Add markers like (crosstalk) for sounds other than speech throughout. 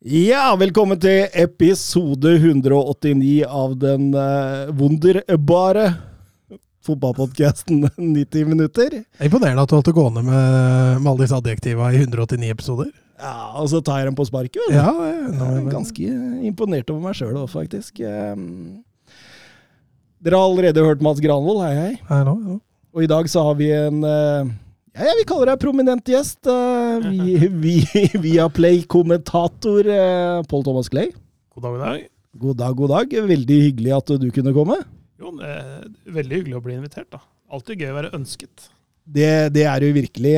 Ja, velkommen til episode 189 av den uh, wunderbare fotballpodkasten 90 (laughs) minutter. Det er imponerende at du holdt det gående med, med alle disse adjektiva i 189 episoder. Ja, og så tar jeg dem på sparket. vel. Ja, jeg, Jeg er ganske imponert over meg sjøl òg, faktisk. Um, dere har allerede hørt Mats Granvold, hei hei. hei nå, nå. Og i dag så har vi en uh, ja, ja, vi kaller deg prominent gjest. Uh, vi, (laughs) vi, via Play-kommentator uh, Pål Thomas Clay. God dag, god dag. God dag, god dag. Veldig hyggelig at du kunne komme. Jo, er veldig hyggelig å bli invitert, da. Alltid gøy å være ønsket. Det, det er jo virkelig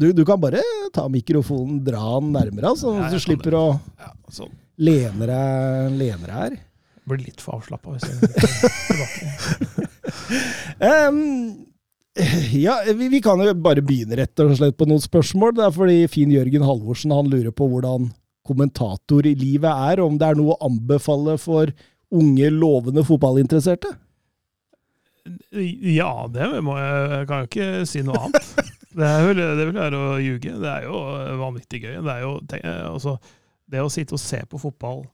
du, du kan bare ta mikrofonen, dra den nærmere, så Ja, du slipper å Ja, sånn. lene deg, her. Blir litt for avslappa hvis jeg (laughs) tilbake. Um, (laughs) ja, vi, vi kan jo bare begynne rett og slett på noen spørsmål. Det er fordi Finn Jørgen Halvorsen han lurer på hvordan kommentator i livet er, om det er noe å anbefale for unge, lovende fotballinteresserte? Ja, det må jeg Jeg kan jo ikke si noe annet. (laughs) Det, er vel, det vil være å ljuge. Det er jo vanvittig gøy. Det er jo tenk, altså, det å sitte og se på fotball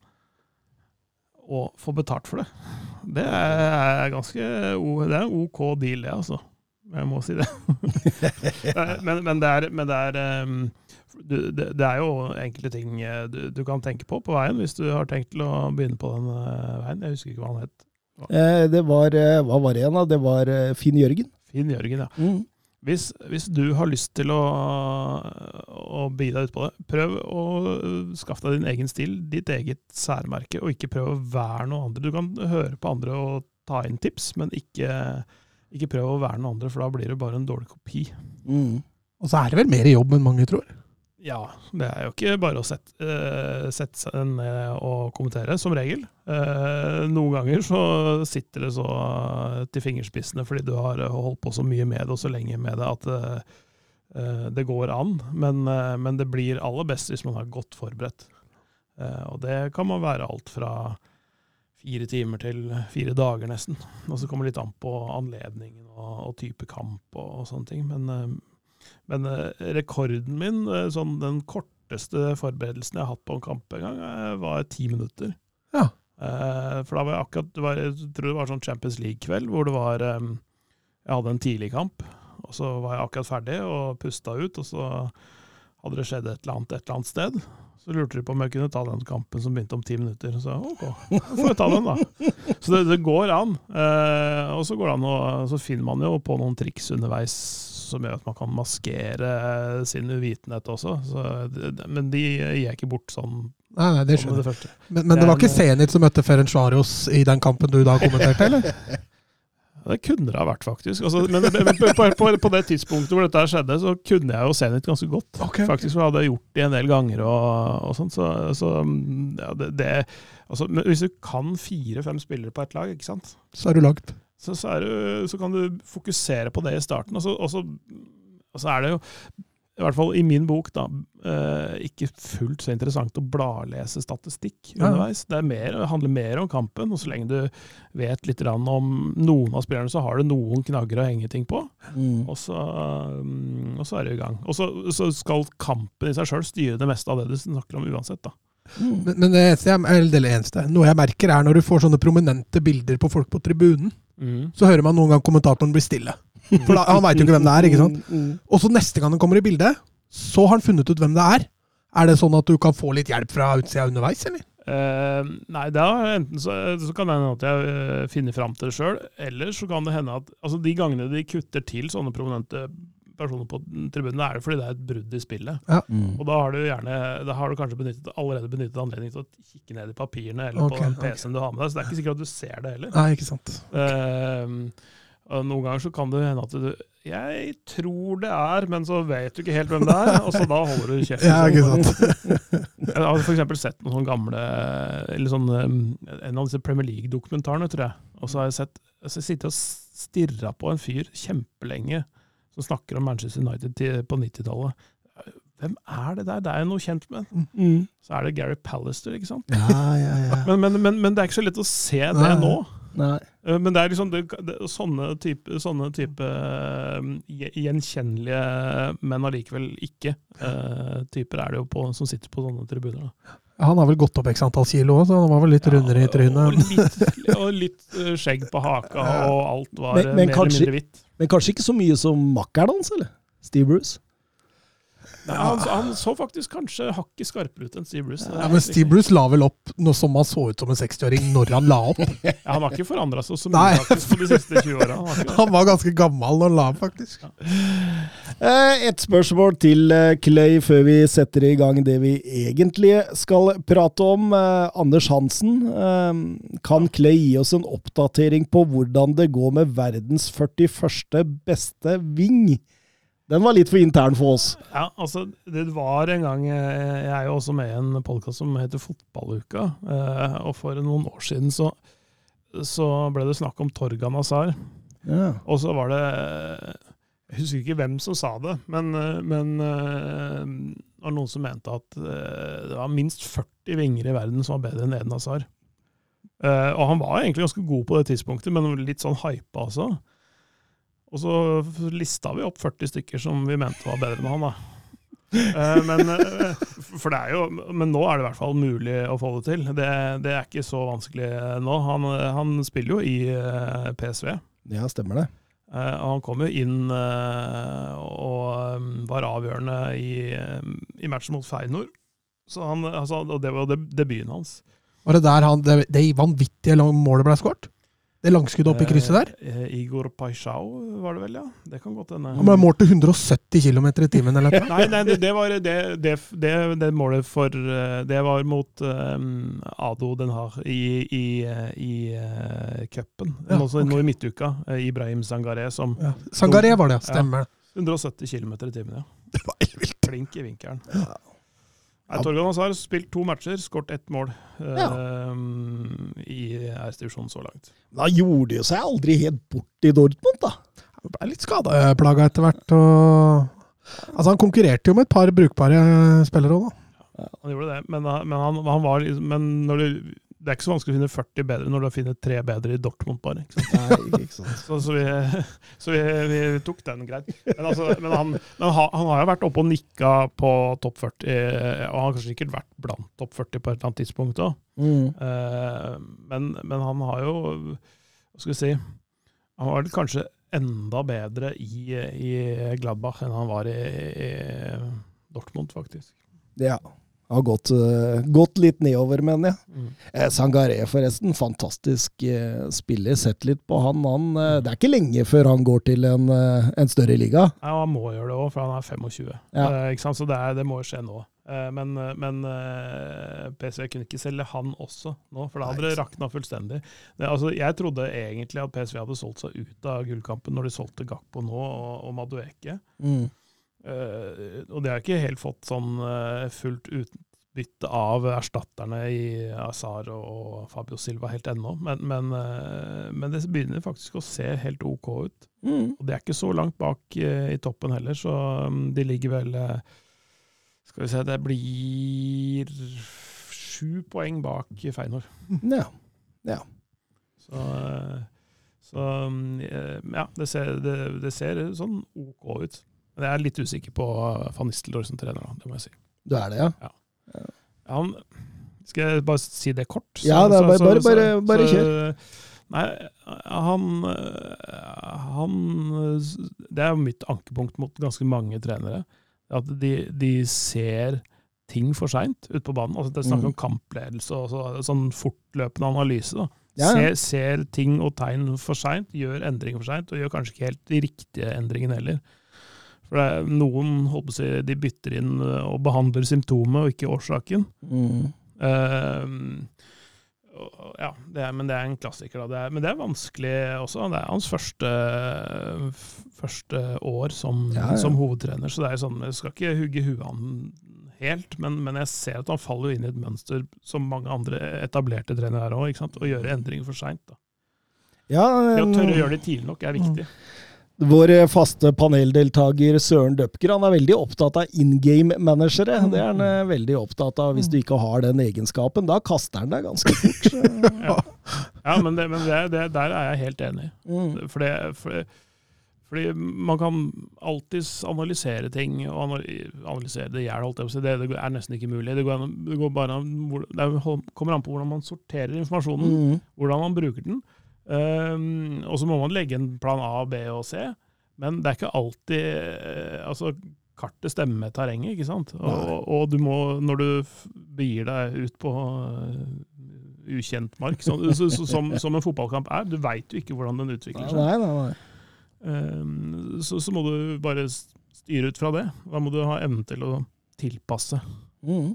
og få betalt for det, det er ganske Det er en OK deal, det, altså. Jeg må si det. (laughs) men, men det er, men det er um, det, det er jo enkelte ting eh, du, du kan tenke på på veien, hvis du har tenkt til å begynne på den eh, veien. Jeg husker ikke hva han het. Eh, det var eh, Hva var det igjen, da? Det var Finn Jørgen. Finn Jørgen, ja. Mm. Hvis, hvis du har lyst til å, å bi deg ut på det, prøv å skaffe deg din egen stil, ditt eget særmerke, og ikke prøv å være noe andre. Du kan høre på andre og ta inn tips, men ikke, ikke prøv å være noe andre, for da blir det bare en dårlig kopi. Mm. Og så er det vel mer jobb enn mange tror. Ja, det er jo ikke bare å sette, uh, sette seg ned og kommentere, som regel. Uh, noen ganger så sitter det så til fingerspissene fordi du har holdt på så mye med det og så lenge med det at uh, eh, det går an. Men, eh, men det blir aller best hvis man er godt forberedt. Eh, og det kan man være alt fra fire timer til fire dager, nesten. Og så kommer det litt an på anledningen og, og type kamp og, og sånne ting. Men eh, men eh, rekorden min, eh, sånn den korteste forberedelsen jeg har hatt på en kamp en gang, var ti minutter. Ja. For da var jeg akkurat var, Jeg tror det var sånn Champions League-kveld hvor det var Jeg hadde en tidlig kamp, og så var jeg akkurat ferdig og pusta ut, og så hadde det skjedd et eller annet et eller annet sted. Så lurte de på om jeg kunne ta den kampen som begynte om ti minutter. Så ok, får jeg ta den, da. Så det, det går an. Eh, og så går an å, så finner man jo på noen triks underveis som gjør at man kan maskere sin uvitenhet også. Så det, men de gir jeg ikke bort sånn Nei, nei, det skjønner jeg. Men, men det var ikke Zenit som møtte Ferencvarios i den kampen du da kommenterte, eller? (laughs) Det kunne det ha vært, faktisk. Altså, men men på, på, på, det tidspunktet hvor dette skjedde, så kunne jeg jo Zenit ganske godt. Okay. Faktisk, for jeg hadde gjort det en del ganger og, og sånt. Så, så ja, det, det altså, men Hvis du kan fire-fem spillere på ett lag, ikke sant? Så er du lagd. så, så, du, så kan du fokusere på det i starten. Og så, og så, og så er det jo, i hvert fall i min bok, da, eh, ikke fullt så interessant å bladlese statistikk underveis. Det, er mer, det handler mer om kampen, og så lenge du vet litt om noen av spillerne, så har du noen knagger å henge ting på. Mm. Og så, mm, og så er du i gang. Og så, så skal kampen i seg sjøl styre det meste av det du snakker om uansett. da. Mm. Men, men det eneste, jeg, eller det eneste, noe jeg merker, er når du får sånne prominente bilder på folk på tribunen, så hører man noen gang kommentatoren bli stille. For da, han veit jo ikke hvem det er. ikke sant? Mm. Og så neste gang han kommer i bildet, så har han funnet ut hvem det er. Er det sånn at du kan få litt hjelp fra utsida underveis, eller? Eh, nei, da enten så, så kan det hende at jeg eh, finner fram til det sjøl, eller så kan det hende at altså de gangene de kutter til sånne prominente personer på tribunen, er det fordi det er et brudd i spillet. Mm. Og da har du gjerne, da har du kanskje benyttet, allerede benyttet anledningen til å kikke ned i papirene eller okay, på den. PC-en du har med deg, så det er ikke sikkert at du ser det heller. Nei, ikke sant. Okay. Og Noen ganger så kan det hende at du Jeg tror det er, men så vet du ikke helt hvem det er, og så da holder du kjeft. (laughs) Ja, ikke sant. (laughs) Jeg har eksempel sett noen sånne gamle Eller sånn um, En av disse Premier League-dokumentarene, tror jeg. Og så har jeg sett altså jeg sitter og stirra på en fyr kjempelenge som snakker om Manchester United på 90-tallet. Hvem er det der? Det er jo noe kjent med. Mm. Så er det Gary Pallister, ikke sant? Ja, ja, ja. Men, men, men, men det er ikke så lett å se det Nei. nå. Nei. Eh, Men det er liksom det, det, sånne type, sånne type eh, gjenkjennelige, men allikevel ikke eh, typer er det jo på, som sitter på sånne tribuner. da. Han har vel gått opp x antall kilo òg, så han var vel litt rundere i Og trynet. litt, og litt skjegg på haka, og alt var Men- men mer kanskje- eller mindre hvitt. Men kanskje ikke så mye som makkeren hans, eller? Steve Bruce? Nei, han, han så faktisk kanskje hakket skarpere ut enn Steve Bruce. Ja, men Steve. Bruce la vel opp noe som han så ut som en 60-åring når han la opp. (laughs) Ja, han har ikke forandra seg så mye Nei. faktisk på de siste 20 åra. Han var ganske gammel når han la opp, faktisk. Eh, Et spørsmål til eh, Clay før vi setter i gang det vi egentlig skal prate om. Eh, Anders Hansen, eh, kan Clay gi oss en oppdatering på hvordan det går med verdens 41. beste wing? Den var litt for intern for oss. Ja, altså, det var en gang eh, Jeg er jo også med i en podkast som heter Fotballuka. eh, Og for noen år siden så, så ble det snakk om Torgan Azar. Ja. Og så var det Jeg husker ikke hvem som sa det, men, eh, men det var noen som mente at det var minst 40 vinger i verden som var bedre enn Eden Hazar. Eh, og han var egentlig ganske god på det tidspunktet, men litt sånn hypa også. Og så lista vi opp 40 stykker som vi mente var bedre enn han, da. Eh, men, eh, for det er jo, men nå er det i hvert fall mulig å få det til. Det, det er ikke så vanskelig nå. Han, han spiller jo i eh, PSV. ja, stemmer det. Eh, og han kom jo inn og var avgjørende i, i matchen mot Feinor. Så han, altså, og det var debuten hans. Var det der han, det, det vanvittige lang- målet ble skåret? Det langskuddet opp i krysset der? Eh, eh, Igor Paisjau var det vel, ja. Det kan godt hende. Han ble målt til 170 km i timen eller noe. (laughs) Nei, nei det, det var det, det, det, det målet for eh, Det var mot um, Ado Den Har i, i, i uh, cupen. Ja, Nå, okay. nå i midtuka. Ibrahim Sangaré som Ja. Sangaré var det, ja. Stemmer. 170 km i timen, ja. (laughs) Det var helt vilt. Klink i vinkelen. Nei, Torgan Hazar har spilt to matcher, skåret ett mål eh, i æresdivisjonen så langt. Da gjorde de seg aldri helt bort i Dortmund, da. Han ble litt skadeplaga etter hvert. Og... Altså, han konkurrerte jo med et par brukbare spillere òg, da. Han gjorde det, men, han- men, han, han var liksom- men når du, det er ikke så vanskelig å finne 40 bedre når du har funnet tre bedre i Dortmund, bare. Ikke sant? Nei, ikke sant. Så, så, vi, (laughs) så vi, vi tok den greit. Men, altså, men, han, men han, han har jo vært oppe og nikka på topp 40, og han har kanskje sikkert vært blant topp 40 på et eller annet tidspunkt òg. Mm. Uh, men, men han har jo Hva skal vi si Han var kanskje enda bedre i, i Gladbach enn han var i, i Dortmund, faktisk. Ja. Har gått, eh, gått litt nedover, mener jeg. Eh, Sangaré, forresten. Fantastisk eh, spiller. Sett litt på han. han eh, det er ikke lenge før han går til en, eh, en større liga. Ja, han må gjøre det òg, for han er 25. Ja. Eh? Så det, er, det må skje nå. Men men PSV kunne ikke selge han også nå, for da hadde Nei, det rakna fullstendig. Det, altså, jeg trodde egentlig at PSV hadde solgt seg ut av gullkampen når de solgte Gakpo nå og, og Madueke. Mm. Eh, og det har ikke helt fått sånn eh, fullt utbytte av erstatterne i Azar og Fabio Silva helt ennå, men, men, eh, men det begynner faktisk å se helt OK ut. Mm. Og de er ikke så langt bak i toppen heller, så um, de ligger vel Skal vi se, det blir sju poeng bak Feinor. (laughs) Ja. Så, eh, så um, eh, ja, det ser, det, det ser sånn OK ut. Men jeg er litt usikker på van Nistelrooy som trener, det må jeg si. Du er det, ja? Han, skal jeg bare si det kort? Så- Ja, det bare- så- bare- bare- bare så- kjør. Nei, han, han Det er jo mitt ankepunkt mot ganske mange trenere. At de, de ser ting for seint ute på banen. Altså, det er snakk om Mm. kampledelse og så, sånn fortløpende analyse. da. Ja, ja. Ser, ser ting og tegn for seint, gjør endringer for seint, og gjør kanskje ikke helt de riktige endringene heller. For det er noen å si, de bytter inn øh, og behandler symptomet og ikke årsaken. Mm. Uh, ja, det er, men det er en klassiker. Det er, men det er vanskelig også. Det er hans første, første år som, Ja, ja. som hovedtrener, så det er sånn, jeg skal ikke hugge huet han helt, men, men jeg ser at han faller inn i et mønster som mange andre etablerte trenere er òg, å gjøre endringer for seint. Ja, Det å tørre å um, gjøre det tidlig nok er viktig. Vår eh, faste paneldeltaker Søren Døpker han er veldig opptatt av in game-managere. Det er han eh, veldig opptatt av. Hvis du ikke har den egenskapen, da kaster han deg ganske fort. (laughs) Ja, ja men, det, men det, det, der er jeg helt enig. mm. For fordi, fordi man kan alltids analysere ting, og analysere det hjel, holdt jeg på å si. Det, er nesten ikke mulig. Det, går det, går bare det er- kommer an på hvordan man sorterer informasjonen, Mm. hvordan man bruker den. Um, og så må man legge en plan A, B og C, men det er ikke alltid eh, altså Kartet stemmer med terrenget, ikke sant? Og, og du må, når du begir deg ut på eh, ukjent mark, så, så, så, som, som en fotballkamp er, du veit jo ikke hvordan den utvikler seg. Nei, nei, nei. Um, så, så må du bare styre ut fra det. Da må du ha evnen til å tilpasse. Mm.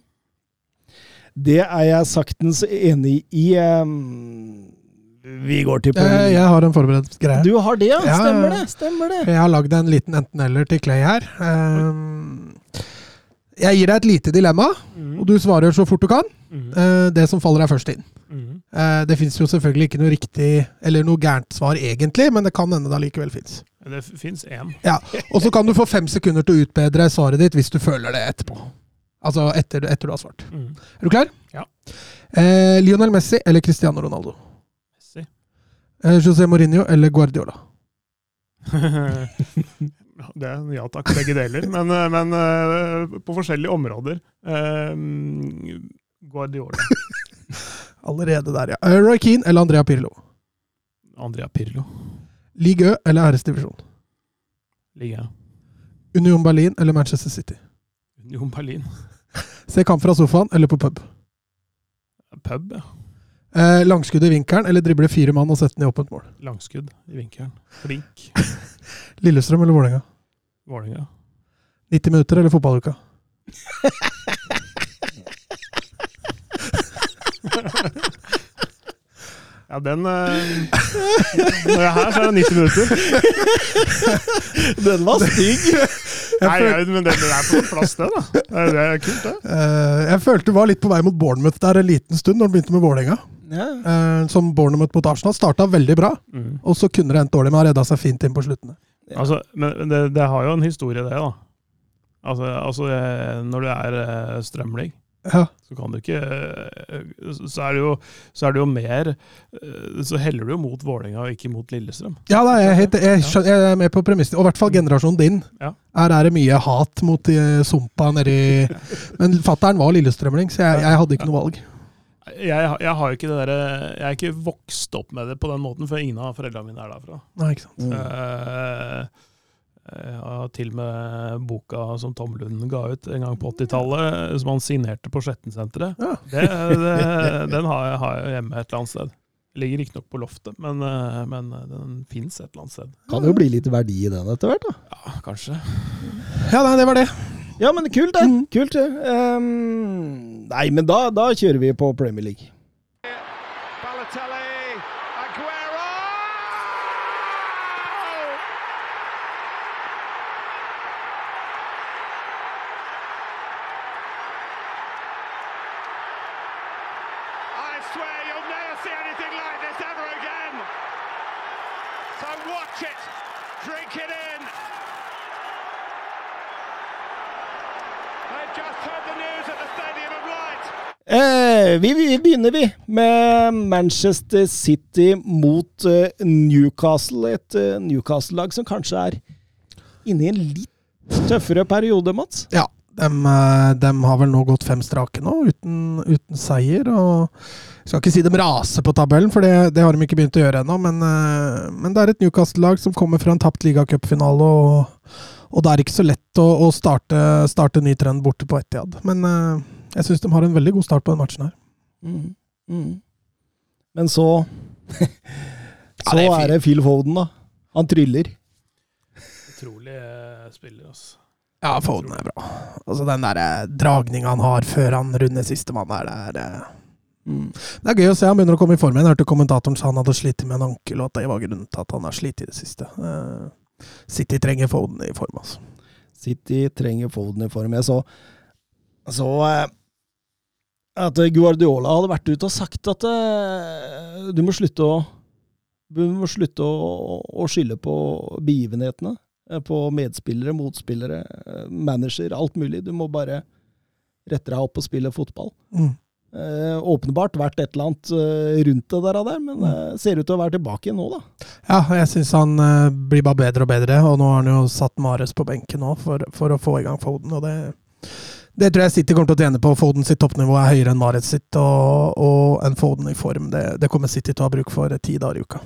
Det er jeg saktens enig i. Um, vi går til Eh, Jeg har en forberedt greie. Du har det, ja? Ja, Stemmer det. Stemmer det. Jeg har lagd en liten enten-eller til Clay her. Ehm, Jeg gir deg et lite dilemma, og du svarer så fort du kan. Mhm. Eh, Det som faller deg først inn. Mhm. Eh, Det fins jo selvfølgelig ikke noe riktig eller noe gærent svar egentlig, men det kan hende det allikevel fins. Det fins én. Ja. Og så kan du få fem sekunder til å utbedre svaret ditt hvis du føler det etterpå. Altså etter, etter du har svart. Mhm. Er du klar? Ja. Eh, Lionel Messi eller Cristiano Ronaldo? Eh, José Mourinho eller Guardiola? (laughs) det ja takk, begge deler. Men, eh, men eh, på forskjellige områder. Guardiola. (laughs) Allerede der, ja. Roy Keane eller Andrea Pirlo? Andrea Pirlo. Ligue Ø eller æresdivisjon? Ligue Ø. Union Berlin eller Manchester City? Union Berlin. Se kamp fra sofaen eller på pub? Pub, ja. Eh, langskudd i vinkelen eller drible fire mann og sette den i åpent mål? Langskudd i vinkelen. Flink. (laughs) Lillestrøm eller Vålerenga? Vålerenga. 90 minutter eller fotballuka? (laughs) (laughs) Ja, den eh, Når jeg er her, så er det 90 minutter. Den var stygg! Nei, jeg, men det, det er på plass, det, da. Det er, kult, det. Eh, jeg følte du var litt på vei mot Bournemouth der en liten stund, når du begynte med Vålerenga. Ja. Eh, som Bournemouth mot Arsenal starta veldig bra, Mm. og så kunne det endt dårlig, men har redda seg fint inn på sluttene. Altså, men det, det har jo en historie, det, da. Altså, altså når du er strømling, Ja. så kan du ikke eh, Så er det jo, så er det jo mer eh, Så heller du jo mot Vålerenga og ikke mot Lillestrøm. Ja, da, jeg, helt, jeg, jeg er med på premissen. Og i hvert fall generasjonen din. Ja. Her er det mye hat mot uh, Sumpa nedi (laughs) Men fattern var lillestrømling, så jeg, jeg hadde ikke noe valg. Jeg, har jo ikke det der, Jeg er ikke vokst opp med det på den måten, for ingen av foreldrene mine er derfra. Nei, ikke sant. Mm. Eh, Jeg har til og med boka som Tom Lund ga ut en gang på 80-tallet, som han signerte på Skjettensenteret. Ja. Den har jeg, har jeg hjemme et eller annet sted. Ligger riktignok på loftet, men, eh, men den fins et eller annet sted. Kan jo bli litt verdi i den etter hvert, da. Ja, kanskje. Ja, nei, det var det. Ja, men kult, det. Mm. Kult. Um, nei, men da, da kjører vi på Premier League. Vi, vi begynner, vi, med Manchester City mot eh, Newcastle. Et eh, Newcastle-lag som kanskje er inne i en litt tøffere periode, Mats. Ja, de, de har vel nå gått fem strake nå, uten, uten seier. og skal ikke si de raser på tabellen, for det, det har de ikke begynt å gjøre ennå. Men, eh, men det er et Newcastle-lag som kommer fra en tapt ligacupfinale, og, og det er ikke så lett å, å starte, starte ny trend borte på Etiad. Men eh, jeg syns de har en veldig god start på den matchen her. Mm. Mm. Men så (laughs) Så det er er, det Phil Foden, da. Han tryller. Utrolig eh, spiller, altså. Ja, Foden er bra. Altså Den der dragninga han har før han runder sistemann her, det er, eh, Mm. Det er gøy å se han begynner å komme i form igjen. Hørte kommentatoren sa han hadde slitt med en ankel, og at det var grunnen til at han har slitt i det siste. Eh, City trenger Foden i form, altså. City trenger Foden i form. Jeg så, så eh, at Guardiola hadde vært ute og sagt at uh, du må slutte å du må slutte å, å skylde på begivenhetene. eh, På medspillere, motspillere, eh, manager, alt mulig. Du må bare rette deg opp og spille fotball. Mm. Eh, åpenbart vært et eller annet eh, rundt det der, der men eh, ser ut til å være tilbake nå, da. Ja, jeg syns han eh, blir bare bedre og bedre, og nå har han jo satt Mares på benken nå for, for å få i gang Foden, og det det tror jeg City kommer til å tjene på. Foden sitt toppnivå er høyere enn Marit sitt, og, og en Foden i form, det, det kommer City til å ha bruk for ti dager i uka.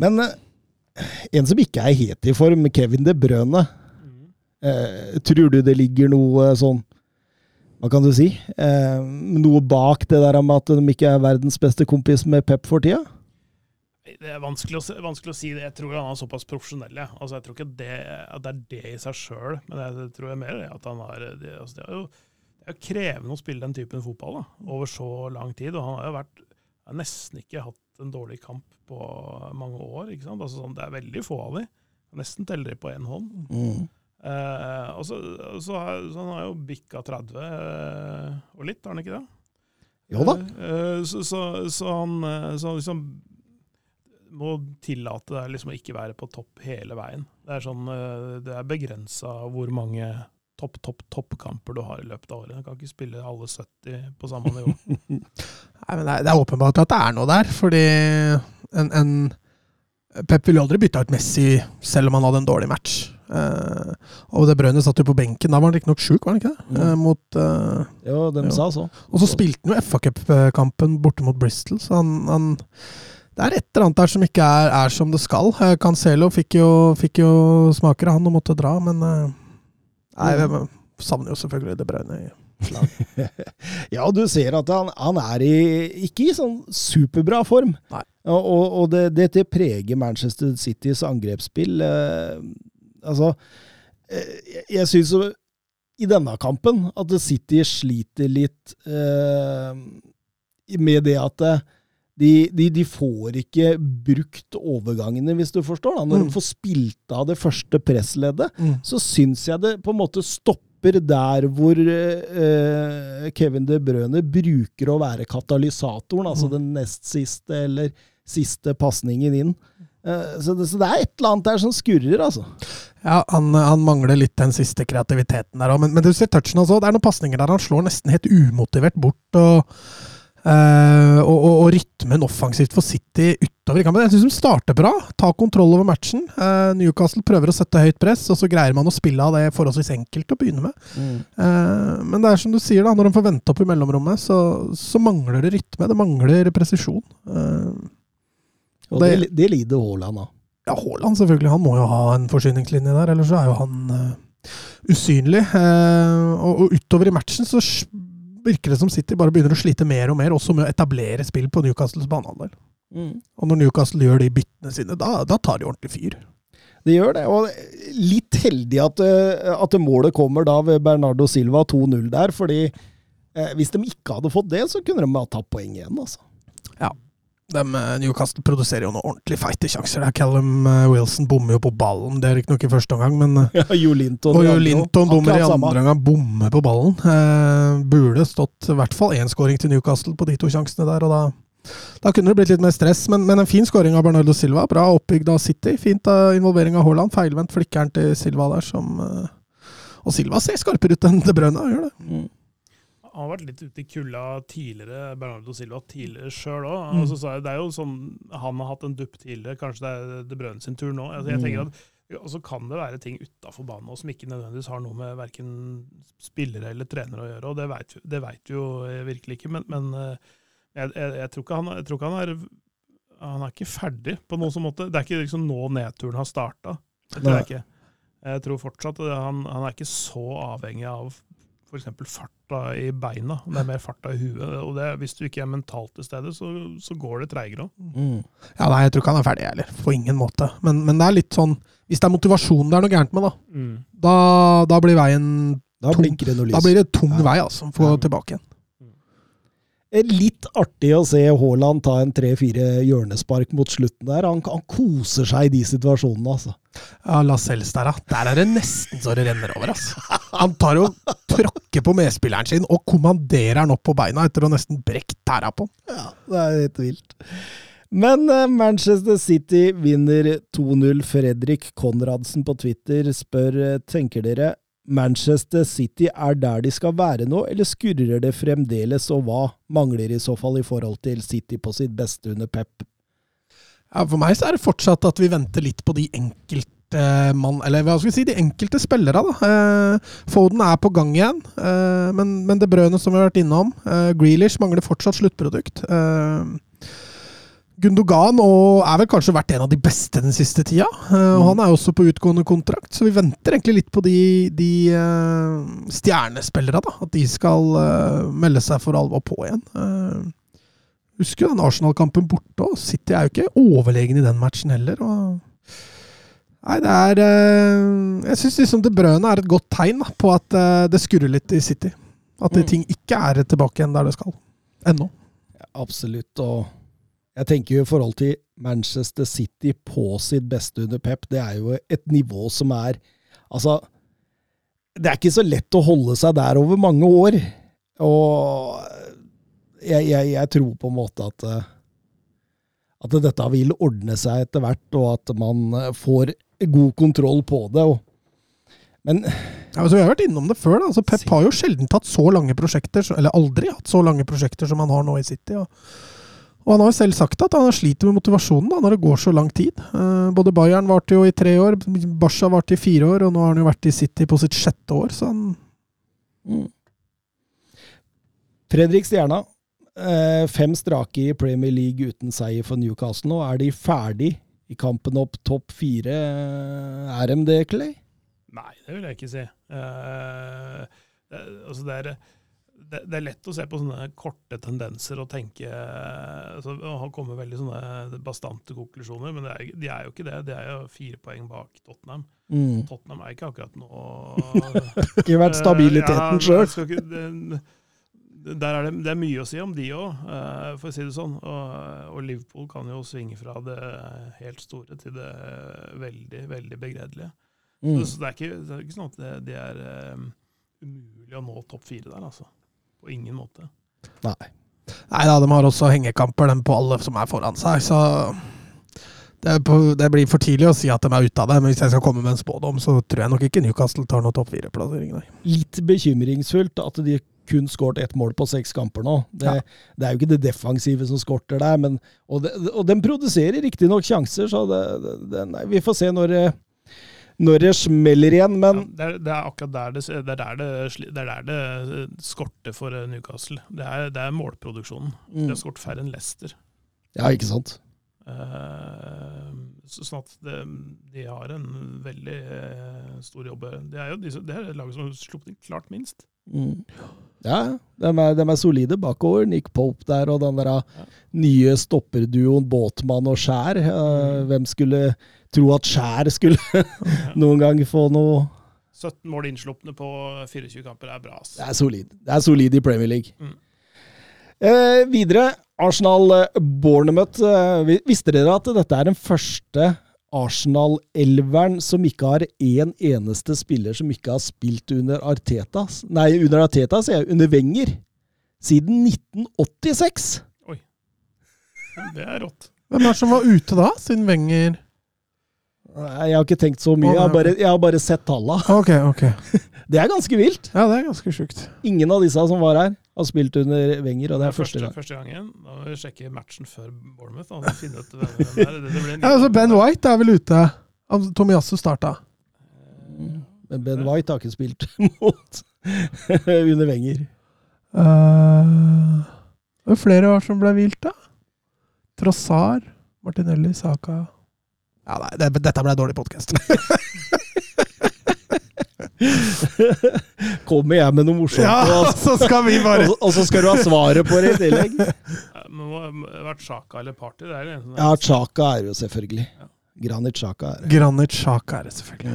Men eh, en som ikke er helt i form, Kevin De Brøne. Eh, tror du det ligger noe sånn Hva kan du si? Eh, noe bak det der med at de ikke er verdens beste kompis med Pep for tida? Det er vanskelig å, vanskelig å si. det. Jeg tror han er såpass profesjonell. jeg. Altså, jeg tror ikke det, at det er det i seg sjøl, men jeg tror jeg mer det at han har det, altså, det er jo det er jo krevende å spille den typen fotball da, over så lang tid. og Han har jo vært, har nesten ikke hatt en dårlig kamp på mange år. Altså, sånn, det er veldig få av de. Nesten teller de på én hånd. Eh, og så, så, har- så han har jo bikka 30 eh, og litt, har han ikke det? Jo da. Eh, så, så, så han eh, så liksom må tillate deg liksom å ikke være på topp hele veien. Det er sånn, eh, det er begrensa hvor mange topp, topp, toppkamper du har i løpet av året. Du kan ikke spille alle 70 på samme nivå. (laughs) Nei, men det, er, det er åpenbart at det er noe der, fordi en, en Pep ville aldri bytta ut Messi selv om han hadde en dårlig match. Uh, og det Brønne satt jo på benken. Da var han riktignok sjuk, var han ikke det? Mm. Uh, mot, uh, Jo, de jo. sa så. og så spilte han jo FA Cup-kampen borte mot Bristol, så han, han Det er et eller annet der som ikke er, er som det skal. Eh, Cancelo fikk jo, fikk jo smaker han og måtte dra, men eh, Nei, jeg savner jo selvfølgelig det Brønne i slag. (laughs) Ja, du ser at han, han er i, ikke i sånn superbra form. Nei. Og, og, det, det, preger Manchester Citys angrepsspill. Eh, altså, eh, jeg, jeg syns jo i denne kampen at City sliter litt eh, med det at eh, de, de, de får ikke brukt overgangene, hvis du forstår. da. Når Mm. de får spilt av det første pressleddet, Mm. så syns jeg det på en måte stopper der hvor eh, Kevin De Brøne bruker å være katalysatoren, altså Mm. den nest siste eller siste pasningen inn. Eh, så, det, så det er et eller annet der som skurrer, altså. Ja, han, han mangler litt den siste kreativiteten der òg. Men, men du ser touchen også. Det er noen pasninger der han slår nesten helt umotivert bort. Og, eh, og, og, og rytmen offensivt for City utover i kampen. Jeg syns de starter bra. Tar kontroll over matchen. Uh, Newcastle prøver å sette høyt press, og så greier man å spille av det forholdsvis enkelt å begynne med. Eh, men det er som du sier, da, når de får vente opp i mellomrommet, så, så mangler det rytme. Det mangler presisjon. Og Det- det, det lider Haaland av. ja, Haaland selvfølgelig. Han må jo ha en forsyningslinje der, ellers så er jo han usynlig. Og, og utover i matchen så virker det som City bare begynner å slite mer og mer, også med å etablere spill på Newcastles banehalvdel. Og når Newcastle gjør de byttene sine, da, da tar de ordentlig fyr. Det gjør det. Og litt heldig at, eh, at målet kommer da ved Bernardo Silva 2-0 der, fordi eh, hvis de ikke hadde fått det, så kunne de ha tatt poeng igjen, altså. Dem, eh, Newcastle produserer jo noen ordentlige feite sjanser. der. Callum eh, Wilson bommer jo på ballen. Det er ikke noe i første omgang, men eh, Ja, Jo Linton. Og jo Linton bommer i andre omgang, bommer på ballen. Eh, burde stått i hvert fall én skåring til Newcastle på de to sjansene der, og da, da kunne det blitt litt mer stress. Men, men en fin skåring av Bernardo Silva. Bra oppbygd av City. Fint av involvering av Haaland. Feilvendt flikkeren til Silva der, som Og Silva ser skarpere ut enn De Bruyne, gjør det. Mm. Han har vært litt ute i kulda tidligere, Bernardo Silva tidligere sjøl òg. Mm. Altså, så det er jo sånn, han har hatt en dupp tidligere, kanskje det er De Brønn sin tur nå. Altså, jeg tenker at og så kan det være ting utafor banen også, som ikke nødvendigvis har noe med verken spillere eller trenere å gjøre. og Det vet, vi- vi jo eh, virkelig ikke. Men, men eh, jeg, jeg, jeg, tror ikke han, jeg tror ikke han er Han er ikke ferdig på noen sånn måte. Det er ikke liksom nå nedturen har starta. Det tror jeg ikke. Jeg tror fortsatt at han, han er ikke så avhengig av f.eks. farta i beina. Det er mer farta i huet. og det, Hvis du ikke er mentalt til stede, så, så går det treigere òg. Mm. Ja, nei, jeg tror ikke han er ferdig, jeg heller. På ingen måte. Men, men det er litt sånn Hvis det er motivasjonen det er noe gærent med, da, da, da blir veien Da tung, det noe lys. Da blir det tung Ja. vei, altså, for å Ja. tilbake igjen. Eh, Litt artig å se Haaland ta en tre-fire hjørnespark mot slutten der. Han, han koser seg i de situasjonene, altså. Ja, Lascelles der, da. Der er det nesten så det renner over, altså. Han tar og tråkker på medspilleren sin og kommanderer han opp på beina etter å nesten brekke tæra på han. Ja, det er helt vilt. Men eh, Manchester City vinner 2-0. Fredrik Konradsen på Twitter spør eh, tenker dere Manchester City er der de skal være nå, eller skurrer det fremdeles, og hva mangler i så fall i forhold til City på sitt beste under Pep? Ja, for meg så er det fortsatt at vi venter litt på de enkelte man, eller hva skal vi si, de enkelte spillere. da. Eh, Foden er på gang igjen, eh, men, men det brødet som vi har vært innom eh, Grealish mangler fortsatt sluttprodukt. Eh, Gundogan og er vel kanskje vært en av de beste den siste tida. Og Han er også på utgående kontrakt, så vi venter egentlig litt på de, de eh, stjernespillere. da, At de skal eh, melde seg for alvor på igjen. Husker jo den Arsenal-kampen borte, og City er jo ikke overlegen i den matchen heller. og Nei, det er Jeg syns liksom det brødet er et godt tegn da, på at det skurrer litt i City. At det, Mm. ting ikke er tilbake igjen der det skal. Ennå. Absolutt. Og jeg tenker jo i forhold til Manchester City på sitt beste under Pep, det er jo et nivå som er Altså, det er ikke så lett å holde seg der over mange år. Og jeg, jeg, jeg tror på en måte at eh, at dette vil ordne seg etter hvert, og at man eh, får god kontroll på det. Og, men Ja, altså, vi har vært innom det før. da. Altså, Pep har jo sjelden tatt så lange prosjekter, eller aldri hatt så lange prosjekter som han har nå i City. Og, og han har jo selv sagt at han sliter med motivasjonen da, når det går så lang tid. Eh, både Bayern varte jo i tre år, Barca varte i fire år, og nå har han jo vært i City på sitt sjette år. Så han Mm. Fredrik Stjerna. eh, Fem strake i Premier League uten seier for Newcastle nå. Er de ferdig i kampen opp topp fire? Er de det, Clay? Nei, det vil jeg ikke si. Uh, det, altså det, er, det, det er lett å se på sånne korte tendenser og tenke altså, og komme veldig sånne bastante konklusjoner, men det er, de er jo ikke det. De er jo fire poeng bak Tottenham. Mm. Tottenham er ikke akkurat nå (laughs) Ikke vært stabiliteten Eh, sjøl. jeg det- Der er det, det er mye å si om de òg, for å si det sånn. Og, og Liverpool kan jo svinge fra det helt store til det veldig, veldig begredelige. Mm. Så det er, ikke, det er ikke sånn at det, det er um, umulig å nå topp fire der, altså. På ingen måte. Nei. Nei da, de har også hengekamper dem på alle som er foran seg, så det, er på, det blir for tidlig å si at de er ute av det. Men hvis jeg skal komme med en spådom, så tror jeg nok ikke Newcastle tar noen topp fire-plassering. Litt bekymringsfullt at de kun skåret ett mål på seks kamper nå. Det, Ja. det er jo ikke det defensive som skorter der, men, og, de, og den produserer riktignok sjanser, så det, det, det, nei, vi får se når det, når det smeller igjen. Men Ja, det, er, det er akkurat der det, det, er der det, er der det skorter for eh, Newcastle. Det er, det er målproduksjonen. Mm. Det har skåret færre enn Leicester. Ja, ikke sant? Uh, sånn at det, de har en veldig uh, stor jobb. Det er jo disse, det er laget som har sluppet inn klart minst. Mm. Ja, de er, de er solide bakover. Nick Pope der og den der Ja. nye stopperduoen Båtmann og Skjær. Uh, Mm. Hvem skulle tro at Skjær skulle (laughs) noen gang få noe 17 mål innslupne på 24 kamper er bra. Det er solid. Det er solid i Premier League. Mm. Eh, videre, Arsenal-Bournemouth. Eh, visste dere at dette er den første Arsenal-elveren som ikke har én eneste spiller som ikke har spilt under Arteta? Nei, under Arteta, sier jeg. Under Wenger. Siden 1986! Oi. Det er rått. Hvem er det som var ute da, siden Wenger Jeg har ikke tenkt så mye. Jeg har bare, jeg har bare sett talla. (laughs) Ok, ok. Det er ganske vilt. Ja, det er ganske sjukt. Ingen av disse som var her, har spilt under Wenger, og det er første gang. første gangen. Da må vi sjekke matchen før Bournemouth. Da, og finne ut hvem det er. Det, det en Ja, altså Ben White er vel ute. Tomiasso starta. Men Ben White har ikke spilt (laughs) mot (laughs) under Wenger. Uh, det var flere år som ble hvilt, da. Trossar, Martinelli, Saka Ja, nei, det, dette ble dårlig podkast. (laughs) Kommer jeg med noe morsomt, og, så skal vi og, og så skal du ha svaret på det i tillegg? (laughs) Det men må ha vært Sjaka eller Party. Det er det eneste. Ja, Chaka er jo selvfølgelig. Ja. Granit Chaka er det. Granit Sjaka er det selvfølgelig.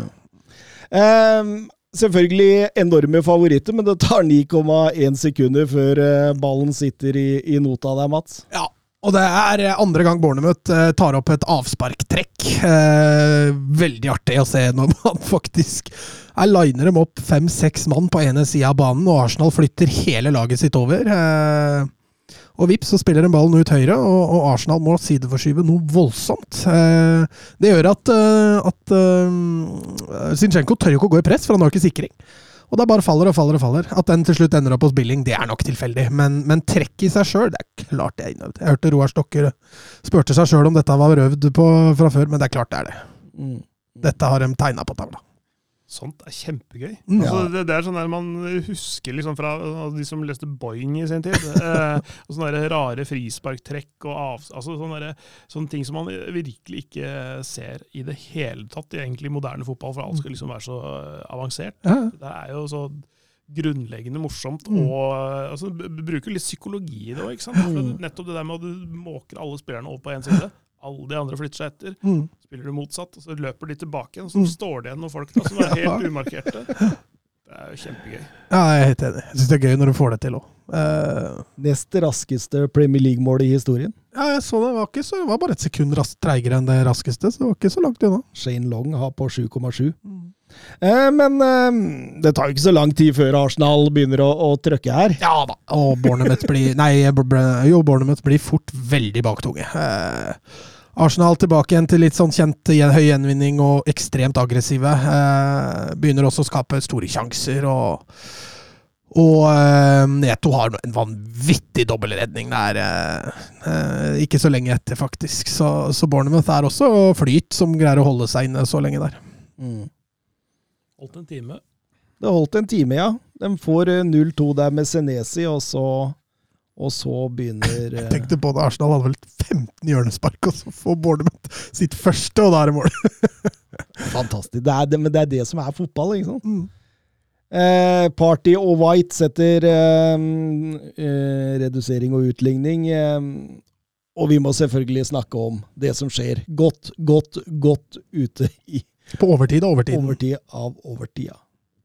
Ehm, selvfølgelig enorme favoritter, men det tar 9,1 sekunder før eh, ballen sitter i, i nota der, Mats. Ja, og det er andre gang Bornemouth eh, tar opp et avsparktrekk. Eh, veldig artig å se når (laughs) man faktisk er liner dem opp fem-seks mann på ene sida av banen, og Arsenal flytter hele laget sitt over. Eh, og vips, så spiller den ballen ut høyre, og, Arsenal må sideforskyve noe voldsomt. Eh, det gjør at, eh, at Zinchenko tør ikke å gå i press, for han har ikke sikring. Og da bare faller og faller og faller. At den til slutt ender opp hos Billing, det er nok tilfeldig. Men, men trekk i seg sjøl, det er klart det er innøvd. Jeg hørte Roar Stokker spurte seg sjøl om dette var øvd på fra før, men det er klart det er det. Mm. Dette har de tegna på tavla. Sånt er kjempegøy. Ja. Altså, det, det er sånn der man husker liksom fra altså, de som leste Boing i sin tid. Eh, (laughs) sånne der rare frisparktrekk og av, altså, sånne, der, sånne ting som man virkelig ikke ser i det hele tatt i egentlig moderne fotball, for alt skal liksom være så eh, avansert. Ja. Det er jo så grunnleggende morsomt, Mm. og eh, altså, bruker litt psykologi i det òg. Mm. Nettopp det der med at du måker alle spillerne over på én side. Alle de andre flytter seg etter. Mm. Spiller du motsatt, og så løper de tilbake igjen, og så Mm. står det igjen noen folk da, som er helt (laughs) umarkerte. Det er jo kjempegøy. Ja, jeg er helt enig. Jeg syns det er gøy når du får det til òg. Uh, Nest raskeste Premier League-mål i historien. ja, jeg så det. Var ikke så, det var bare et sekund treigere enn det raskeste, så det var ikke så langt unna. Shane Long har på 7,7. Eh, men eh, det tar jo ikke så lang tid før Arsenal begynner å, å trøkke her. Ja da. Og Bournemouth blir (laughs) Bournemouth blir fort veldig baktunge. Eh, Arsenal tilbake igjen til litt sånn kjent høy gjenvinning og ekstremt aggressive. Eh, begynner også å skape store sjanser og og eh, Neto har en vanvittig dobbeltredning der. Eh, eh, ikke så lenge etter, faktisk. Så, så Bournemouth er også flyt, som greier å holde seg inne så lenge der. Mm. Holdt en time. Det holdt en time, ja. De får eh, 0-2 der med Senesi, og så, og så begynner Jeg Tenkte på det, Arsenal hadde vel 15 hjørnespark, og så får Bournemouth sitt første, og da er det mål. (laughs) Fantastisk. Det er det, men det er det som er fotball, ikke sant? Mm. Eh, Party og White setter eh, eh, redusering og utligning. Eh, og vi må selvfølgelig snakke om det som skjer godt, godt, godt ute i På overtid av overtiden. overtid av overtida.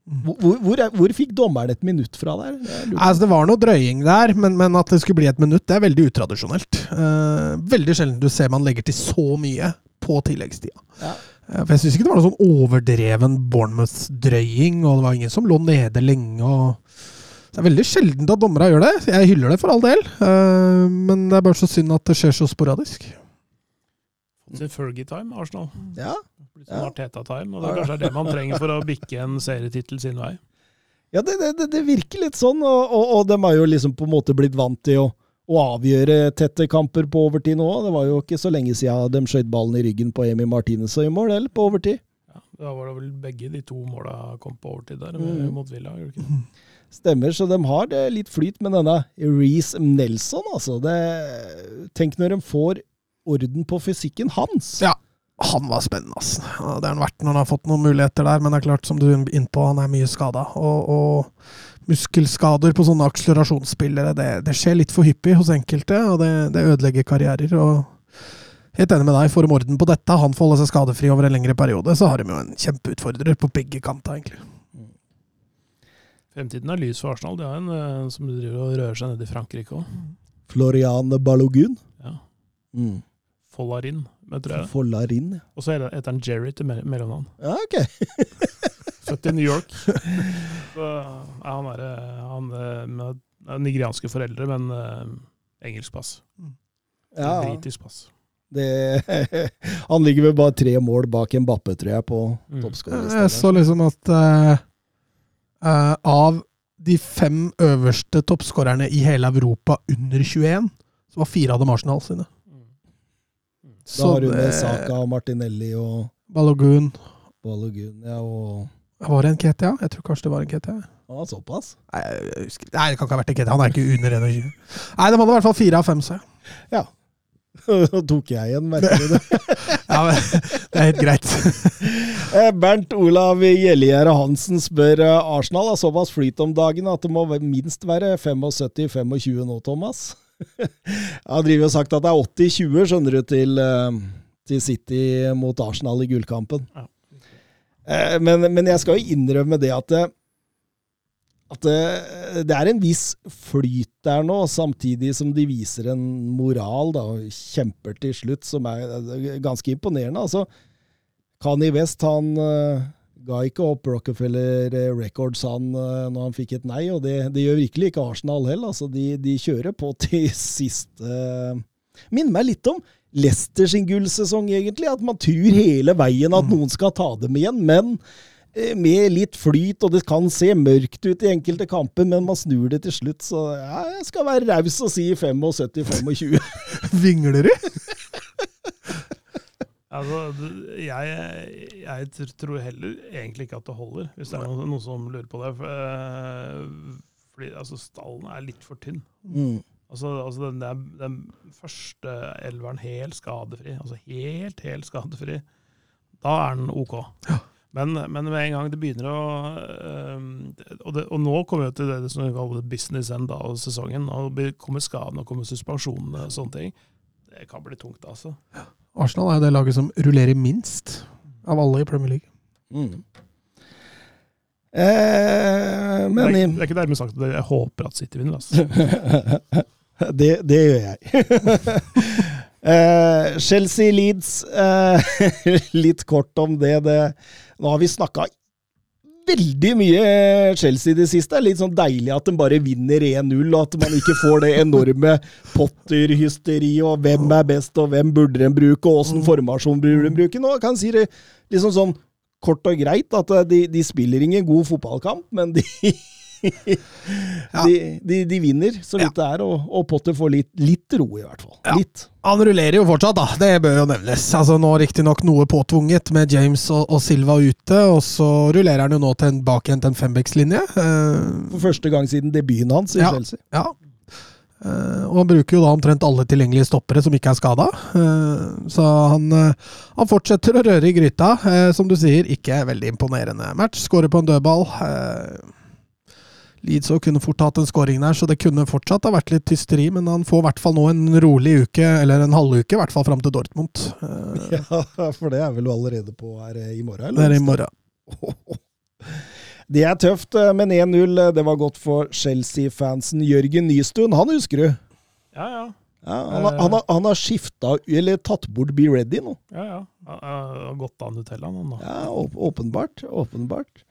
Hvor, hvor, hvor, fikk dommeren et minutt fra der? Altså, det var noe drøying der, men, men at det skulle bli et minutt, det er veldig utradisjonelt. Uh, veldig sjelden du ser man legger til så mye på tilleggstida. Ja. Uh, for jeg syns ikke det var noe sånn overdreven Bournemouth-drøying, og det var ingen som lå nede lenge. og det er veldig sjeldent at dommere gjør det. Jeg hyller det for all del, uh, men det er bare så synd at det skjer så sporadisk. Sin Fergie-time, Arsenal. Ja. Sånn Ja. Arteta-time. Og det er kanskje det man (laughs) trenger for å bikke en serietittel sin vei. Ja, det, det, det, virker litt sånn, og, og, og de har jo liksom på en måte blitt vant til å, å avgjøre tette kamper på overtid nå. Det var jo ikke så lenge siden de skjøt ballen i ryggen på Emi Martinez og i mål, eller på overtid. Ja, da var det vel begge de to måla kom på overtid der, Mm. mot Villa. gjorde det ikke? (laughs) Stemmer, så de har det litt flyt med denne Reece Nelson, altså. Det, tenk når de får orden på fysikken hans. Ja, han var spennende, ass. Det har han vært når han har fått noen muligheter der, men det er klart, som du er innpå, han er mye skada. Og, og muskelskader på sånne akselerasjonsspillere, det, det skjer litt for hyppig hos enkelte, og det, det ødelegger karrierer. og Helt enig med deg, får de orden på dette, han får holde seg skadefri over en lengre periode, så har de jo en kjempeutfordrer på begge kanter, egentlig. Fremtiden er lys for Arsenal. De har en eh, som driver og rører seg nede i Frankrike òg. Florian Balogun. Ja. Mm. Follarin, tror jeg. Follarin, ja. Og så heter han Jerry til me- mellomnavn. Ja, ok. (laughs) Født i New York. Så, ja, han er, han med eh, nigerianske foreldre, men uh, engelsk pass. Ja, Britisk pass. det, (laughs) han ligger vel bare tre mål bak en Bappe, tror jeg, på Mm. toppskårerlista. Jeg så liksom at uh, uh, av de fem øverste toppskårerne i hele Europa under 21, så var fire av dem Arsenal sine. Da har du med Saka og Martinelli og Balogun Balogun, ja, og Var det en Ketia? Jeg tror kanskje det var en Ketia. Ah, såpass. Nei. Nei, det kan ikke ha vært en Ketia. Han er ikke under 21. Nei, de hadde i hvert fall fire av fem, så Ja. (laughs) Nå tok jeg igjen, merker du det. (laughs) ja, men, det er helt greit. (laughs) Eh, Bernt Olav Gjellegjerde Hansen spør eh, Arsenal har såpass flyt om dagen at det må minst være 75-25 nå, Thomas. Har drevet og sagt at det er 80-20, skjønner du, til, eh, til City mot Arsenal i gullkampen. Ja. Eh, men, men jeg skal jo innrømme det at det, at det, det er en viss flyt der nå, samtidig som de viser en moral da, og kjemper til slutt, som er eh, ganske imponerende. Altså, Kani West han ga ikke opp Rockefeller Records han, uh, når han fikk et nei, og det, det gjør virkelig ikke Arsenal heller. Altså, de, de, kjører på (laughs) til siste uh, Minner meg litt om Leicester sin gullsesong, egentlig. At man tror hele veien at mm. noen skal ta dem igjen, men Eh, med litt flyt, og det kan se mørkt ut i enkelte kamper, men man snur det til slutt. Så ja, jeg skal være raus og si 75-25. (laughs) Vingler du? Altså, jeg, jeg, tror heller egentlig ikke at det holder, hvis det er noen, noen som lurer på det. Eh, fordi altså, stallen er litt for tynn. Mm. Altså, altså den, der, den, første elveren helt skadefri. Altså helt, helt skadefri. Da er den OK. Ja. Men, men, med en gang det begynner å øh, og, det, og, nå kommer vi til det som vi kaller business end av sesongen. og kommer skadene og kommer suspensjonene og sånne ting. Det kan bli tungt, altså. Arsenal er det laget som rullerer minst av alle i Premier League. Mm. Eh, men, det, er, det er ikke dermed sagt at jeg håper at City vinner. Altså. (laughs) det, det gjør jeg. (laughs) eh, Chelsea Leeds, eh, (laughs) litt kort om det. det. Nå har vi snakka veldig mye Chelsea i det siste. Litt sånn deilig at de bare vinner 1-0, og at man ikke får det enorme Potter-hysteriet og hvem er best, og hvem burde de bruke, og åssen formasjon burde de bruke. Nå kan jeg si det liksom sånn kort og greit at de, de spiller ingen god fotballkamp, men de (laughs) de, de, de, vinner så vidt det er, og, og, Potter får litt, litt, ro, i hvert fall. Litt. Han rullerer jo fortsatt, da. Det bør jo nevnes. Altså Nå riktignok noe påtvunget med James og, og, Silva ute, og så rullerer han jo nå tilbake igjen til en fembeckslinje. Uh, For første gang siden debuten hans i ja, Chelsea. Ja. Uh, og han bruker jo da omtrent alle tilgjengelige stoppere som ikke er skada. Uh, eh, så han, han, fortsetter å røre i gryta. som du sier, ikke veldig imponerende match. Skårer på en dødball. Uh, Leeds kunne fort hatt en skåring der, så det kunne fortsatt ha vært litt tysteri. Men han får i hvert fall nå en rolig uke, eller en halvuke, i hvert fall fram til Dortmund. (laughs) Ja, for det er vel du allerede på her i morgen? Eller? Det er i morgen. (laughs) Det er tøft, eh, men 1-0, eh, det var godt for Chelsea-fansen. Jørgen Nystuen, han husker du? Ja, ja. ja han, har, han, har, han har skifta, eller tatt bort Be Ready nå. Ja, ja. Han har gått av Nutella nå. Ja, åpenbart. Åpenbart.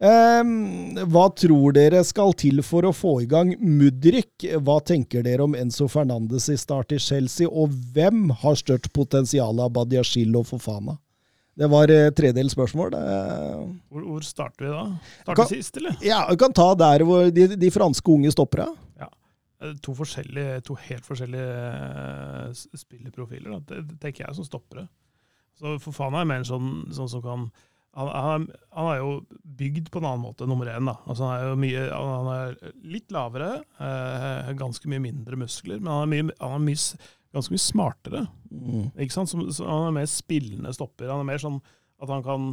Um, hva tror dere skal til for å få i gang Mudrik? Hva tenker dere om Enzo Fernandes i start i Chelsea, og hvem har størst potensial av Badiashil og Fofana? Det var eh, tredels spørsmål. Hvor, hvor, starter vi da? Starter kan, sist, eller? Ja, Vi kan ta der hvor de, de franske unge stopper. Ja. to to, to helt forskjellige spilleprofiler, spillerprofiler, da. det, tenker jeg som stoppere. Så Fofana er mer sånn, sånn som kan han, han, han, er jo bygd på en annen måte, nummer én. Da. Altså, han, er mye, han, er litt lavere, eh, ganske mye mindre muskler, men han er, mye, han er mye, ganske mye smartere. Mm. Ikke sant? Så, så han er mer spillende stopper. Han er mer sånn at han kan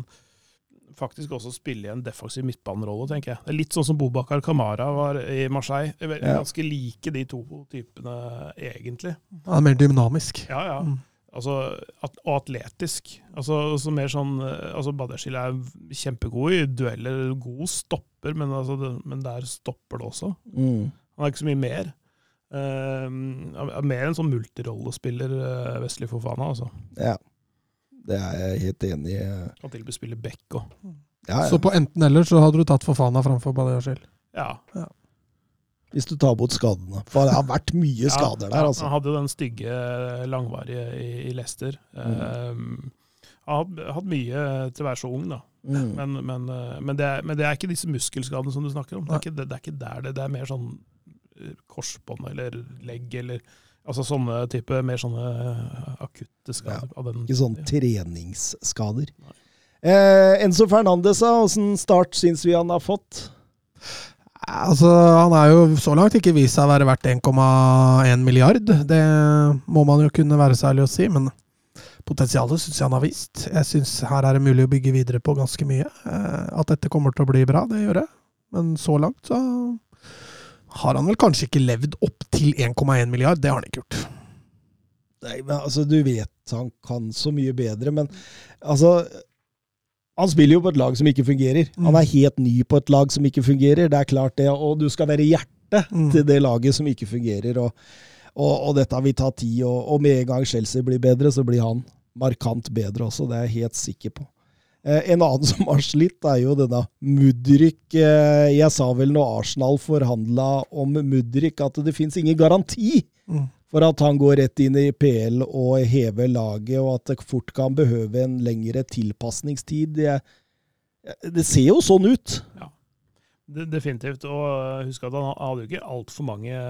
faktisk også spille i en defensiv midtbanerolle, tenker jeg. Det er litt sånn som Bobakar Kamara var i Marseille. Ganske like de to typene, egentlig. Han er mer dynamisk. Ja, ja. Mm. Altså, at, og atletisk. Altså, altså mer sånn, eh, altså Badeshil er kjempegod i dueller, god stopper, men, altså, det, men der stopper det også. Mm. Han er ikke så mye mer. Uh, mer en sånn multirollespiller, uh, Vestli Fofana. Altså. Ja, det er jeg helt enig i. Kan til og med spille back òg. Ja, ja. Så på enten-eller så hadde du tatt Fofana framfor Badeshil? Ja. ja hvis du tar bort skadene. For det har vært mye skader der. altså. Han hadde jo den stygge, langvarige i, i Leicester. Mm. Um, han har hatt mye til å være så ung, da. Mm. Men, men, eh, men, det er, men, det er, ikke disse muskelskadene som du snakker om. Det er ikke, det, det er ikke der det, det er mer sånn eh, korsbånd eller legg eller Altså sånne type, mer sånne akutte skader. Ja, ikke sånne treningsskader. Eh, Enzo Fernandes, åssen start syns vi han har fått? Altså, Han er jo så langt ikke vist seg å være verdt 1,1 milliard. Det må man jo kunne være særlig å si, men potensialet syns jeg han har vist. Jeg syns her er det mulig å bygge videre på ganske mye. Eh, at dette kommer til å bli bra, det gjør jeg. Men så langt så har han vel kanskje ikke levd opp til 1,1 milliard. Det har han ikke gjort. Nei, men altså, du vet han kan så mye bedre, men altså Han spiller jo på et lag som ikke fungerer. Han er helt ny på et lag som ikke fungerer. Det er klart det, og du skal være hjertet Mm. til det laget som ikke fungerer. Og, og, og dette vil ta tid, og, og med en gang Chelsea blir bedre, så blir han markant bedre også. Det er jeg helt sikker på. Eh, en annen (laughs) som har slitt, er jo denne Mudrik. Eh, jeg sa vel når Arsenal forhandla om Mudrik, at det fins ingen garanti Mm. For at han går rett inn i PL og hever laget, og at det fort kan behøve en lengre tilpasningstid. Det, det ser jo sånn ut. Ja, definitivt. Og husk at han hadde jo ikke altfor mange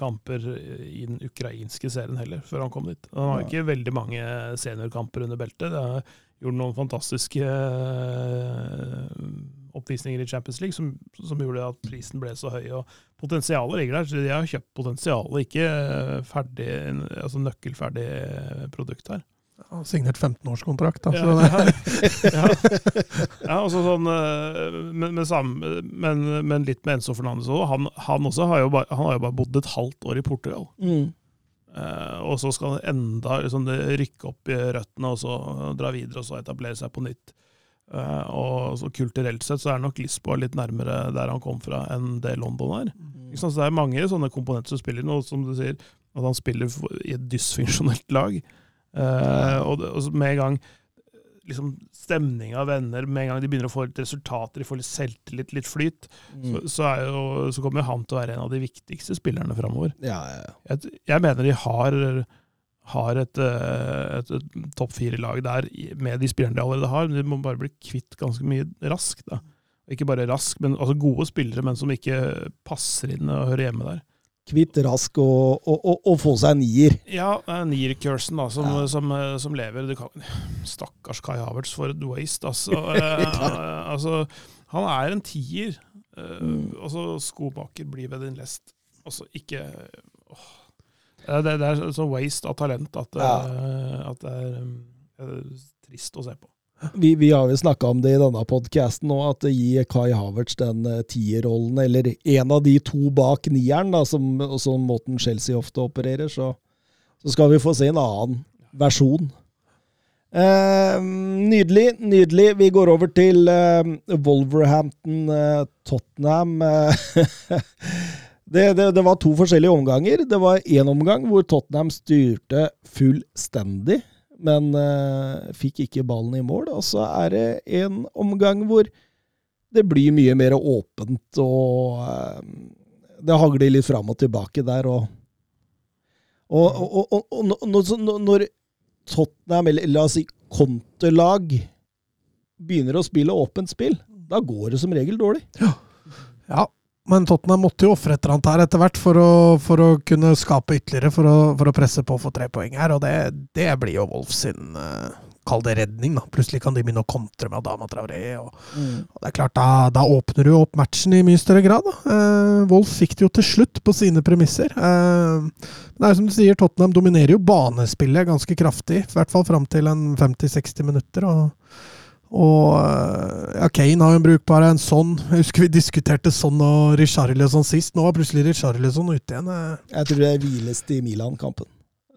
kamper i den ukrainske serien heller, før han kom dit. Han har jo ikke veldig mange seniorkamper under beltet. Det har gjort noen fantastiske eh, oppvisninger i Champions League som, som gjorde at prisen ble så høy. og Potensialet ligger der. så De har kjøpt potensialet, ikke ferdig, altså nøkkelferdig produkt her. Han har signert 15-årskontrakt, da. Ja, Så ja, ja. ja altså sånn, eh, men, men, samme, men, men litt med Enzo Fernandes òg. Han, han, også har jo bare, han har jo bare bodd et halvt år i Portugal. Mm. Uh, og så skal han enda liksom, rykke opp i røttene og så dra videre og så etablere seg på nytt. Eh, og så Kulturelt sett så er nok Lisboa litt nærmere der han kom fra, enn det London er. Mm. Så Det er mange sånne komponenter som spiller noe, som du sier, at han spiller i et dysfunksjonelt lag. Uh, og, og med en gang liksom stemninga venner, med en gang de begynner å få litt resultater, de får litt selvtillit, litt flyt, Mm. så, så, er jo, så kommer han til å være en av de viktigste spillerne framover. Ja, ja, ja. Jeg, jeg mener de har, har et, eh, et, et topp fire-lag der med de spillerne de allerede har, men de må bare bli kvitt ganske mye raskt. da. Ikke bare rask, men altså gode spillere, men som ikke passer inn og hører hjemme der. Kvitt rask og, og, og, og få seg en nier. Ja, uh, Nier-cursen da, som, Ja. som, eh, som lever. Du kan, stakkars Kai Havertz for et waste, altså. (laughs) Eh, altså han er en tier. eh, Mm. Altså, skomaker blir ved din lest. Altså, ikke åh. Eh, det, det er så waste av talent at, eh, at det er er trist å se på. Vi, vi har jo snakka om det i denne podkasten nå, at gi Kai Havertz den uh, tierrollen, eller en av de to bak nieren, da, som, som måten Chelsea ofte opererer, så, så skal vi få se en annen versjon. Eh, nydelig, nydelig. Vi går over til eh, Wolverhampton, eh, Tottenham. eh, (laughs) det, det, det var to forskjellige omganger. Det var én omgang hvor Tottenham styrte fullstendig men uh, fikk ikke ballen i mål. Og så er det en omgang hvor det blir mye mer åpent, og uh, det hagler litt fram og tilbake der. Og, og, og, og når, når Tottenham, eller la oss si konterlag, begynner å spille åpent spill, da går det som regel dårlig. ja, men Tottenham måtte jo ofre et eller annet her etter hvert for å, for å kunne skape ytterligere, for å, for å presse på og få tre poeng her. Og det, det blir jo Wolf sin uh, Kall det redning, da. Plutselig kan de begynne å kontre med Adama Traoré. Og, og det er klart, da, da åpner du opp matchen i mye større grad. da. Uh, Wolf fikk det jo til slutt på sine premisser. Men det er jo som du sier, Tottenham dominerer jo banespillet ganske kraftig. I hvert fall fram til en 50-60 minutter. og og ja, Kane har jo en brukbar en sånn. Jeg husker vi diskuterte sånn og Richarlison sist. Nå var plutselig Richarlison ute igjen. eh. Jeg tror det er til i Milan-kampen.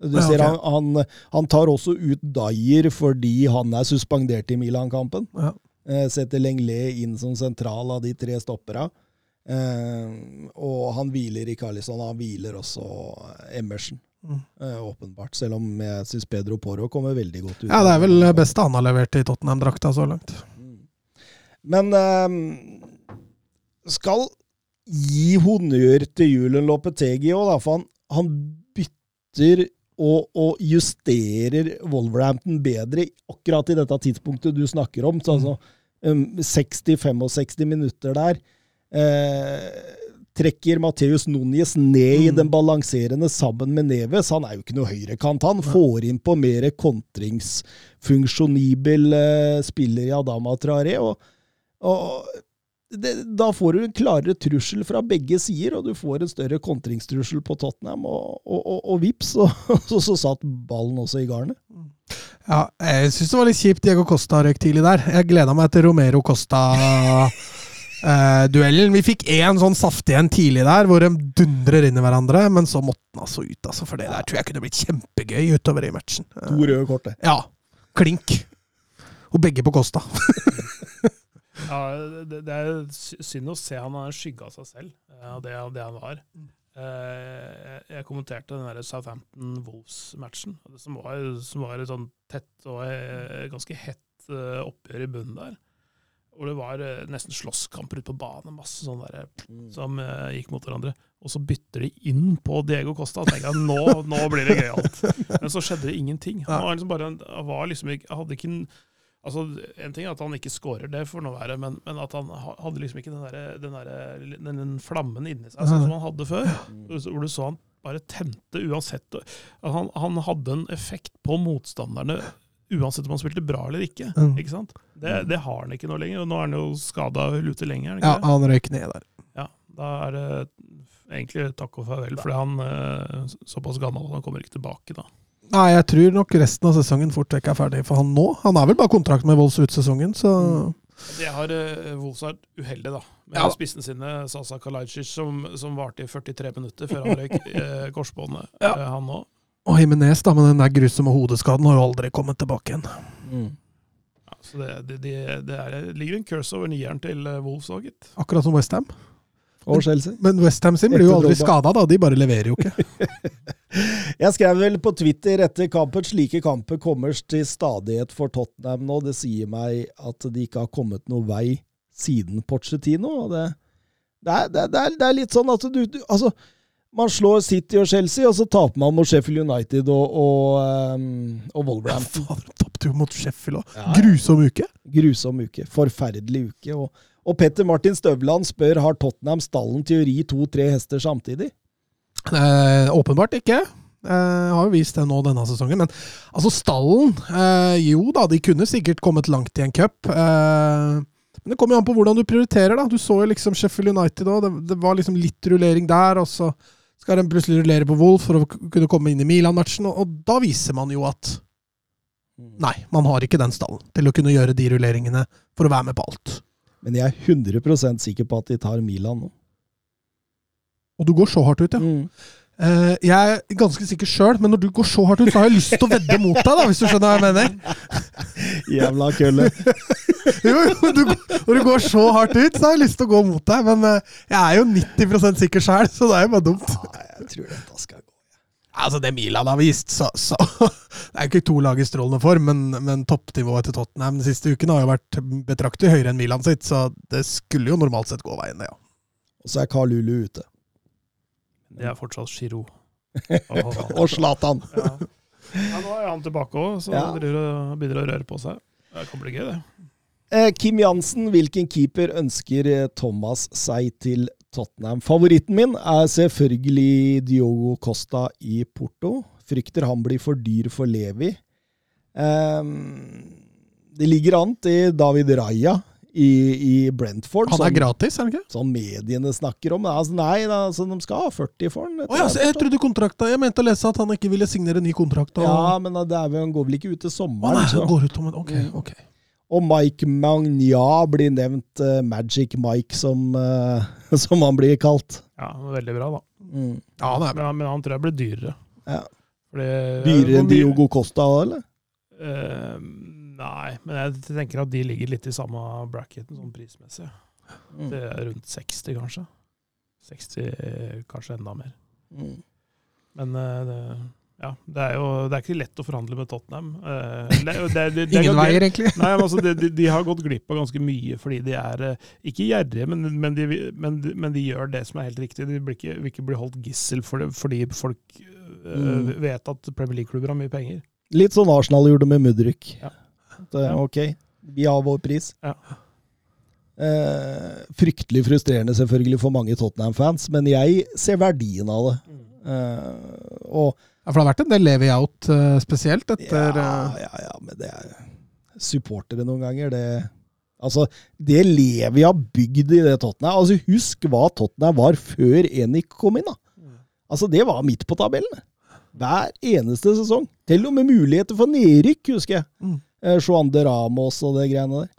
Du Ja, ser okay. han, han, han tar også ut Dyer fordi han er suspendert i Milan-kampen. Ja. Eh, setter Lenglet inn som sentral av de tre stoppera. Eh, og han hviler i Carlisson. han hviler også Emerson. Mm. Eh, åpenbart. Selv om jeg syns Pedro Poro kommer veldig godt ut. Ja, det er vel det beste han har levert i Tottenham-drakta så langt. Men eh, skal gi honnør til Julen Lopetegi òg, for han, han bytter og, og justerer Wolverhampton bedre akkurat i dette tidspunktet du snakker om. Så, altså, um, 60-65 minutter der. Eh, trekker Mateus Núñez ned i Mm. den balanserende sammen med Neves. Han er jo ikke noe høyrekant. Han får inn på mer kontringsfunksjonibel eh, spiller i Adama Traoré. og og det, da får du en klarere trussel fra begge sider, og du får en større kontringstrussel på Tottenham. Og, og, og, og vips, så, (laughs) så, så satt ballen også i garnet. Ja, jeg syns det var litt kjipt Diego Costa røk tidlig der. Jeg gleda meg til Romero Costa-duellen. Vi fikk én sånn saftig en tidlig der, hvor de dundrer inn i hverandre, men så måtte han altså ut, altså, for det der tror jeg kunne blitt kjempegøy utover i matchen. To røde kort, det. Ja. Klink. Og begge på Kosta. (laughs) Ja, det, det er synd å se han har skygga seg selv, eh, av det, det han var. Eh, jeg- kommenterte den der Southampton-Wolves-matchen, som, var- som var et sånn tett og ganske hett oppgjør i bunnen der. Hvor det var eh, nesten slåsskamper ute på banen, masse sånne der, som uh, gikk mot hverandre. Og så bytter de inn på Diego Costa. Og tenker jeg, nå, nå blir det gøyalt. (laughs) Men så skjedde det ingenting. Han var liksom bare, han var liksom hadde ikke en, altså En ting er at han ikke scorer, det får nå være, men, men at han hadde liksom ikke den, der, den, der, den, den flammen inni seg sånn som han hadde før. Hvor du så han bare tente uansett. Han, han hadde en effekt på motstanderne uansett om han spilte bra eller ikke. Mm. ikke sant? Det, det har han ikke nå lenger. og Nå er han jo skada ute lenger. Ikke? Ja, han røyk ned der. Ja, da er det egentlig takk og farvel, fordi han er såpass gammel at han kommer ikke tilbake da. Nei, jeg tror nok resten av sesongen fort vekk er ferdig for han nå. Han har vel bare kontrakt med Wolls ut sesongen, så Det har uh, vært uheldig, da. Med Ja. spissene sine, Sasa Kalajdzic, som, som varte i 43 minutter før han røyk (laughs) eh, korsbåndet. Ja. Eh, han òg. Og Jimenez, da, med den der grusomme hodeskaden, har jo aldri kommet tilbake igjen. Ja, så det, det, det, det, er, det ligger en curse over nieren til eh, Wolves òg, gitt. Akkurat som Westham. Og Chelsea. Men Westham sin blir jo aldri skada, da. De bare leverer jo ikke. (laughs) Jeg skrev vel på Twitter etter kampen slike kamper kommer til stadighet for Tottenham nå. Det sier meg at de ikke har kommet noe vei siden Pochettino. Det, det, er, det, er- det, er, det er litt sånn at du, du Altså, man slår City og Chelsea, og så taper man mot Sheffield United og, og, um, og Wolverhampton. Fader, tapte jo mot Sheffield òg. Ja, ja. Grusom uke. Grusom uke. Forferdelig uke. Og, og Petter Martin Støvland spør har Tottenham stallen til å ri to-tre hester samtidig. Eh, åpenbart ikke. Eh, har jo vist det nå denne sesongen. Men altså, stallen eh, Jo da, de kunne sikkert kommet langt i en cup. Eh, men det kommer jo an på hvordan du prioriterer. da. Du så jo liksom Sheffield United òg. Det, det var liksom litt rullering der. og så skal de plutselig rullere på Wolf for å kunne komme inn i Milan-matchen. Og, og da viser man jo at nei, man har ikke den stallen til å kunne gjøre de rulleringene for å være med på alt. Men jeg er 100% sikker på at de tar Milan nå. Og du går så hardt ut, ja. Mm. Eh, jeg er ganske sikker sjøl, men når du går så hardt ut, så har jeg lyst til å vedde mot deg, da, hvis du skjønner hva jeg mener. (laughs) Jævla kølle. (laughs) Jo, jo, du, når du går så hardt ut, så har jeg lyst til å gå mot deg, men eh, jeg er jo 90% sikker sjøl, så det er jo bare dumt. Ja, jeg tror dette skal gå. Altså, det Milan har vist, så, så (laughs) Det er jo ikke to lag i strålende form, men, men toppnivået til Tottenham de siste ukene har jo vært betraktelig høyere enn Milan sitt, så det skulle jo normalt sett gå veien, ja. Og så er Carl Lulu ute. Det er fortsatt Giro. (laughs) Og Zlatan. (laughs) Ja. ja, nå er han tilbake òg, så Ja. han begynner å røre på seg. Det kan bli gøy, det. Eh, Kim Jansen, hvilken keeper ønsker eh, Thomas seg til Tottenham? Favoritten min er selvfølgelig Diogo Costa i Porto. Frykter han blir for dyr for Levi. Ehm, det ligger an til David Raja i, i Brentford, Han er som, gratis, er han ikke? som mediene snakker om. Altså, nei, altså, de skal ha 40 for han. Oh, ja, så jeg trodde kontrakta Jeg mente å lese at han ikke ville signere ny kontrakt. Og, Ja, men det er vel, han går vel ikke ut til sommeren. sommeren. nei, han går ut om en Ok, ok. Og Mike Magna blir nevnt, uh, Magic Mike som, uh, (laughs) som han blir kalt. Ja, Veldig bra, da. Mm. Ja, det er bra. Men, men han tror jeg blir dyrere. Ja. Fordi, Dyrere hvor enn Diogo Costa, eller? Eh, nei, men jeg tenker at de ligger litt i samme bracketen sånn prismessig. Mm. Det er rundt 60, kanskje. 60, kanskje enda mer. Mm. Men eh, det, ja, det er jo det er ikke lett å forhandle med Tottenham. Eh, det, det, (laughs) Ingen veier, egentlig. Nei, men altså, de, de, har gått glipp av ganske mye fordi de er eh, ikke gjerrige, men, men, de, men, men de gjør det som er helt riktig. De blir ikke, vil ikke bli holdt gissel for det, fordi folk Mm. vet at Premier League-klubber har mye penger. Litt sånn Arsenal gjorde med Mudrik. Ja. Ja. ok, vi har vår pris. Ja. Eh, fryktelig frustrerende selvfølgelig for mange Tottenham-fans, men jeg ser verdien av det. Eh, og Ja, for det har vært en del levy out eh, spesielt etter ja, eh, ja, ja, men det er supportere noen ganger. Det, altså, det Levi har bygd i det Tottenham altså Husk hva Tottenham var før Enik kom inn. da. Altså, Det var midt på tabellen. Hver eneste sesong. Til og med muligheter for nedrykk, husker jeg. Mm. Eh, de Ramos og det greiene der.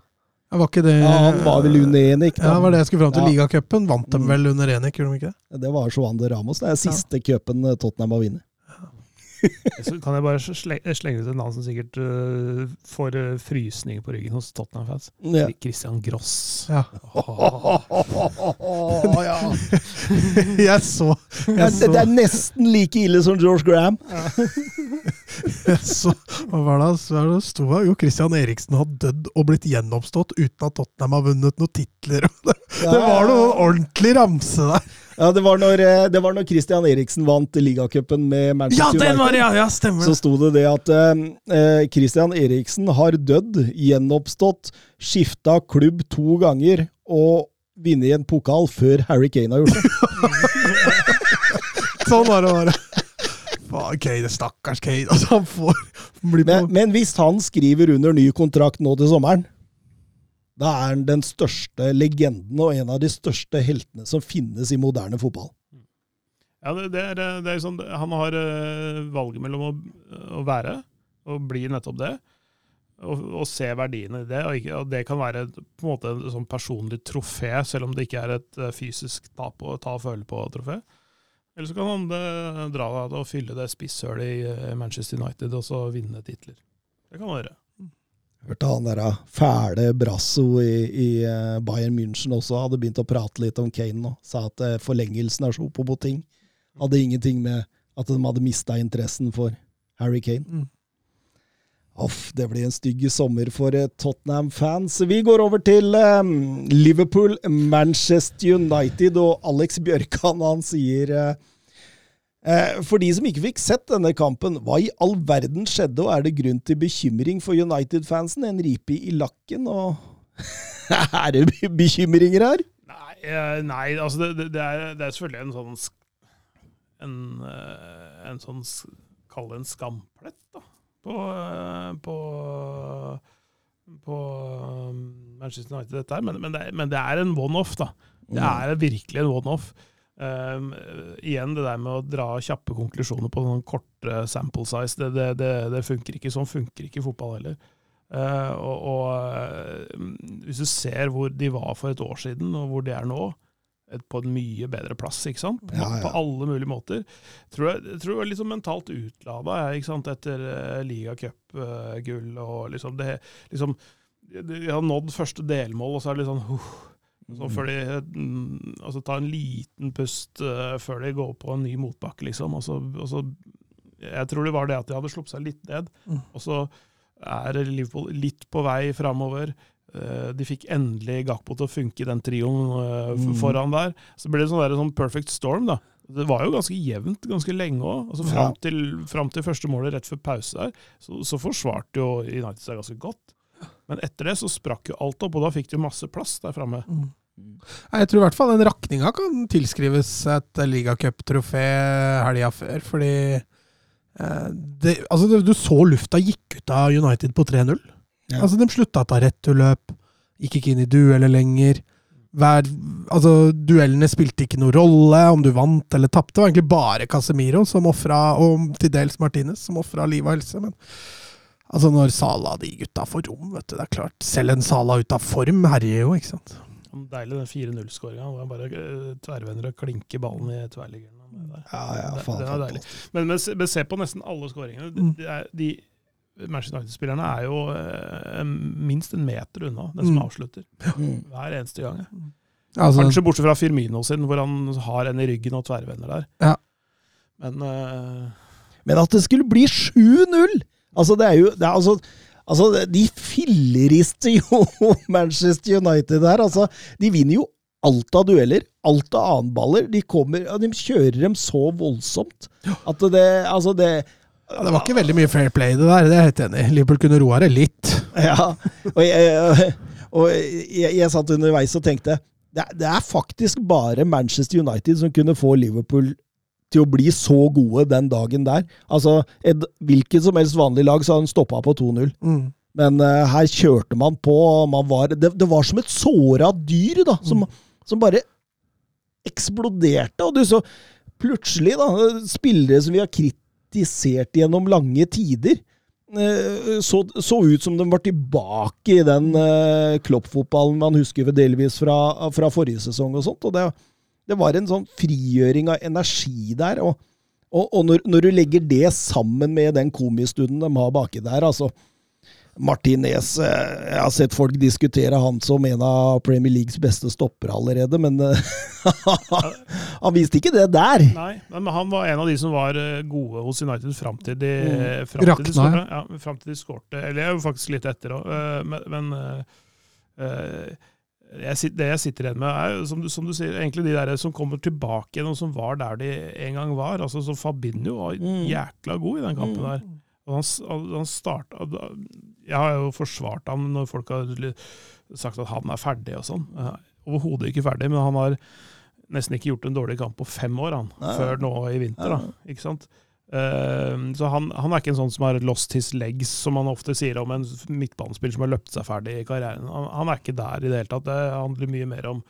ja, Var ikke det Ja, Han var vel under Enik. da. Ja, det var det jeg skulle fram til. Ja. Ligacupen vant dem Mm. vel under Enik, gjorde de ikke det? Det var Juan de Ramos. Det er siste cupen ja. Tottenham har vunnet. (laughs) Så kan jeg bare slenge, slenge ut et navn som sikkert uh, får uh, frysninger på ryggen hos Tottenham-fans. Ja. Christian Gross. Ja. (laughs) Åh, ja. (laughs) Jeg så, jeg det, så, det er nesten like ille som George Graham. jeg så Hva var det så var det sto her? Jo, Christian Eriksen har dødd og blitt gjenoppstått uten at Tottenham har vunnet noen titler. Det, det var noe ordentlig ramse der. Ja, det var når, eh, det var når Christian Eriksen vant ligacupen med Manchester United. Ja, den var det! Ja, ja, stemmer Så sto det det at eh, eh, Christian Eriksen har dødd, gjenoppstått, skifta klubb to ganger og vunnet en pokal før Harry Kane har gjort det. (laughs) Sånn var det bare. Faen, Kane, stakkars Kane. Altså, han får bli på Men, men hvis han skriver under ny kontrakt nå til sommeren, da er han den største legenden og en av de største heltene som finnes i moderne fotball. Ja, det, det, er, det er sånn, Han har uh, valget mellom å, å være og bli nettopp det, og, og se verdiene i det. Og, ikke, og det kan være på en måte et sånn personlig trofé, selv om det ikke er et eh, fysisk ta, på, ta og føle på-trofé. Eller så kan han det, dra og fylle det spisshølet i eh, Manchester United og så vinne titler. Det kan han gjøre. Hørte han der fæle Brasso i, i eh, Bayern München også hadde begynt å prate litt om Kane nå. Sa at eh, forlengelsen er så oppå-ting. Hadde ingenting med at de hadde mista interessen for Harry Kane. Mm. Off, det blir en stygg sommer for eh, Tottenham-fans. Vi går over til um, Liverpool, Manchester United, og Alex Bjørkan han sier eh, For de som ikke fikk sett denne kampen, hva i all verden skjedde, og er det grunn til bekymring for United-fansen? En ripe i lakken, og (laughs) Er det bekymringer her? Nei, eh, nei altså det, det, er, det er selvfølgelig en sånn En, eh, en sånn Kall det en skamplett, da. På, eh, på, på Manchester United, dette her. Men, men, det, men det er en one-off, da. Det er virkelig en one-off. Um, igjen det der med å dra kjappe konklusjoner på noen korte sample size, det, det, det, det funker ikke. Sånn funker ikke i fotball heller. Uh, og og eh, hvis du ser hvor de var for et år siden, og hvor de er nå, et, på en mye bedre plass, ikke sant? På, Ja, ja. på alle mulige måter. Tror jeg, tror jeg var litt sånn mentalt utlada jeg, ikke sant? etter uh, ligacupgull og liksom det liksom, de har nådd første delmål, og så er det litt sånn uh, så før de mm, altså ta en liten pust uh, før de går på en ny motbakke, liksom. Og så, og så Jeg tror det var det at de hadde sluppet seg litt ned. Mm. Og så er Liverpool litt på vei framover. Uh, de fikk endelig Gakpo til å funke i den trioen uh, Mm. foran der. Så ble det sånn, der, sånn perfect storm, da. Det var jo ganske jevnt ganske lenge òg. Altså, fram, Ja. til, fram til første målet rett før pause der, så, så forsvarte jo United seg ganske godt. Men etter det så sprakk jo alt opp, og da fikk de masse plass der framme. Mm. Jeg tror i hvert fall den rakninga kan tilskrives et ligacuptrofé helga før, fordi eh, det, altså, Du så lufta gikk ut av United på 3-0. Ja. Altså, De slutta å ta returløp, gikk ikke inn i dueller lenger. Hver, altså, Duellene spilte ikke noen rolle, om du vant eller tapte. Det var egentlig bare Casemiro som offra, og til dels Martinez som ofra liv og helse. Men altså, når Sala de gutta får rom, vet du, det er klart. Selv en Sala ut av form herjer jo, ikke sant. Deilig den 4-0-skåringa, hvor han bare eh, tverrvender og klinker ballen i tverrliggeren. Ja, ja, Det- det er deilig. Men, men, se- men se på nesten alle skåringene. De, Mm. de, er- de Manchester United-spillerne er jo eh, minst en meter unna den som Mm. avslutter. Mm. Hver eneste gang. Altså, Kanskje bortsett fra Firmino sin, hvor han har en i ryggen og tverrvender der. Ja. Men eh, Men at det skulle bli 7-0! Altså, det er jo det er, altså, altså, De fillerister (laughs) jo Manchester United her. Altså, de vinner jo alt av dueller, alt av annenballer. De, kommer, de kjører dem så voldsomt at det Altså, det Ja, det var ikke veldig mye fair play, det der. Det er jeg helt enig i. Liverpool kunne roa det litt. (laughs) Ja. Og jeg, og jeg, jeg satt underveis og tenkte det, det er faktisk bare Manchester United som kunne få Liverpool til å bli så gode den dagen der. Altså, et hvilket som helst vanlig lag så hadde han stoppa på 2-0. Mm. Men uh, her kjørte man på. Man var, det, det var som et såra dyr da, som, som bare eksploderte. Og du så plutselig, da, spillere som vi har kritisert gjennom lange tider, eh, så, så ut som de var tilbake i den uh, kloppfotballen man husker delvis fra, fra forrige sesong og sånt. og det, det var en sånn frigjøring av energi der. og Og, og når, når, du legger det sammen med den komistunden de har baki der, altså Martinez eh, Jeg har sett folk diskutere han som en av Premier Leagues beste stoppere allerede, men eh, (laughs) han viste ikke det der. Nei, men han var en av de som var eh, gode hos United fram til de, mm. fram til de skårte. Ja, fram til de skårte. Eller faktisk litt etter òg, men, men jeg, det jeg sitter igjen med, er som du, som du, sier, egentlig de der som kommer tilbake igjen, og som var der de en gang var. altså så Fabinho var mm. jækla god i den kampen der. Og han, han starta, Jeg har jo forsvart ham når folk har sagt at han er ferdig og sånn. Overhodet ikke ferdig, men han har nesten ikke gjort en dårlig kamp på fem år, han. Nei. Før nå i vinter, da. Ikke sant? Uh, så han, han, er ikke en sånn som har lost his legs, som man ofte sier om en midtbanespiller som har løpt seg ferdig i karrieren. Han, han, er ikke der i det hele tatt. Det handler mye mer om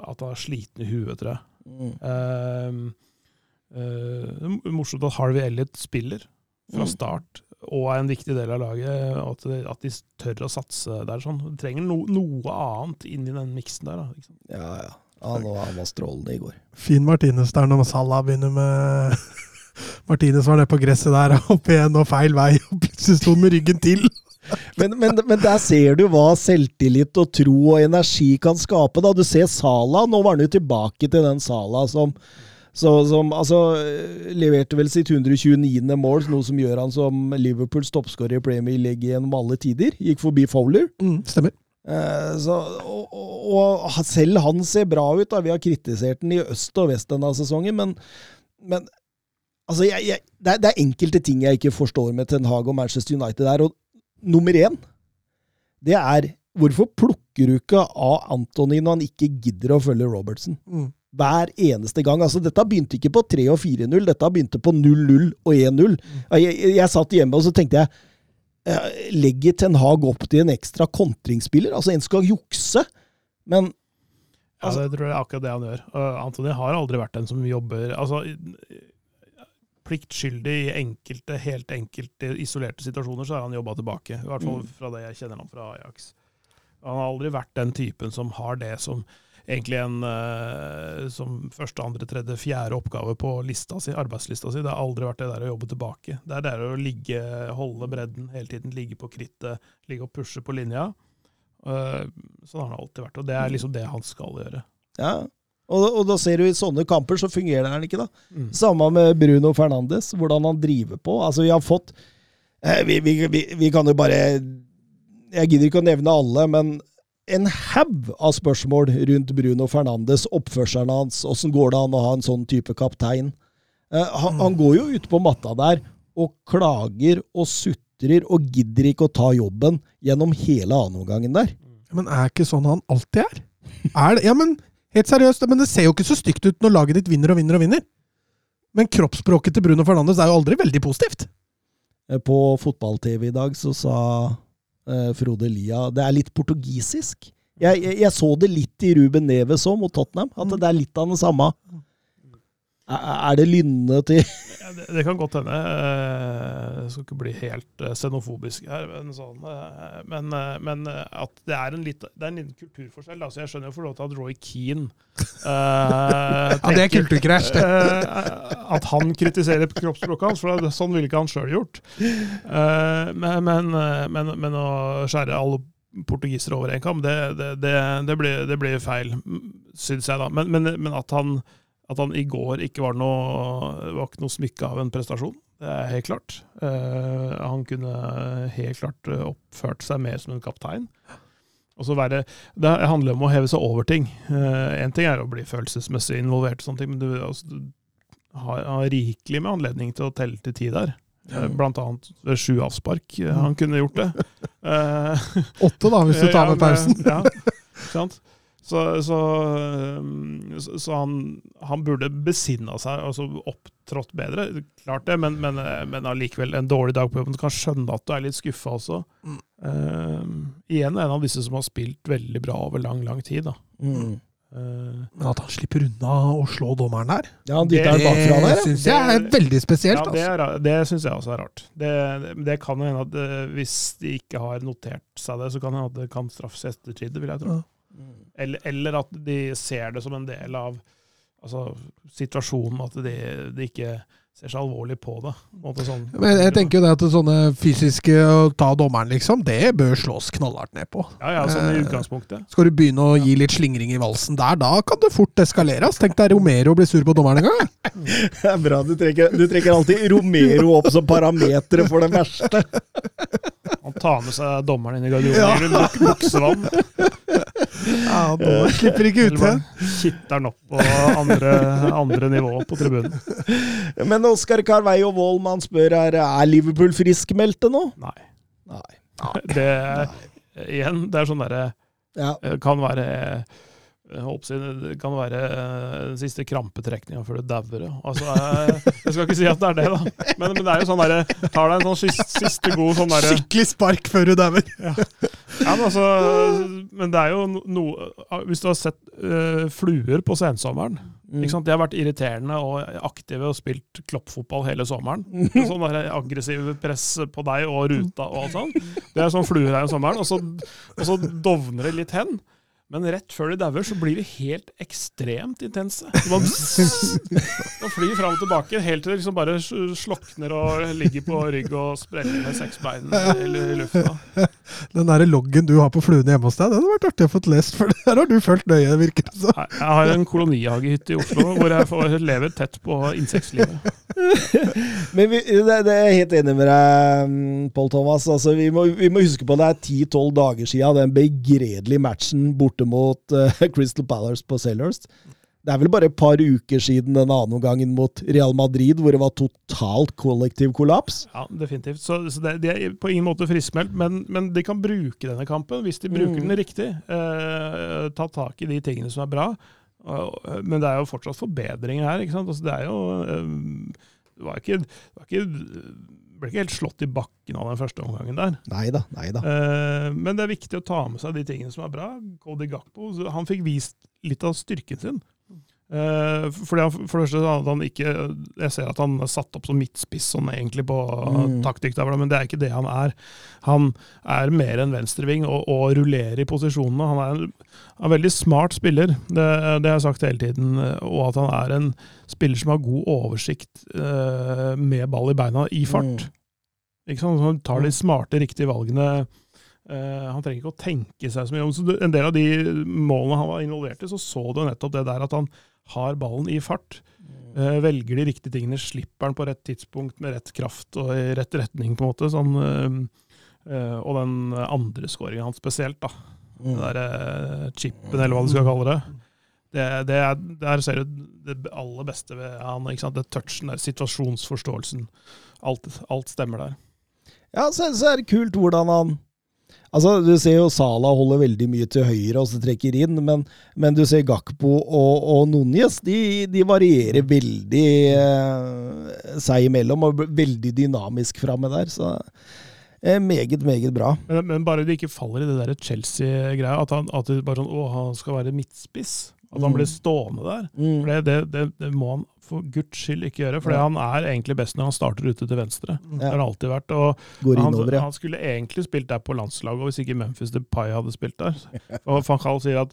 at han er sliten i huet, tror jeg. Mm. Uh, uh, morsomt at Harvey Elliot spiller fra mm. start og er en viktig del av laget. At, at de tør å satse der. sånn. De trenger no, noe annet inn i den miksen der. Da, ja, ja. Han var, han var strålende i går. Fin Martinez der når Salah begynner med Martinez var nede på gresset der, (laughs) opp igjen og feil vei, og plutselig sto han med ryggen til. (laughs) Men, men, men, der ser du hva selvtillit og tro og energi kan skape. da. Du ser Sala, nå var han jo tilbake til den Sala som så, som altså, leverte vel sitt 129. mål, noe som gjør han som Liverpools toppskårer i Premier League gjennom alle tider. Gikk forbi Fowler. Mm, stemmer. Eh, så, og, og, selv han ser bra ut. da, Vi har kritisert den i øst og vest denne sesongen, men, men altså, jeg, jeg, det, er, det, er, enkelte ting jeg ikke forstår med Ten Hag og Manchester United der. og Nummer én, det er hvorfor plukker du ikke av Antony når han ikke gidder å følge Robertson? Mm hver eneste gang. Altså, dette begynte ikke på 3 og 4-0, dette begynte på 0-0 og 1-0. Mm. Jeg, jeg, jeg, satt hjemme og så tenkte jeg Legger Ten Hag opp til en ekstra kontringsspiller? Altså, en skal jukse? Men altså, Ja, det tror jeg er akkurat det han gjør. Uh, Antony har aldri vært den som jobber altså, Pliktskyldig i enkelte, helt enkelte isolerte situasjoner, så har han jobba tilbake. I hvert fall mm. fra det jeg kjenner ham fra Ajax. Han har aldri vært den typen som har det som egentlig en uh, som første, andre, tredje, fjerde oppgave på lista si, arbeidslista si. Det har aldri vært det der å jobbe tilbake. Det er der å ligge, holde bredden hele tiden, ligge på krittet, ligge og pushe på linja. Uh, sånn har han alltid vært, og det er liksom det han skal gjøre. Ja, og, og, da ser du i sånne kamper så fungerer han ikke, da. Mm. Samme med Bruno Fernandes, hvordan han driver på. Altså, vi har fått eh, vi, vi, vi, vi, kan jo bare Jeg gidder ikke å nevne alle, men en haug av spørsmål rundt Bruno Fernandes, oppførselen hans, åssen går det an å ha en sånn type kaptein? Eh, han, han, går jo ute på matta der og klager og sutrer og gidder ikke å ta jobben gjennom hele annenomgangen der. Men er ikke sånn han alltid er? er det, ja, men helt seriøst, men det ser jo ikke så stygt ut når laget ditt vinner og vinner og vinner. Men kroppsspråket til Bruno Fernandes er jo aldri veldig positivt. Eh, på fotball-TV i dag så sa eh, Frode Lia. Det er litt portugisisk. Jeg, jeg, jeg, så det litt i Ruben Neves òg, mot Tottenham. At det er litt av det samme. Er det lynne til det, det, kan godt hende. Eh, jeg skal ikke bli helt eh, xenofobisk her, men, sånn, men, men, at det er en, litt, det er en liten kulturforskjell. Altså jeg skjønner jo for lov til at Roy Keane uh, (laughs) Ja, det er kulturkrasj, det. Uh, at han kritiserer kroppsspråket hans, for sånn ville ikke han sjøl gjort. Uh, men, men, å skjære alle portugisere over en kam, det, det, det, blir, det blir feil, syns jeg, da. men at han at han i går ikke var noe, var ikke noe smykke av en prestasjon. Det er helt klart. Uh, han kunne helt klart oppført seg mer som en kaptein. Og så være, Det handler om å heve seg over ting. Én uh, ting er å bli følelsesmessig involvert, og sånne ting, men du, altså, du har, har, rikelig med anledning til å telle til ti der. Uh, blant annet ved sju avspark. han kunne gjort det. (laughs) Åtte, da, hvis du (laughs) tar med pausen. ja, sant? Så, så, så han, han, burde besinna seg, altså opptrådt bedre. Klart det, men, men, men allikevel en dårlig dag på jobben. Du kan skjønne at du er litt skuffa også. Mm. Uh, igjen en av disse som har spilt veldig bra over lang, lang tid. da. Mm. Uh, men at han slipper unna å slå dommeren der, ja, det, det syns jeg er veldig spesielt. Ja, det, altså. det syns jeg også er rart. Det, det kan hende at hvis de ikke har notert seg det, så kan det hende at det kan straffes i ettertid, vil jeg tro. Ja. Eller, eller, at de ser det som en del av, altså, situasjonen, at de, de ikke ser så alvorlig på det. Sånn. Men jeg tenker jo det at sånne fysiske å ta dommeren, liksom, det bør slås knallhardt ned på. Ja, ja, sånn i Eh, utgangspunktet. Skal du begynne å gi litt slingring i valsen der, da kan det fort eskaleres. Tenk deg Romero blir sur på dommeren en gang. (laughs) Det er bra. Du trekker, du trekker alltid Romero opp som parameteret for det verste. Han tar med seg dommeren inn i garderoben ja. buk buksevann. Ja, da slipper ikke Eller igjen. kitter han opp på andre, andre nivå på tribunen. Men Oskar Carveio Wollmann spør er, er Liverpool friskmeldte nå. Nei. Nei. Det Nei. igjen, det er sånn derre Ja. Det kan være det kan være eh, den siste krampetrekninga før du dauer. Altså, jeg, jeg skal ikke si at det er det, da. Men, men det er jo sånn derre Tar deg en sånn siste, siste god sånn derre Skikkelig spark før du dauer. ja, men, altså, men det er jo noe Hvis du har sett uh, fluer på sensommeren Mm. ikke sant? De har vært irriterende og aktive og spilt kloppfotball hele sommeren. (laughs) Sånn der aggressiv press på deg og ruta og alt sånn. Det er sånn fluer her om sommeren. Og så, og så dovner det litt hen. Men rett før de dauer, så blir de helt ekstremt intense. Man, flyr fram og tilbake helt til det liksom bare slokner og ligger på rygg og spreller med seks bein i lufta. Den der loggen du har på fluene hjemme hos deg, den hadde vært artig å få lest, for der har du fulgt nøye, virker det som. Jeg har en kolonihagehytte i Oslo hvor jeg får leve tett på insektlivet. Men vi, det, det er jeg helt enig med deg, mm, Pål Thomas. Altså, vi, må, vi må huske på det er 10-12 dager siden den begredelige matchen borte mot uh, (laughs) Crystal Palace på Sellhurst. Det er vel bare et par uker siden den andre omgangen mot Real Madrid, hvor det var totalt kollektiv kollaps. Ja, definitivt. Så, så det, de er på ingen måte friskmeldt, men, men de kan bruke denne kampen hvis de bruker Mm. den riktig. Eh, ta tak i de tingene som er bra. Men det er jo fortsatt forbedringer her. ikke sant? Altså, det er jo eh, Det var ikke, det var ikke ble ikke helt slått i bakken av den første omgangen der. Neida, neida. nei. Eh, men det er viktig å ta med seg de tingene som er bra. Cody Gakpo han fikk vist litt av styrken sin. Eh, fordi han, for det første at han ikke Jeg ser at han er satt opp som midtspiss sånn egentlig på Mm. taktikktavla, men det er ikke det han er. Han er mer enn venstreving og, og rullerer i posisjonene. Han er en, en veldig smart spiller, det, det har jeg sagt hele tiden. Og at han er en spiller som har god oversikt eh, med ball i beina i fart. Ikke sant? Han tar de smarte, riktige valgene. Uh, han trenger ikke å tenke seg så mye om. Så en del av de målene han var involvert i, så så du nettopp det der at han har ballen i fart. Uh, velger de riktige tingene, slipper den på rett tidspunkt med rett kraft og i rett retning, på en måte. Sånn, uh, uh, og den andre skåringen hans spesielt, da. Den der eh, chipen, eller hva du skal kalle det. Det, det er, der ser du det aller beste ved han. ikke sant? Det touchen der, situasjonsforståelsen. Alt, alt stemmer der. Ja, så, så er det kult hvordan han Altså, Du ser jo Sala holder veldig mye til høyre og så trekker inn, men, men du ser Gakpo og, og Núñez. De, de varierer veldig eh, seg imellom og veldig dynamisk framme der. Så eh, meget, meget bra. Men, men bare de ikke faller i det der Chelsea-greia, at, han, at det bare sånn, å, han skal være midtspiss. At han Mm. blir stående der. Mm. For det, det, det, det må han for guds skyld ikke gjøre, for han er egentlig best når han starter ute til venstre. Det har han alltid vært. og går han, han skulle egentlig spilt der på landslaget, og hvis ikke Memphis Depay hadde spilt der. (laughs) Og van Gaal sier at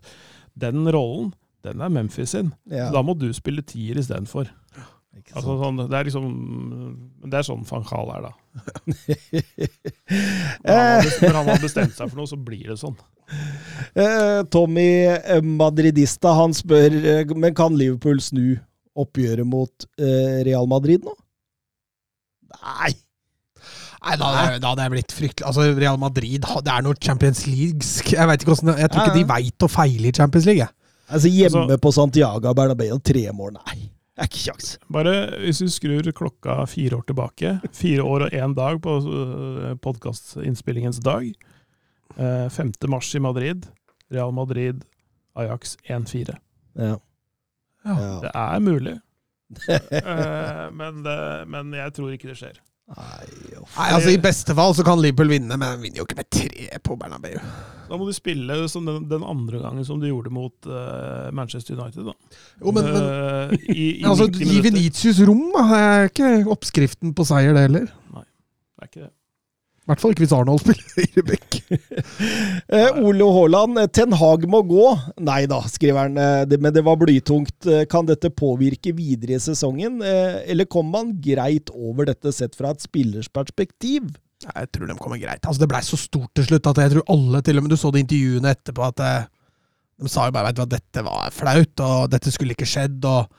den rollen, den er Memphis sin. Da må du spille tier istedenfor. Altså, sånn, det er liksom Det er sånn van Gaal er, da. (laughs) Når Eh. han, har bestemt, når han har bestemt seg for noe, så blir det sånn. Eh, Tommy eh, Madridista han spør men kan Liverpool snu oppgjøret mot eh, Real Madrid nå? Nei! Nei, da, hadde- jeg blitt fryktelig Altså, Real Madrid, det er noe Champions League Jeg vet ikke hvordan, jeg tror ikke de veit å feile i Champions League. Altså Hjemme Altså- på Santiago Bernabeu, tre mål, nei. Det er ikke kjangs. Bare hvis du skrur klokka fire år tilbake, fire år og én dag på podkastinnspillingens dag, eh, 5. mars i Madrid, Real Madrid, Ajax 1-4. Ja. Ja. Det er mulig, (laughs) eh, men, det, men jeg tror ikke det skjer. Nei. Nei, altså I beste fall så kan Liverpool vinne, men de vinner jo ikke med tre på Bernabeu. Da må de spille som den, den andre gangen som de gjorde mot uh, Manchester United. Da. Jo, men, men Eh, i, i (laughs) altså, Gi. Venitius rom, da. Det er ikke oppskriften på seier, det heller. Nei, Det er ikke det. I hvert fall ikke hvis Arnold (laughs) spiller høyreback. (laughs) Eh, Ole Haaland, eh, Ten Hag må gå. Nei da, skriver han, eh, det, men det var blytungt. Eh, Kan dette påvirke videre i sesongen, eh, eller kom man greit over dette sett fra et spillers perspektiv? Jeg tror de kommer greit. Altså, det blei så stort til slutt at jeg tror alle, til og med du så det intervjuene etterpå, at de sa jo bare vet du at dette var flaut, og dette skulle ikke skjedd. og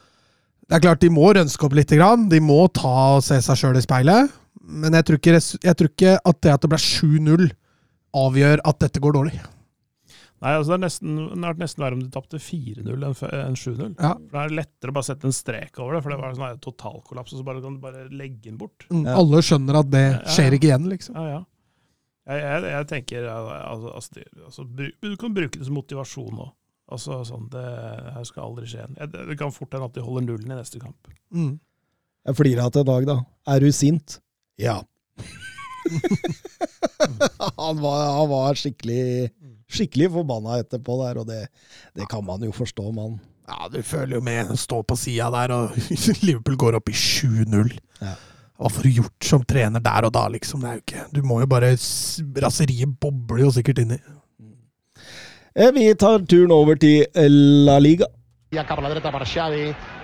Det er klart de må rønske opp litt. Grann. De må ta og se seg sjøl i speilet. Men jeg tror, ikke, jeg tror ikke at det at det ble 7-0, avgjør at dette går dårlig. Nei, altså det er nesten, det er nesten verre om de tapte 4-0 enn 7-0. Ja. For Da er det lettere å bare sette en strek over det, for det var sånn totalkollaps, og så bare, kan du bare legge den bort. Mm, Ja. Alle skjønner at det Ja, ja. skjer ikke igjen, liksom. Ja, ja. Jeg, jeg, jeg tenker altså, altså, altså, Du kan bruke det som motivasjon òg. Altså, sånn, det her skal aldri skje igjen. Det kan fort hende at de holder nullen i neste kamp. Mm. Jeg flirer av til Dag, da. Er du sint? Ja. (laughs) han, var, han var skikkelig, skikkelig forbanna etterpå der, og det, det kan man jo forstå, mann. Ja, du føler jo med. Stå på sida der, og (laughs) Liverpool går opp i 7-0. Ja. Hva får du gjort som trener der og da, liksom? Det er jo ikke Du må jo bare Raseriet bobler jo sikkert inni. Eh, Vi tar turen over til La Liga. Ja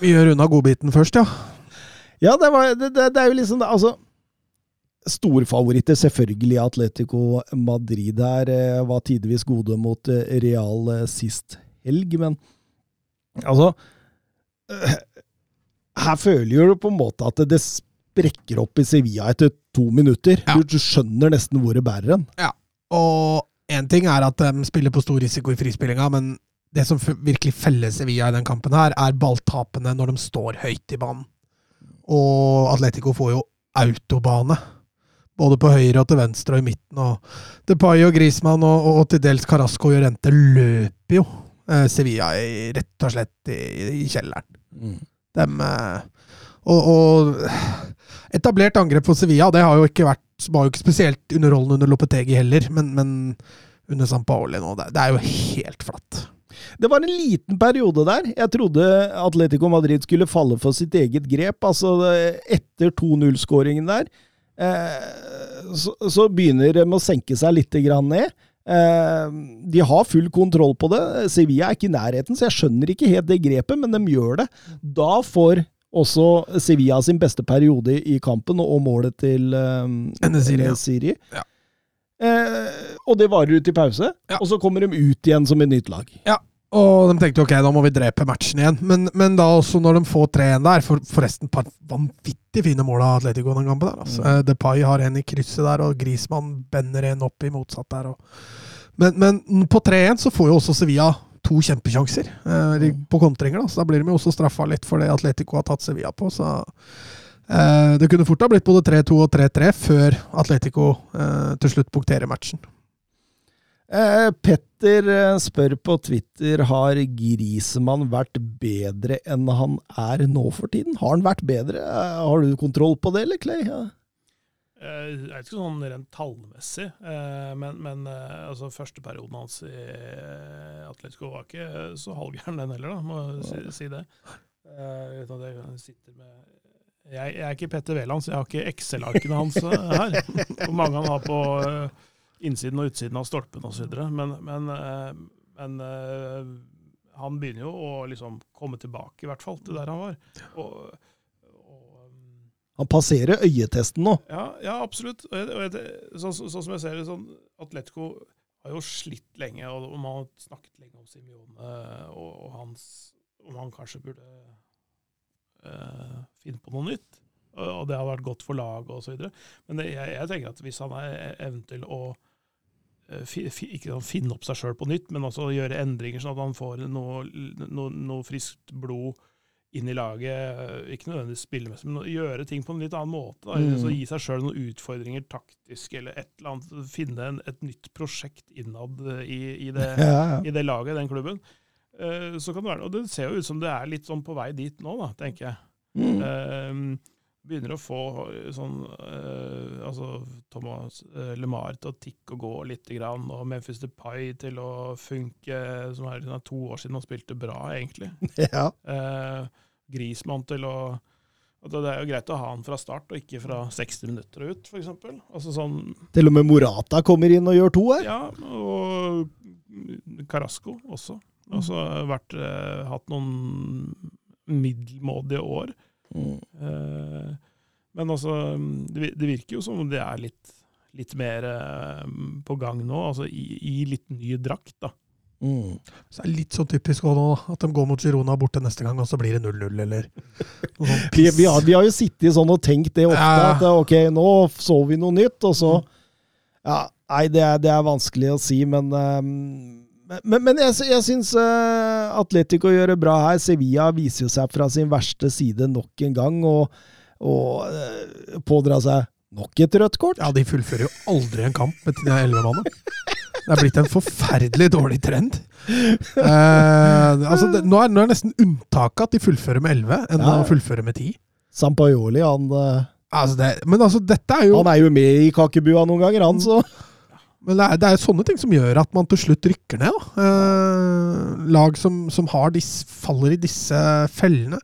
Vi gjør unna godbiten først, ja. Ja, det, var, det, det, det er jo liksom det, Altså Storfavoritter, selvfølgelig. Atletico Madrid her eh, var tidvis gode mot eh, Real eh, sist helg, men altså Her føler du på en måte at det, sprekker opp i Sevilla etter to minutter. Ja. Du, skjønner nesten hvor det bærer hen. Og én ting er at de spiller på stor risiko i frispillinga, men det som virkelig feller Sevilla i den kampen, her, er balltapene når de står høyt i banen. Og Atletico får jo autobane. Både på høyre og til venstre og i midten. Og Depay og Griezmann og, og til dels Carasco og Rente løper jo eh, Sevilla i, rett og slett i, i kjelleren. Dem, eh, og, og etablert angrep for Sevilla, det har jo ikke vært var jo ikke spesielt underholdende under Lopetegi heller, men, men under Sampaoli nå, det, det er jo helt flatt. Det var en liten periode der. Jeg trodde Atletico Madrid skulle falle for sitt eget grep. Altså, etter 2-0-skåringen der, eh, så, så begynner de å senke seg litt grann ned. Eh, de har full kontroll på det. Sevilla er ikke i nærheten, så jeg skjønner ikke helt det grepet, men de gjør det. Da får også Sevilla sin beste periode i kampen, og målet til eh, Enesiri, ja. Eh, og det varer ut i pause, Ja. og så kommer de ut igjen som et nytt lag. Ja, Og de tenkte ok, da må vi drepe matchen igjen. Men, men da også når de får 3-1 der, for, forresten par vanvittig fine mål av Atletico den kampen der. Altså. Eh, Depay har en i krysset der, og Grismann bender en opp i motsatt der. Og. Men, men på 3-1 så får jo også Sevilla to kjempesjanser eh, på kontringer. Da. Så da blir de jo også straffa litt for det Atletico har tatt Sevilla på. Så det kunne fort ha blitt både 3-2 og 3-3 før Atletico eh, til slutt punkterer matchen. Eh, Petter eh, spør på Twitter har Grisemann vært bedre enn han er nå for tiden. Har han vært bedre? Eh, har du kontroll på det, eller, Clay? Ja. Eh, Jeg vet ikke sånn rent tallmessig, eh, men, men eh, altså, første perioden hans i eh, Atletico var ikke så halvgæren den heller, da, må jeg si, si det. Eh, Uten at jeg sitter med jeg, jeg er ikke Petter Wæland, så jeg har ikke Excel-arkene hans eh, her. Hvor mange han har på eh, innsiden og utsiden av stolpen osv. Men, men, eh, men han begynner jo å liksom komme tilbake, i hvert fall, til der han var. Og, Han passerer øyetesten nå. ja, ja, absolutt. Jeg, og jeg, sånn, sånn som jeg ser det, sånn, Atletico har jo slitt lenge, og man har snakket lenge om Simione og, og hans, om han kanskje burde eh, finne på noe nytt. Og, og det har vært godt for laget osv. Men det, jeg, jeg tenker at hvis han er evnen til å eh, ikke finne opp seg sjøl på nytt, men også gjøre endringer, sånn at han får noe, noe, noe friskt blod inn i laget, eh, ikke nødvendigvis spillemessig, men gjøre ting på en litt annen måte. Mm. Så gi seg sjøl noen utfordringer taktisk, eller et eller annet. Finne en, et nytt prosjekt innad i, i, det, (laughs) Ja, ja. i det laget, den klubben. Eh, så kan det være, Og det ser jo ut som det er litt sånn på vei dit nå, da, tenker jeg. Mm. Eh, begynner å få eh, sånn eh, Altså Thomas LeMar til å tikke og gå litt, grann, og Memphis Depay til å funke, som er liksom, to år siden han spilte bra, egentlig. (laughs) ja. Grismann til å Det er jo greit å ha han fra start, og ikke fra 60 minutter og ut, f.eks. Altså sånn Til og med Morata kommer inn og gjør to her. Ja, og Carasco også. Altså vært, eh, hatt noen middelmådige år. Mm. Eh, men altså, det, det virker jo som om det er litt, litt mer eh, på gang nå, altså i, i litt ny drakt, da. Mm. Så det er litt sånn typisk også nå, at de går mot Girona borte neste gang, og så blir det 0-0, eller noe (laughs) sånt Vi, vi, har, vi har jo sittet sånn og tenkt det ofte, Ja. at ok, nå så vi noe nytt, og så Ja, nei, det er, det er vanskelig å si, men ehm, men, men, jeg, jeg syns uh, Atletico gjør det bra her. Sevilla viser jo seg fra sin verste side nok en gang, og, og uh, pådrar seg nok et rødt kort. Ja, de fullfører jo aldri en kamp med de elleve mann. Det er blitt en forferdelig dårlig trend. Uh, altså det, nå, er, nå er nesten unntaket at de fullfører med elleve, enn Ja. å fullføre med ti. Sampaioli, han, uh, Altså det, men altså, dette er jo han er jo med i kakebua noen ganger, han, så Men det er, det er sånne ting som gjør at man til slutt rykker ned. Eh, lag som, som dis, faller i disse fellene.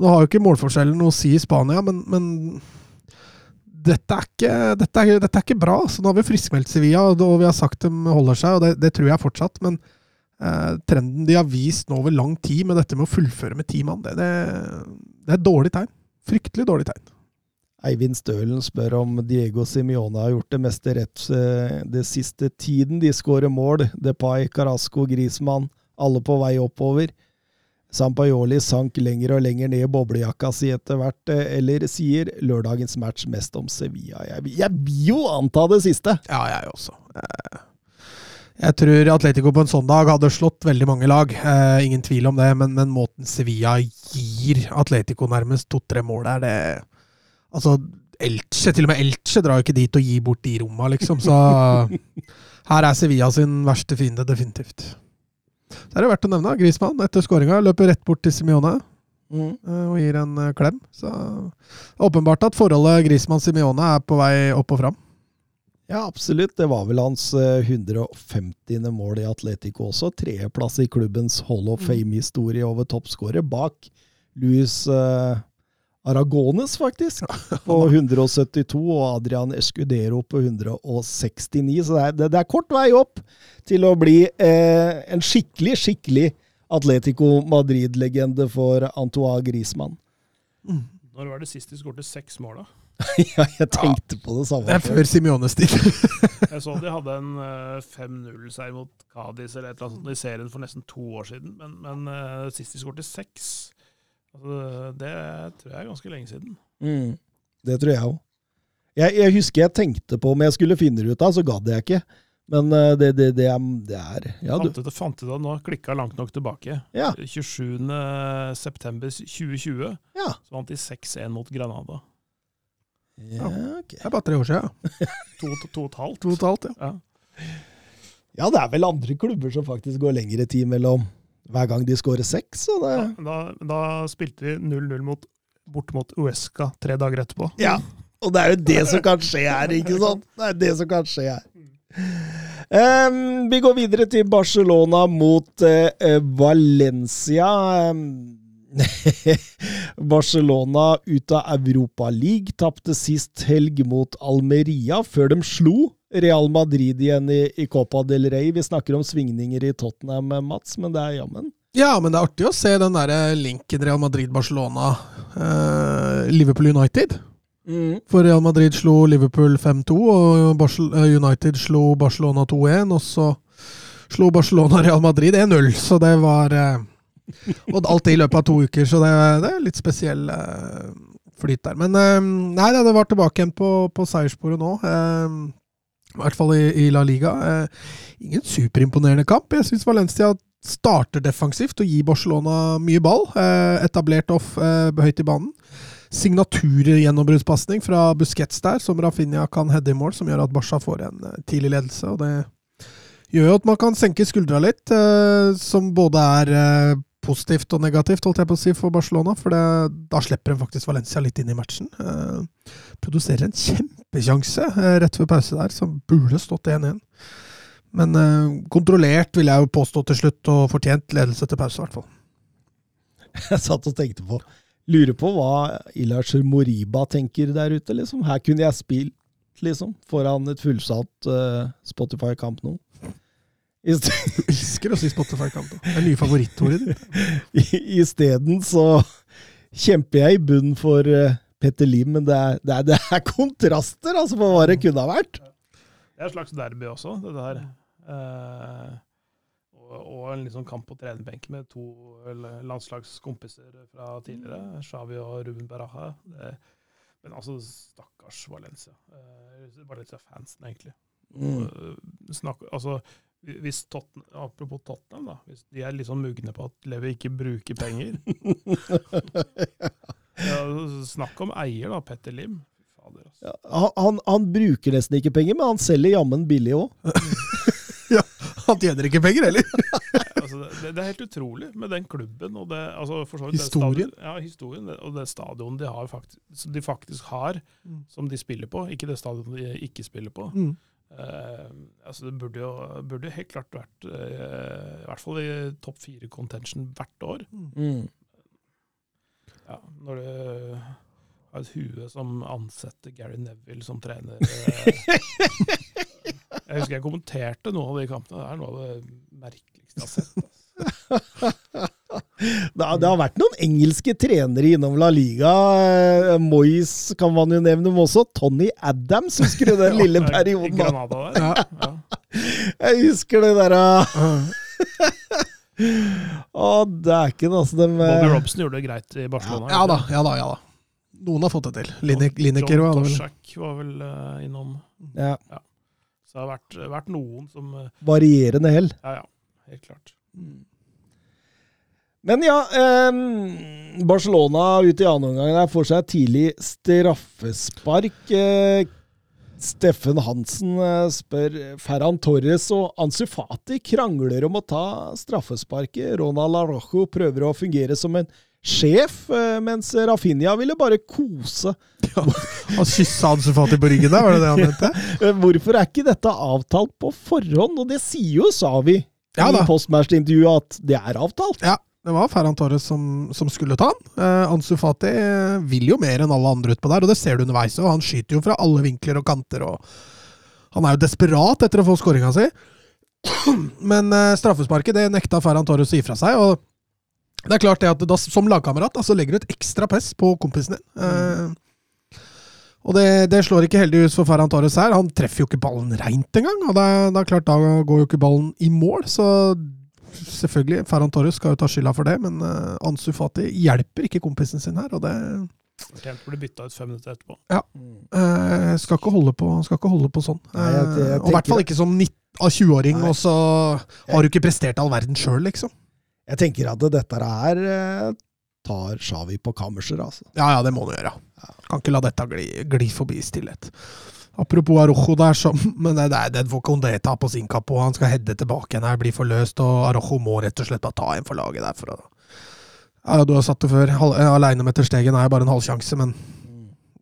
Nå har jo ikke målforskjellen noe å si i Spania, men, men dette, er ikke, dette, er, dette er ikke bra. Så nå har vi friskmeldt Sevilla, og vi har sagt de holder seg, og det, det tror jeg fortsatt. Men eh, trenden de har vist nå over lang tid med dette med å fullføre med ti mann, det, det, det er et dårlig tegn. Fryktelig dårlig tegn. Eivind Stølen spør om Diego Simione har gjort det meste rett eh, det siste tiden. De skårer mål. Depay, Carasco, Grismann, alle på vei oppover. Sampaioli sank lenger og lenger ned i boblejakka si etter hvert, eh, eller sier lørdagens match mest om Sevilla. Jeg, vil- jo anta det siste! Ja, jeg også. Eh, Jeg tror Atletico på en sånn dag hadde slått veldig mange lag. Ingen tvil om det, men, men måten Sevilla gir Atletico nærmest to-tre mål der, det Altså, Elche, til og med Elche drar jo ikke dit og gir bort de romma, liksom. Så (laughs) her er Sevilla sin verste fiende, definitivt. Så er det verdt å nevne Grismann etter skåringa løper rett bort til Simione Mm. eh, og gir en eh, klem. Så åpenbart at forholdet Grismann-Simione er på vei opp og fram. Ja, absolutt. Det var vel hans eh, 150. mål i Atletico også. Tredjeplass i klubbens Hall of Fame-historie over toppskårer, bak Louis eh, Aragones, faktisk, (laughs) på 172, og Adrian Escudero på 169. Så det er, det, det er kort vei opp til å bli eh, en skikkelig, skikkelig Atletico Madrid-legende for Antoine Griezmann. Når var det sist de skåret seks mål, da? (laughs) ja, jeg tenkte på det samme. Det er før Simiones (laughs) tid. Jeg så de hadde en eh, 5-0-seier mot Cádiz eller et eller annet sånt i serien for nesten to år siden, men, men eh, sist de skåret seks altså, Det tror jeg er ganske lenge siden. Mm, det tror jeg òg. Jeg, jeg husker jeg tenkte på om jeg skulle finne det ut av, så gadd jeg ikke. Men eh, det, det, det, er, det er Ja, du. Fant det, fant det at nå klikka langt nok tilbake. Ja. 27. september 2020 Ja. så vant de 6-1 mot Granada. Ja, okay. Det er bare tre år siden. ja. To, (laughs) to, to og et halvt. Totalt, ja. Ja. ja, det er vel andre klubber som faktisk går lengre tid mellom hver gang de scorer seks. Det, Da, da spilte de 0-0 mot, bort mot Uesca tre dager etterpå. ja. Og det er jo det som kan skje her, ikke sant? Det er det som kan skje her. Um, vi går videre til Barcelona mot uh, Valencia. Em, (laughs) Barcelona ut av Europa League tapte sist helg mot Almeria, før de slo Real Madrid igjen i, i Copa del Rey. Vi snakker om svingninger i Tottenham, Mats, men det er jammen. Ja, men det er artig å se den der linken Real Madrid-Barcelona. Eh, Liverpool United. For Real Madrid slo Liverpool 5-2, og Barcel eh, United slo Barcelona 2-1. Og så slo Barcelona Real Madrid 1-0, så det var eh, Og alt det i løpet av to uker, så det, det er litt spesiell eh, flyt der. Men eh, nei, det var tilbake igjen på, på seiersporet nå. Eh, I hvert fall i, i La Liga. Eh, ingen superimponerende kamp. Jeg syns Valencia starter defensivt og gir Barcelona mye ball. Eh, etablert off eh, høyt i banen. Signaturgjennombruddspasning fra Busquets der, som Rafinha kan heade i mål, som gjør at Barca får en tidlig ledelse. og Det gjør jo at man kan senke skuldra litt, som både er positivt og negativt, holdt jeg på å si, for Barcelona. For det, da slipper de faktisk Valencia litt inn i matchen. Eh, produserer en kjempesjanse eh, rett før pause der, som burde stått 1-1. Men eh, kontrollert, vil jeg jo påstå til slutt, og fortjent ledelse til pause, i hvert fall. (laughs) Jeg satt og tenkte på Lurer på hva Ilacher Moriba tenker der ute, liksom. Her kunne jeg spilt, liksom, foran et fullsatt uh, Spotify-kamp nå. Elsker å si Spotify kanto. Det er nye favorittordet ditt. (laughs) Isteden så kjemper jeg i bunnen for uh, Petter Lim, men det er, det, er, det er, kontraster altså, på hva det kunne ha vært. Det er et slags derby også, det der. Eh, og en liksom kamp på trenerbenken med to landslagskompiser fra tidligere, Xavi og Ruben Baraha. Det, men altså, stakkars Valencia. Eh, Valencia-fansen, egentlig. Mm. Uh, snakk, altså, hvis Tottenham, apropos Tottenham, da, hvis de er liksom mugne på at Levi ikke bruker penger (laughs) ja, Snakk om eier, da. Petter Lim. Fader, altså. ja, han, han, bruker nesten ikke penger, men han selger jammen billig òg. (laughs) ja, han tjener ikke penger heller. (laughs) altså, det, det, er helt utrolig med den klubben og det, altså, historien. Det ja, historien og det stadionet de, har faktisk, de faktisk har, mm. som de spiller på. Ikke det stadionet de ikke spiller på. Mm. Uh, altså det burde jo, burde helt klart vært uh, i hvert fall i topp fire contention hvert år. Mm. Ja, når du har et hue som ansetter Gary Neville som trener uh, (laughs) Jeg husker jeg kommenterte noen av de kampene. Det er noe av det merkeligste jeg har sett. Altså. (laughs) (laughs) Det har vært noen engelske trenere innom La Liga. Eh, Moyes kan man jo nevne, men også Tony Adams, husker du den (laughs) lille perioden? Granada der. Ja. Ja. Jeg husker det derre (laughs) Å, dæken, altså. De, Bobby Robson gjorde det greit i Barcelona. Ja, ja da, ja da. ja da. Noen har fått det til. Lineker John Toshak var vel uh, innom. Ja. ja. Så det har vært, vært noen som uh, Varierende hell. Ja, ja. Helt klart. Mm. Men ja, eh, Barcelona ut i andre omgang får seg tidlig straffespark. Eh, Steffen Hansen eh, spør Ferran Torres og Ansu Fati krangler om å ta straffesparket. Ronald Arrojo prøver å fungere som en sjef, eh, mens Rafinha ville bare kose. (laughs) Ja, han kyssa Ansu Fati på ryggen der, var det det han mente? (laughs) Hvorfor er ikke dette avtalt på forhånd? Og det sier jo Savi ja, i postmatch-intervjuet at det er avtalt. Ja, det var Ferran Torres som, som skulle ta han. Eh, Ansu Fati eh, vil jo mer enn alle andre utpå der, og det ser du underveis. og Han skyter jo fra alle vinkler og kanter. og Han er jo desperat etter å få skåringa si. (clears throat) Men eh, straffesparket det nekta Ferran Torres å gi fra seg. og det er klart det at da, Som lagkamerat så legger du et ekstra press på kompisen din. Uh, og det, det, slår ikke heldig ut for Ferran Torres her. Han treffer jo ikke ballen reint engang. og det, det er klart Da går jo ikke ballen i mål. så selvfølgelig, Ferran Torres skal jo ta skylda for det, men uh, Ansu Fati hjelper ikke kompisen sin her, og det Fortjent å bli bytta ut fem minutter etterpå. Ja. Uh, skal, ikke holde på, skal ikke holde på sånn. Nei, jeg, jeg jeg og i hvert fall ikke som 20-åring, og så har du ikke prestert all verden sjøl, liksom. Jeg tenker at dette her tar Shawi på kammerset, altså. Ja, ja, det må du gjøre. Kan ikke la dette gli, gli forbi i stillhet. Apropos Arojo der, som, (laughs) men det, det, den får Condé ta på sin kapp, og han skal heade tilbake igjen her, blir forløst, og Arojo må rett og slett bare ta en for laget der. for å ja, Du har satt det før. Aleine med Terstegen er bare en halvsjanse, men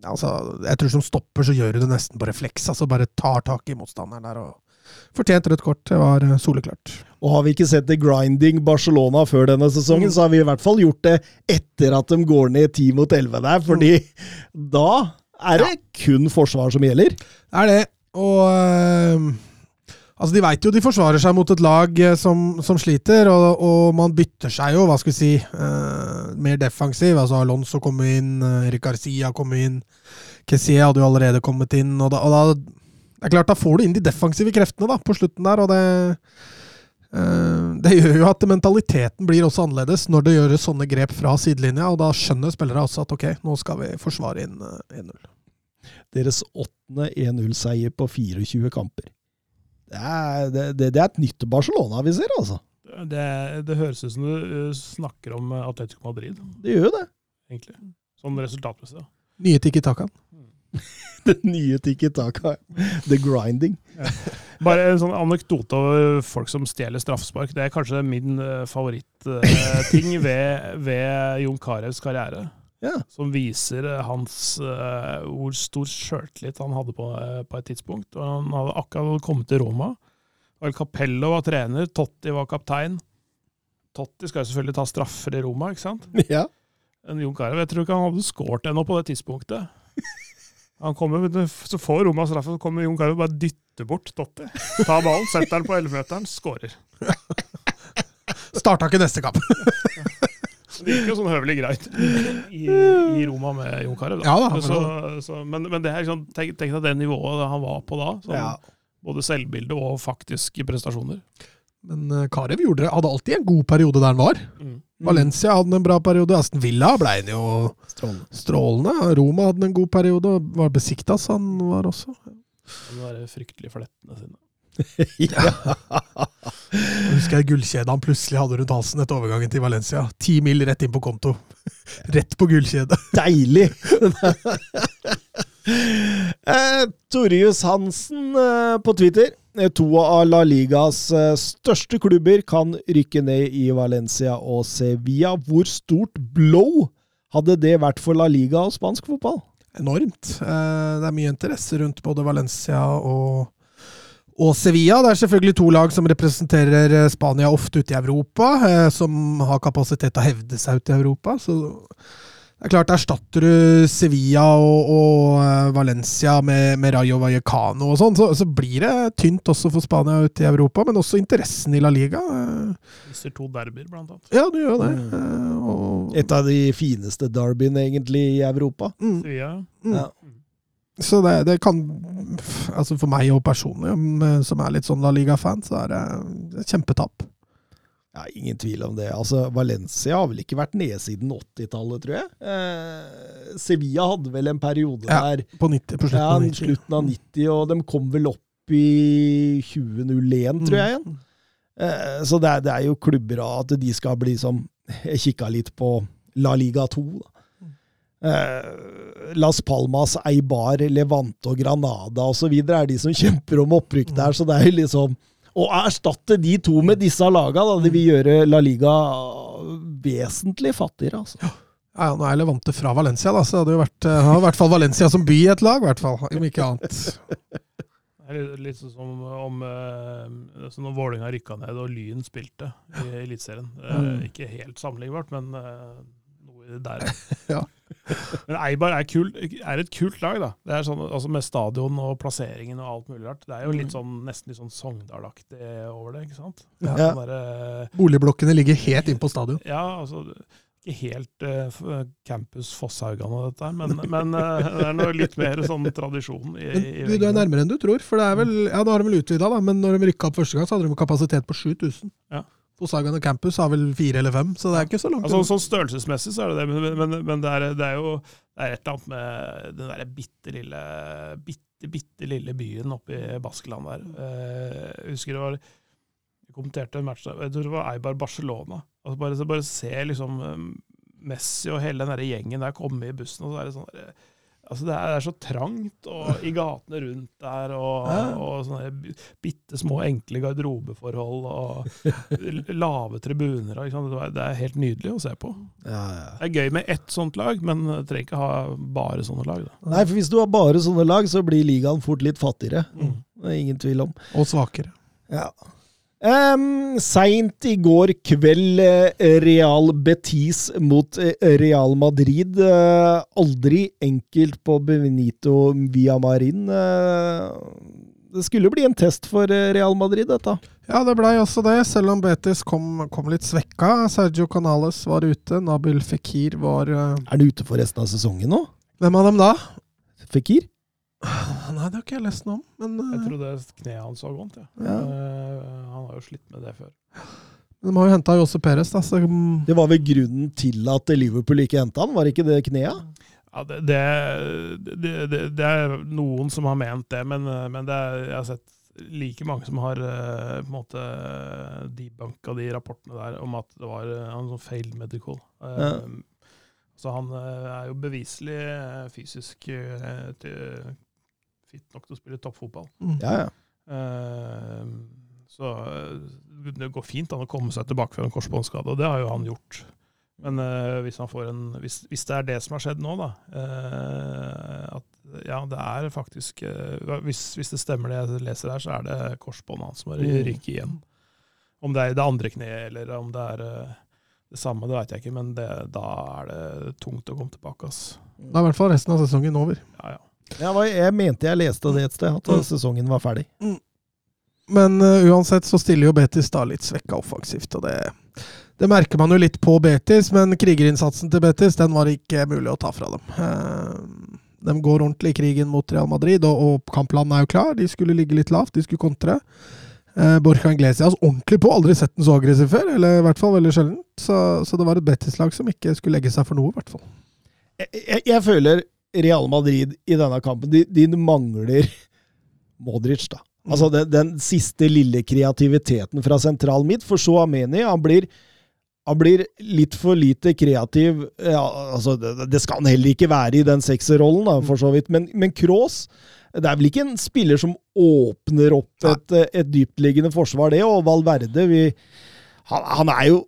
altså, jeg tror som stopper så gjør du det nesten på refleks. altså Bare tar tak i motstanderen der. og Fortjent rødt kort. Det var eh, soleklart. Og har vi ikke sett det grinding Barcelona før denne sesongen, mm. så har vi i hvert fall gjort det etter at de går ned 10 mot 11 der, fordi mm. da er det kun forsvar som gjelder? Det er det. Og øh, Altså, De veit jo de forsvarer seg mot et lag eh, som, som sliter, og, og, man bytter seg jo, hva skal vi si, øh, mer defensiv. Altså Alonso kom inn, Erik Garcia kom inn, Kessie hadde jo allerede kommet inn. og da, og da det er klart, Da får du inn de defensive kreftene da, på slutten der, og det øh, det gjør jo at mentaliteten blir også annerledes når det gjøres sånne grep fra sidelinja, og da skjønner spillere også at ok, nå skal vi forsvare inn 1-0 deres åttende 1-0-seier på 24 kamper. Det er, det, det er, et nytt Barcelona vi ser, altså. Det, det høres ut som du eh, snakker om eh, Atletico Madrid, Det gjør jo det. egentlig. Sånn resultatmessig. da. Nye Tiki Takan. (laughs) Det nye Tiki Taka. The grinding. Bare en sånn anekdote over folk som stjeler straffespark. Det er kanskje min favorittting ved, ved Jon Carews karriere. Ja. Som viser eh, hans uh, hvor stor sjøltillit han hadde på, uh, på et tidspunkt. Og han hadde akkurat kommet til Roma. Al Capello var trener, Totti var kaptein. Totti skal jo selvfølgelig ta straffer i Roma, ikke sant? (laughs) ja. Men Jon Carew, jeg tror ikke han hadde skåret ennå på det tidspunktet. Han kommer, Så får Roma straffe, så kommer Jon Carew bare dytter bort Totti. Tar ballen, setter den på 11-meteren, skårer. (laughs) Starta ikke neste kamp. (laughs) Det gikk jo sånn høvelig greit i, i Roma med Jon Carew. Ja da, men så, så, men, men det er liksom, tenk, tenk deg det nivået han var på da. Sånn, Ja. Både selvbilde og faktiske prestasjoner. Men uh, Karev gjorde det. Hadde alltid en god periode der han var. Mm. Valencia hadde en bra periode. Aston Villa ble han jo Strålende. strålende. Roma hadde en god periode. og Var så han var også. De var fryktelig flettende sine. (laughs) ja. Jeg husker jeg gullkjeda han plutselig hadde rundt halsen etter overgangen til Valencia. Ti mil rett inn på konto. (laughs) Rett på gullkjedet. (laughs) Deilig! eh, Torjus Hansen eh, på Twitter. Eh, To av La Ligas eh, største klubber kan rykke ned i Valencia og Sevilla. Hvor stort blow hadde det vært for La Liga og spansk fotball? Enormt. Eh, Det er mye interesse rundt både Valencia og og Sevilla. Det er selvfølgelig to lag som representerer eh, Spania ofte ute i Europa, eh, som har kapasitet til å hevde seg ute i Europa. Så det er klart, erstatter du Sevilla og, og eh, Valencia med, med Rayo Vallecano og sånn, så, så blir det tynt også for Spania ute i Europa, men også interessen i La Liga. Viser to derbyer, blant annet. Ja, du gjør det. Mm. Og, Et av de fineste derbyene egentlig i Europa. mm, Sevilla. mm. Ja. Så det, det kan Altså for meg og personlig, som er litt sånn La Liga-fan, så er det et kjempetap. Ja, Ingen tvil om det. Altså, Valencia har vel ikke vært nede siden 80-tallet, tror jeg. Eh, Sevilla hadde vel en periode Ja, der På, 90, på slutten ja, av 90. slutten av 90, og de kom vel opp i 2001, tror jeg igjen. Mm. Eh, så det er, det er jo klubber av at de skal bli som Jeg kikka litt på La Liga 2. da. Eh, Las Palmas, Eibar, Levante og Granada osv. er de som (laughs) kjemper om opprykk der, så det er jo liksom Å erstatte de to med disse laga, da, det vil gjøre La Liga vesentlig fattigere, altså. Ja, ja, nå er Levante fra Valencia, da, så det hadde jo vært, eh, i hvert fall Valencia som by i et lag, i hvert fall, om ikke annet. Litt- sånn som om sånn når Vålerenga rykka ned og Lyn spilte i Eliteserien. Mm. Ikke helt sammenlignbart, men der. (laughs) Ja. Men Eibar er, kul, er et kult lag, da. Det er sånn, altså Med stadion og plasseringen og alt mulig rart. Det er jo litt sånn, nesten litt sånn Sogndal-aktig over det, ikke sant? Ja. Ja. Der, Boligblokkene ligger helt inn på stadion. ja, altså ikke helt uh, Campus Fosshaugane og dette her, men, men uh, (laughs) det er noe litt mer sånn tradisjon i, Men i du, er nærmere enn du tror, for det er vel Ja, da har de vel utvida, da, men når de rykka opp første gang, så hadde de kapasitet på 7000. Ja. Og Campus har vel fire eller fem, så det er ikke så langt. Altså, sånn størrelsesmessig så er det det, men, men, men det, er, det er jo det er et eller annet med den derre bitte lille, bitte, bitte lille byen oppe i Baskeland der. Eh, Jeg husker det var Jeg kommenterte en match der, jeg tror det var Eibar Barcelona. Altså bare, så bare se liksom eh, Messi og hele den der gjengen der komme i bussen, og så er det sånn der, Altså det, er, det er så trangt og, i gatene rundt der, og, og sånne bi- bitte små, enkle garderobeforhold, og lave tribuner. og Ikke sant? Det er- er helt nydelig å se på. Ja, ja. Det er gøy med ett sånt lag, men du trenger ikke ha bare sånne lag. Da. Nei, for hvis du har bare sånne lag, så blir ligaen fort litt fattigere. Mm. Det er ingen tvil om. Og svakere. Ja. Um, Seint i går kveld, eh, Real Betis mot eh, Real Madrid. Uh, aldri enkelt på Benito Villamarin. Uh, det skulle bli en test for Real Madrid, dette. Ja, det blei også det, selv om Betis kom, kom litt svekka. Sergio Canales var ute, Nabil Fikir var uh... Er han ute for resten av sesongen nå? Hvem av dem da? Fikir? Nei, det har ikke jeg lest noe om. Men Jeg eh, trodde kneet hans var vondt. Ja. Ja. Uh, han har jo slitt med det før. de har jo henta Jose Perez, da. Så, Det var vel grunnen til at Liverpool ikke henta han, var ikke det kneet? Ja, det, det, det, det, er noen som har ment det, men, men det er, jeg har sett like mange som har eh, på en måte debanka de rapportene der om at det var eh, en sånn feil medical. Eh, Ja. Så han eh, er jo beviselig eh, fysisk eh, til, fit nok til å spille toppfotball. Mm. Ja, ja. Eh, så eh, det går fint an å komme seg tilbake fra en korsbåndskade, og det har jo han gjort. Men eh, hvis, han får en, hvis, hvis det er det som har skjedd nå, da eh, At ja, det er faktisk hvis, hvis det stemmer det jeg leser her, så er det korsbåndet hans som har Mm. ryket igjen. Om det er i det andre kneet, eller om det er det samme, det veit jeg ikke, men det, da er det tungt å komme tilbake. ass. Da er i hvert fall resten av sesongen over. Ja, ja. Jeg, jeg mente jeg leste det et sted, at Mm. sesongen var ferdig. Men uh, uansett så stiller jo Betis da litt svekka offensivt, og det, det merker man jo litt på Betis, men krigerinnsatsen til Betis den var ikke mulig å ta fra dem. Uh, de går ordentlig i krigen mot Real Madrid, og, og kampplanen er jo klar. De skulle ligge litt lavt, de skulle kontre. Eh, Borja Iglesias ordentlig på, aldri sett den så aggressiv før, eller i hvert fall veldig sjelden. Så, så det var et Betis-lag som ikke skulle legge seg for noe, i hvert fall. Jeg, jeg, jeg føler Real Madrid i denne kampen De, de mangler Modric, da. Altså den, den siste lille kreativiteten fra sentral midt. For så Ameni, han blir, han blir litt for lite kreativ. Ja, altså, det, det skal han heller ikke være i den sekserrollen, for så vidt. Men, men Kroos det er vel ikke en spiller som åpner opp et, et dyptliggende forsvar, det. Og Valverde vi, han, han er jo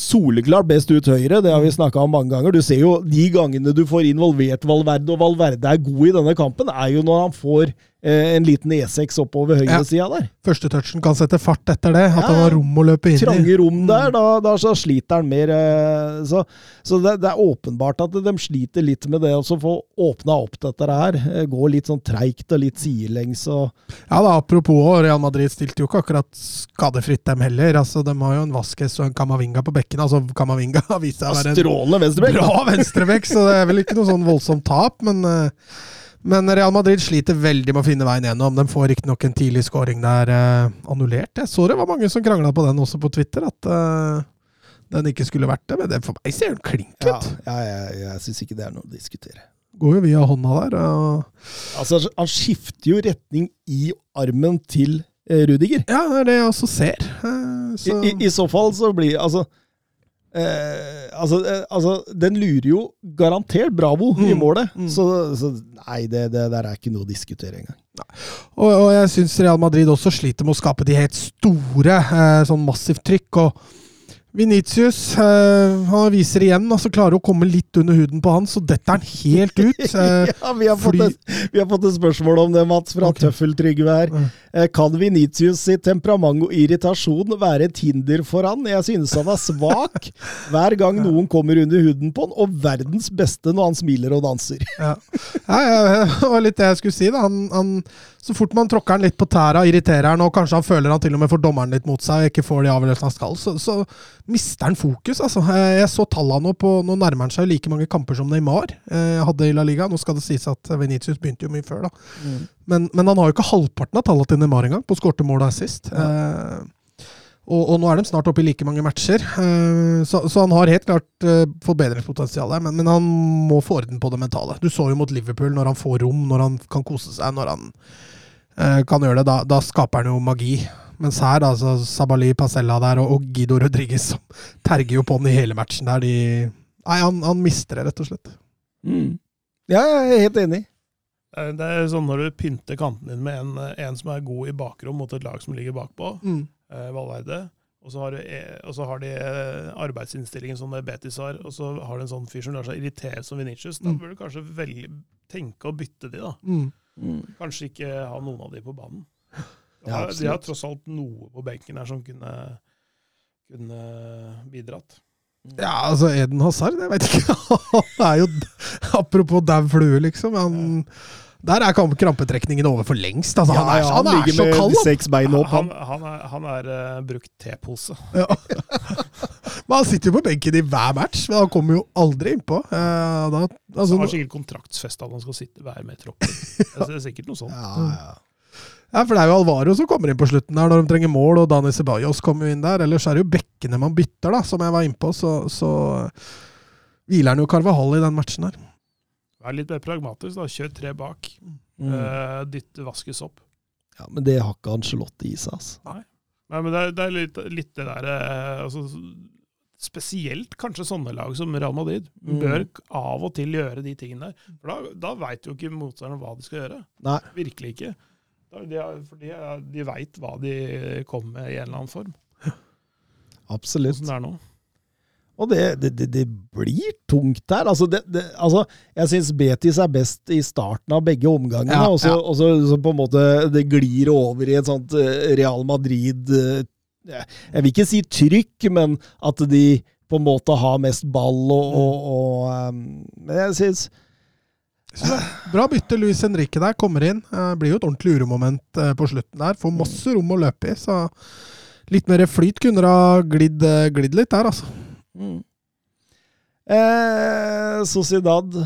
soleklart best ut høyre, det har vi snakka om mange ganger. Du ser jo de gangene du får involvert Valverde, og Valverde er god i denne kampen, er jo når han får en liten E6 oppover høyresida Ja. der. Første touchen kan sette fart etter det. At Ja, han ja. har rom å løpe inn i. Trange rom der, da, da så sliter han mer. eh, Så, så det, det er åpenbart at de sliter litt med det å så få åpna opp dette her. Eh, Gå litt sånn treigt og litt sidelengs og Ja da, Apropos Real Madrid stilte jo ikke akkurat skadefritt, dem heller. Altså, De har jo en Vasques og en Camavinga på bekken. Altså, Camavinga har vist seg å være en bra venstrebekk, så det er vel ikke noe sånn voldsomt tap. Men, eh, men Real Madrid sliter veldig med å finne veien gjennom. De får riktignok en tidlig scoring der eh, annullert. Jeg så det var mange som krangla på den også på Twitter, at eh, den ikke skulle vært det. Men det, for meg ser den klink ut. Ja, ja, jeg, jeg syns ikke det er noe å diskutere. Går jo via hånda der. Og Altså, Han skifter jo retning i armen til eh, Rudiger. ja, det er det jeg også ser. Eh, I, i, I så fall så blir Altså eh, altså, eh, altså Den lurer jo garantert Bravo i Mm, målet. mm. Så, så nei, det, det der er ikke noe å diskutere engang. Og, og jeg syns Real Madrid også sliter med å skape de helt store, eh, sånn massivt trykk. og Venitius øh, han viser igjen, altså klarer å komme litt under huden på han, så detter han helt ut. Øh, (laughs) ja, vi har, fått et, vi har fått et spørsmål om det, Mats, fra Ok. Tøffeltrygve her. Mm. Eh, Kan Venitius sitt temperament og irritasjon være et hinder for han? Jeg synes han er svak (laughs) hver gang noen kommer under huden på han, og verdens beste når han smiler og danser. (laughs) ja. Ja, ja, det var litt det jeg skulle si. da. Han, han, så fort man tråkker han litt på tæra, irriterer han, og kanskje han føler han til og med får dommeren litt mot seg og ikke får de avgjørelsene han skal, så, så mister han fokus. altså. Eh, Jeg så tallene nå på Nå nærmer han seg like mange kamper som Neymar eh, hadde i La Liga. Nå skal det sies at Venitius begynte jo mye før, da. Men, men han har jo ikke halvparten av tallene til Neymar engang, på skårte mål og Ja. Eh, og, og nå er de snart oppe i like mange matcher, eh, så, så han har helt klart eh, forbedringspotensial der. Men, men han må få orden på det mentale. Du så jo mot Liverpool, når han får rom, når han kan kose seg, når han eh, kan gjøre det, da, da skaper han jo magi. Mens her, da, så Sabali Pasella der og, og Guido Rodriguez som terger jo på den i hele matchen der, de Nei, han, han mister det, rett og slett. Ja, jeg er helt enig. Det er sånn når du pynter kanten din med en, en som er god i bakrom mot et lag som ligger bakpå, Mm. eh, Valverde, og så har, du, eh, og så har de eh, arbeidsinnstillingen som Betis har, og så har du en sånn fyr som lar seg irritere som Vinicius, da Mm. bør du kanskje velge, tenke å bytte de, da. Mm. Kanskje ikke ha noen av de på banen. Ja, de har tross alt noe på benken her som kunne, kunne bidratt. Ja, altså Eden Hazard, jeg vet ikke. (laughs) Han er jo Apropos dau flue, liksom. Han, der er krampetrekningen over for lengst. Altså, han er, ja, han er ligger så med kald, seks bein opp, Han, han. han er, han er uh, brukt tepose. (laughs) Ja. Men han sitter jo på benken i hver match, men han kommer jo aldri innpå. Uh, da, altså, Han har sikkert kontraktsfesta at han skal sitte, hver med i troppen. Det er sikkert noe sånt. Ja, ja. Ja, for det er jo Alvaro som kommer inn på slutten der når de trenger mål, og Dani Ceballos kommer jo inn der. Ellers er det jo bekkene man bytter, da, som jeg var innpå. Så, så hviler han jo Carvahall i den matchen her. Vær litt mer pragmatisk, da. Kjør tre bak. Mm. Uh, dytte Vaskes opp. Ja, Men det har ikke Angelotte i seg, altså. Nei, men det er, det er litt, litt det der uh, altså, Spesielt kanskje sånne lag som Real Madrid Mm. bør av og til gjøre de tingene der. For da, da veit jo ikke motstanderen hva de skal gjøre. Nei. Virkelig ikke. De, for de, de veit hva de kommer med i en eller annen form. Absolutt. Sånn det er nå. Og det, det, det, det blir tungt der. Altså, det, det, altså jeg syns Betis er best i starten av begge omgangene, Ja, og, så, ja. og så, så på en måte det glir over i et sånt eh, Real Madrid eh, Jeg vil ikke si trykk, men at de på en måte har mest ball og, og, og eh, Men jeg syns Er Bra bytte Luis Henrique der, kommer inn. Eh, blir jo et ordentlig uromoment eh, på slutten der. Får masse rom å løpe i, så litt mer flyt kunne det ha glidd, eh, glidd litt der, altså. mm. eh, Sociedad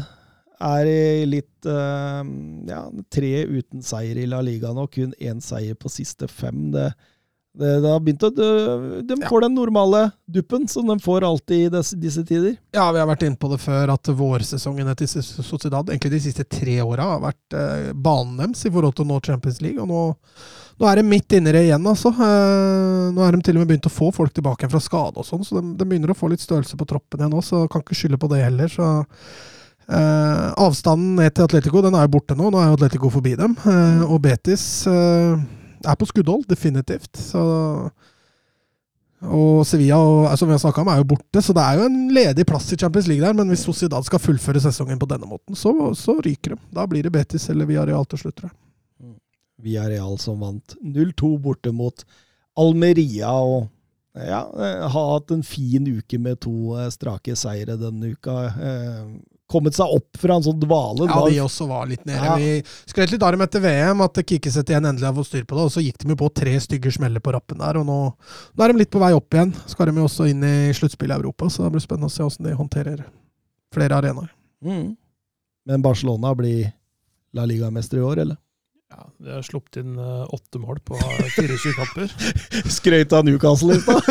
er i litt eh, Ja, tre uten seier i La Liga nå. Kun én seier på siste fem. Det, det, det har begynt å De, de Ja. får den normale duppen som de får alltid i disse, disse tider. Ja, vi har vært inne på det før, at vårsesongene til Sociedad egentlig de siste tre åra har vært eh, banen deres i forhold til å nå Champions League. Og nå, nå er de midt inni det igjen, altså. Eh, nå er de til og med begynt å få folk tilbake fra skade og sånn, så de, de begynner å få litt størrelse på troppen igjen nå, så kan ikke skylde på det heller. så... Eh, avstanden ned til Atletico den er jo borte nå. Nå er jo Atletico forbi dem. Eh, og Betis eh, er på skuddhold, definitivt. Så og Sevilla og, altså, vi har snakket om, er jo borte, så det er jo en ledig plass i Champions League der. Men hvis Sociedad skal fullføre sesongen på denne måten, så, så ryker de. Da blir det Betis eller Villarreal til slutt. tror jeg. Villarreal som vant 0-2 borte mot Almeria. og ja, eh, har hatt en fin uke med to eh, strake seire denne uka. Kommet seg opp fra en sånn dvale. Ja, de også var litt nede. Ja. Vi skrøt litt av dem etter VM, at Kikiset igjen endelig har fått styr på det. Og så gikk de jo på tre stygge smeller på rappen der, og nå, nå er de litt på vei opp igjen. Skal de jo også inn i sluttspillet i Europa, så det blir spennende å se hvordan de håndterer flere arenaer. Mm. Men Barcelona blir La Liga-mester i år, eller? Ja, de har sluppet inn eh, åtte mål på 24 kamper. (laughs) Skrøyt av Newcastle i stad.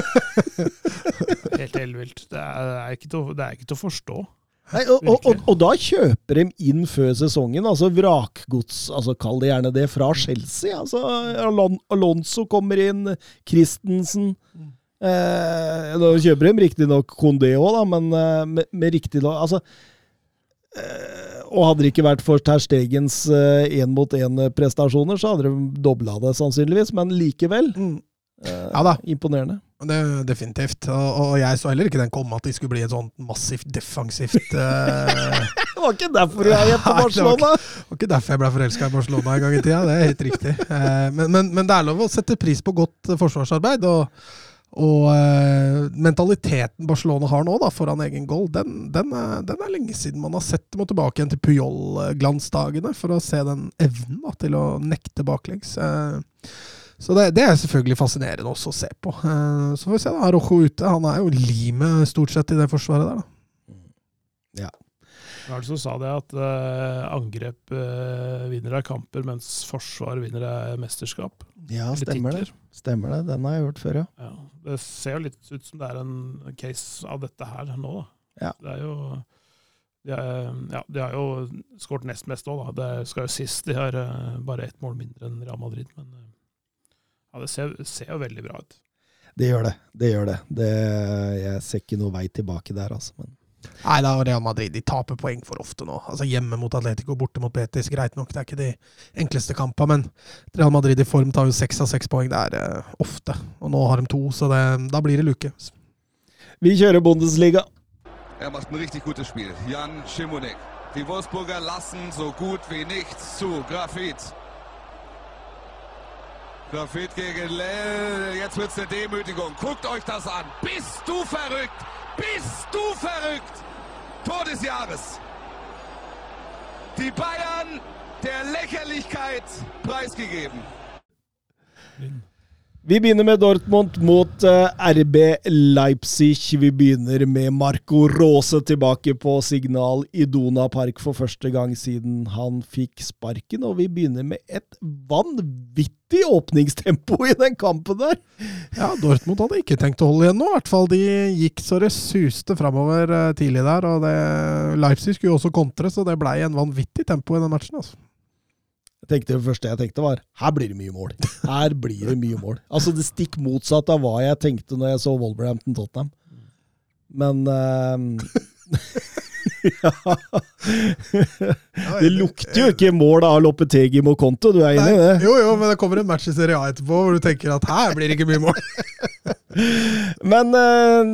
(laughs) Helt ellevilt. Det, det er ikke til å forstå. Nei, og, og, og, da kjøper de inn før sesongen, altså vrakgods, altså kall det gjerne det, fra Chelsea. Altså Alon Alonso kommer inn, Christensen eh, Nå kjøper de riktignok Condé òg, da, men eh, med, med riktig lag Altså eh, Og hadde det ikke vært for Ter Stegens én-mot-én-prestasjoner, så hadde de dobla det sannsynligvis, men likevel. eh, Ja da. Imponerende. Det, definitivt. Og, og jeg så heller ikke den komme at de skulle bli et sånt massivt defensivt uh... (laughs) Det var ikke derfor jeg gikk på Barcelona! Det var ikke derfor jeg ble forelska i Barcelona en gang i tida, det er helt riktig. Uh, men, men, men det er lov å sette pris på godt eh, forsvarsarbeid. Og, og uh, mentaliteten Barcelona har nå da, foran egen goal, den, den, er, den er lenge siden man har sett. Må tilbake igjen til Puyol-glansdagene for å se den evnen da, til å nekte baklengs. Eh, så det, det er selvfølgelig fascinerende også å se på. Eh, så får vi se, da. Rojo ute. Han er jo limet stort sett i det forsvaret der, da. Ja. Hva var det som sa det, at uh, angrep uh, vinner av kamper, mens forsvar vinner av mesterskap? Ja, stemmer det. Stemmer det. Den har jeg hørt før, ja. Ja, det ser jo litt ut som det er en case av dette her nå, da. Ja. Det er jo de, er, ja, de har jo skåret nest mest òg, da. Det skal jo sist. De har uh, bare ett mål mindre enn Real Madrid, men ja, det ser, ser jo veldig bra ut. Det gjør det. Det gjør det. det jeg ser ikke noe vei tilbake der, altså. Men Nei da, Real Madrid de taper poeng for ofte nå. Altså Hjemme mot Atletico, borte mot Betis. Greit nok, det er ikke de enkleste kampene, men Real Madrid i form tar jo seks av seks poeng. Det er uh, ofte. Og nå har de to, så det, da blir det luke. vi kjører Bundesliga. Er macht ein richtig gutes Spiel. Jan Schimonek. Die Wolfsburger lassen so gut wie nichts zu. Grafit. Grafit gegen Lell. Jetzt wird's eine Demütigung. Guckt euch das an. Bist du verrückt? Bist du verrückt? Tor des Jahres. Die Bayern der Lächerlichkeit preisgegeben. Vi begynner med Dortmund mot eh, RB Leipzig. Vi begynner med Marco Rose tilbake på Signal i Dona Park for første gang siden han fikk sparken. Og vi begynner med et vanvittig åpningstempo i den kampen der! Ja, Dortmund hadde ikke tenkt å holde igjen nå. I hvert fall de gikk så det suste framover eh, tidlig der. Og det, Leipzig skulle jo også kontre, så det blei en vanvittig tempo i den matchen. altså. Jeg tenkte Det første jeg tenkte, var her blir det mye mål. Her blir det mye mål. Altså det stikk motsatte av hva jeg tenkte når jeg så Wolverhampton-Tottenham. Men uh, (laughs) ja. Det lukter jo ikke mål av Lopetegi mot Conto, du er enig i det? Jo, jo, men det kommer en match i Serie A etterpå hvor du tenker at her blir det ikke mye mål. (laughs) Men eh,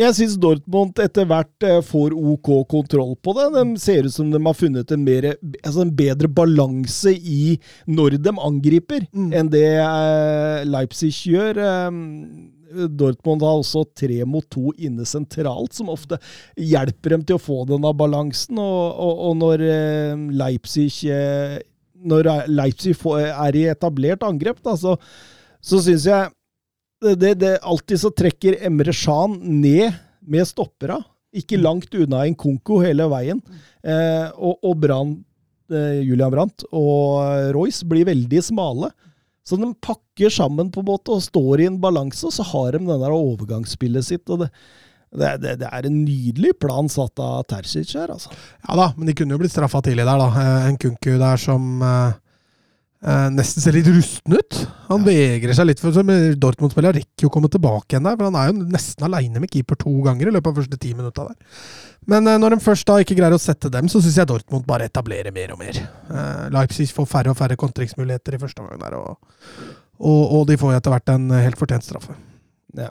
jeg syns Dortmund etter hvert eh, får OK kontroll på det. De ser ut som de har funnet en, mer, altså en bedre balanse i når de angriper, Mm. enn det eh, Leipzig gjør. Eh, Dortmund har også tre mot to inne sentralt, som ofte hjelper dem til å få denne balansen. Og, og, og når eh, Leipzig når Leipzig er i etablert angrep, da, så, så syns jeg det, det, alltid så trekker Emre Shan ned med stoppera. Ikke langt unna en konko hele veien. Eh, og og Brandt, eh, Julian Brandt og Royce blir veldig smale. Så de pakker sammen på en måte og står i en balanse, og så har de der overgangsspillet sitt. og det, det, det, det er en nydelig plan satt av Terzic her, altså. Ja da, men de kunne jo blitt straffa tidlig der, da. Eh, En Kunku der som eh, eh, nesten ser litt rusten ut. Han vegrer seg litt, for Dortmund-spilleren rekker jo å komme tilbake igjen der. For han er jo nesten aleine med keeper to ganger i løpet av første ti minutta der. Men uh, når de først da ikke greier å sette dem, så syns jeg Dortmund bare etablerer mer og mer. Uh, Leipzig får færre og færre kontringsmuligheter i første omgang der, og, og, og de får etter hvert en helt fortjent straffe. Ja.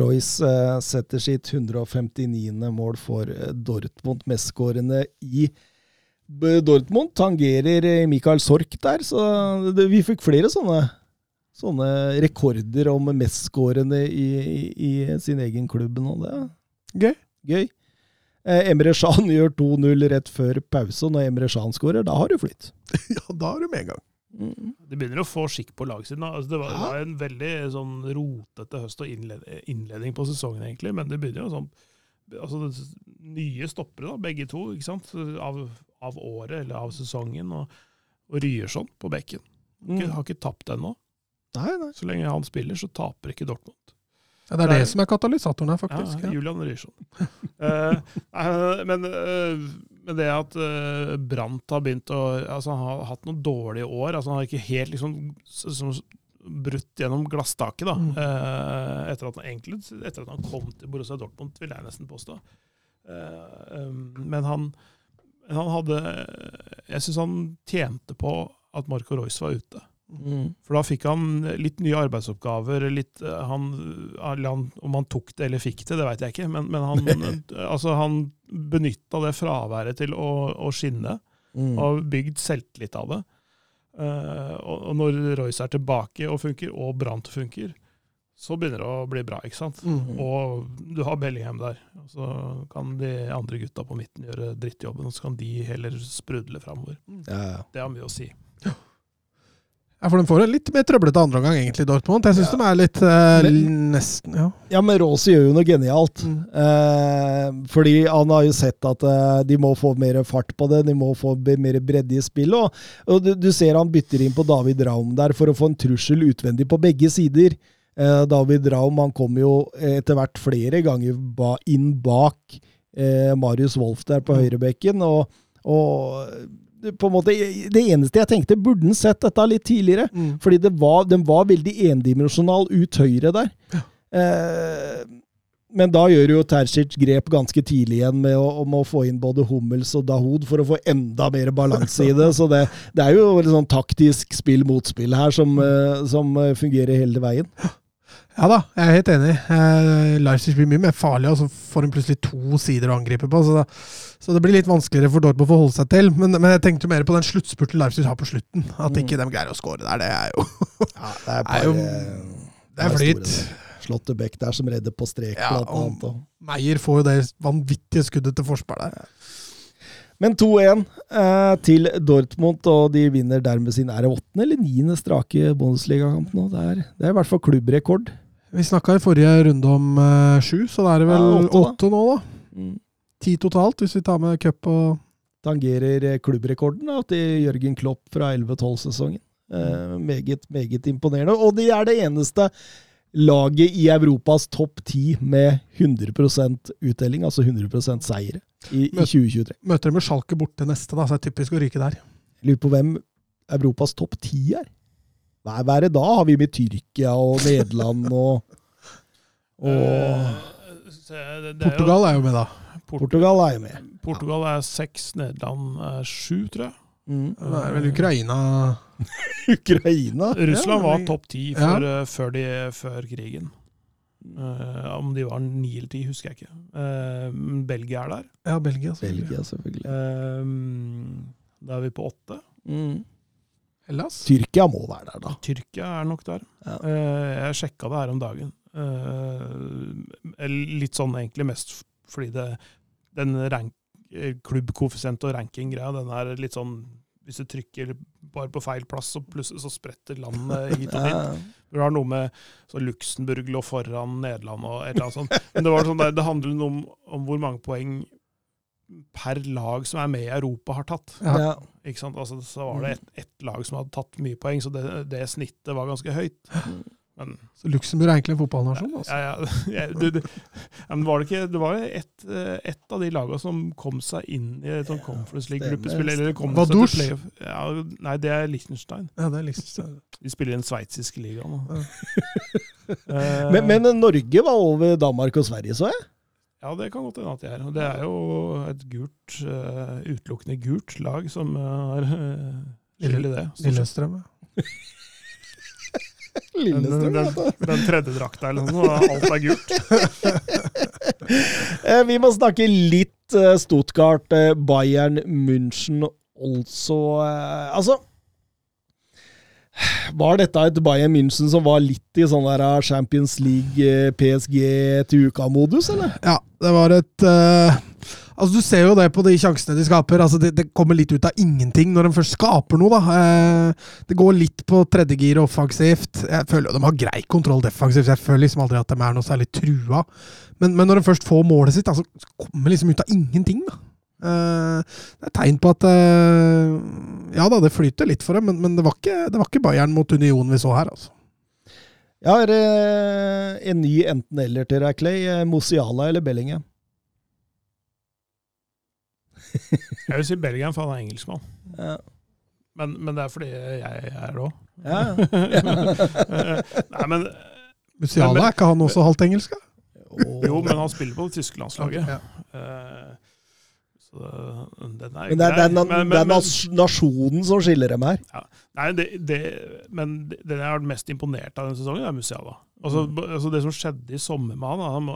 Royce setter sitt 159. mål for Dortmund, mestskårende i B- Dortmund. Tangerer eh, Mikael Sork der, så det, vi fikk flere sånne, sånne rekorder om mestskårende i, i, i sin egen klubb nå. Det er Gøy. gøy. Eh, Emre Shan (laughs) gjør 2-0 rett før pause, og når Emre Shan skårer, da har du flytt. (laughs) Ja, da har du med en gang. Mm. De begynner å få skikk på laget sitt. Altså, det var, det var en veldig sånn rotete høst og innled innledning på sesongen, egentlig. Men det begynner jo sånn altså, Nye stoppere, da, begge to, ikke sant? Av, av året eller av sesongen. Og, og Ryerson på bekken. Ikke, Mm. har ikke tapt ennå. Nei, nei. Så lenge han spiller, så taper ikke Dortmund. Ja, det er det, det som er katalysatoren her, faktisk. Ja, Ja. Julian Ryerson. (laughs) Eh, eh, men, uh, men det at uh, Brandt har begynt å altså Han har hatt noen dårlige år. altså Han har ikke helt liksom som brutt gjennom glasstaket da, Mm. Uh, etter, at han, egentlig, etter at han kom til Borussia Dortmund, vil jeg nesten påstå. Uh, um, men han, han hadde Jeg syns han tjente på at Marco Royce var ute. Mm. For da fikk han litt nye arbeidsoppgaver. Litt, eh, han, han, om han tok det eller fikk det, det veit jeg ikke, men, men han, (laughs) altså, han benytta det fraværet til å, å skinne, Mm. og bygd selvtillit av det. Uh, og, og når Royce er tilbake og funker, og Brant funker, så begynner det å bli bra, ikke sant? Mm. Og du har Bellingham der. og Så kan de andre gutta på midten gjøre drittjobben, og så kan de heller sprudle framover. Ja, ja. Det har mye å si. Ja, for de får en litt mer trøblete gang egentlig, Dortmund. Jeg syns Ja. de er litt eh, Men- nesten Ja. Ja, men Rossi gjør jo noe genialt. Mm. Eh, fordi han har jo sett at eh, de må få mer fart på det, de må få mer bredde i spillet. Og, og du, du ser han bytter inn på David Raum der for å få en trussel utvendig på begge sider. Eh, David Raum han kom jo etter hvert flere ganger ba, inn bak eh, Marius Wolff der på høyrebekken. Og, og på en måte, det eneste jeg tenkte, burde han sett dette litt tidligere? Mm. Fordi det var, den var veldig endimensjonal ut høyre der. Eh, men da gjør jo Terzic grep ganske tidlig igjen med å, om å få inn både Hummels og Dahoud for å få enda mer balanse i det. (laughs) Så det, det er jo et sånn taktisk spill-motspill her som, eh, som eh, fungerer hele veien. Ja da, jeg er helt enig. Eh, Leipzig blir mye mer farlig, og så får hun plutselig to sider å angripe på. Så, da, så det blir litt vanskeligere for Dortmund å forholde seg til. Men, men jeg tenkte jo mer på den sluttspurten Leipzig har på slutten. At Mm. ikke de greier å score der, det er jo (laughs) Ja, det er, er jo- Det er flyt. Slåttebekk der som redder på strek, Ja, blant annet. og- Meyer får jo det vanvittige skuddet til forsvar der. Men 2-1 eh, til Dortmund, og de vinner dermed sin Er det åttende eller niende strake Bundesliga-kamp nå? Det er, det er i hvert fall klubbrekord. Vi snakka i forrige runde om uh, sju, så da er det vel Ja, åtte, åtte, da. nå, da. Mm. Ti totalt, hvis vi tar med cup og tangerer eh, klubbrekorden da, til Jørgen Klopp fra 11-12-sesongen. Uh, meget, meget imponerende. Og de er det eneste laget i Europas topp ti med 100% uttelling, altså 100 seire, i, i 2023. møter de med Schalke borte neste, da, så er det typisk å ryke der. Lurer på hvem Europas topp ti er. Er- hva er det da? Har vi med Tyrkia og Nederland og, og (laughs) Eh, se, det- det er Portugal er jo med, da. Port- Portugal er jo med. Portugal er seks, Nederland er sju, tror jeg. Mm. Det er vel Ukraina (laughs) Ukraina. Russland var topp ti Ja. før, eh, før, før krigen. Uh, om de var ni eller ti, husker jeg ikke. Uh, Belgia er der. Ja, Belgia. selvfølgelig. Belgia, selvfølgelig. Uh, da er vi på åtte. Mm. Hellas. Tyrkia må være der, da. Tyrkia er nok der. Ja. Eh, jeg sjekka det her om dagen. Eh, litt sånn egentlig mest fordi det, den eh, klubbkoeffisient og ranking-greia, den er litt sånn Hvis du trykker bare på feil plass, så plutselig så spretter landet (laughs) hit og dit. Du har noe med så Luxembourg lå foran Nederland og et eller annet sånt. Men det, var sånn der, det handler om, om hvor mange poeng per lag som er med i Europa, har tatt. Ja. Ikke sant? Altså, så var det ett et lag som hadde tatt mye poeng, så det, det snittet var ganske høyt. Men, Så Luxembourg er egentlig en fotballnasjon. Altså. ja, ja, (laughs) ja, det, det, ja, men var det ikke Det var ett et av de lagene som kom seg inn i et sånt Conference League-gruppespill. Eller kom seg til playoff. Ja, nei, det er Liechtenstein. Ja, det er Liechtenstein. De spiller i den sveitsiske ligaen. Ja. (laughs) Eh, Men, men Norge var over Danmark og Sverige, så jeg. Ja, det kan godt hende at de er. Det er jo et gult, uh, utelukkende gult lag som eh, har uh, lille det. Lillestrøm. ja. (laughs) Lillestrøm, den, ja. den, den tredje drakta eller noe, og alt er gult. (laughs) Eh, Vi må snakke litt Stuttgart, Bayern München eh, Altså Var dette et Bayern München som var litt i sånn der eh, Champions League, eh, PSG til uka-modus, eller? Ja, det var et uh, Altså Du ser jo det på de sjansene de skaper. Altså Det, det kommer litt ut av ingenting når de først skaper noe. da Uh, Det går litt på tredjegir offensivt. Jeg føler jo de har grei kontroll defensivt. Jeg føler liksom aldri at de er noe særlig trua. Men, men når de først får målet sitt, altså, så kommer liksom ut av ingenting. da Det er tegn på at eh, Ja da, det flyter litt for dem, men, men det, var ikke, det var ikke Bayern mot Union vi så her, altså. Jeg har det en ny enten-eller til deg, Clay. Mosiala eller Bellingham? (laughs) Jeg vil si Bellingham, for han er engelskmann. Ja. Men, men det er fordi jeg er det òg. (laughs) Ja. Nei, men Musiala, Men- er ikke han også halvt engelsk? Jo, men han spiller på det tyske landslaget. Ja. Eh, så den er Men det er, det er, grei. men, det er nas- nasjonen som skiller dem her. Nei, det, det, men den jeg har vært mest imponert av denne sesongen, er Musiala. Altså, mm. altså Det som skjedde i sommer med han, han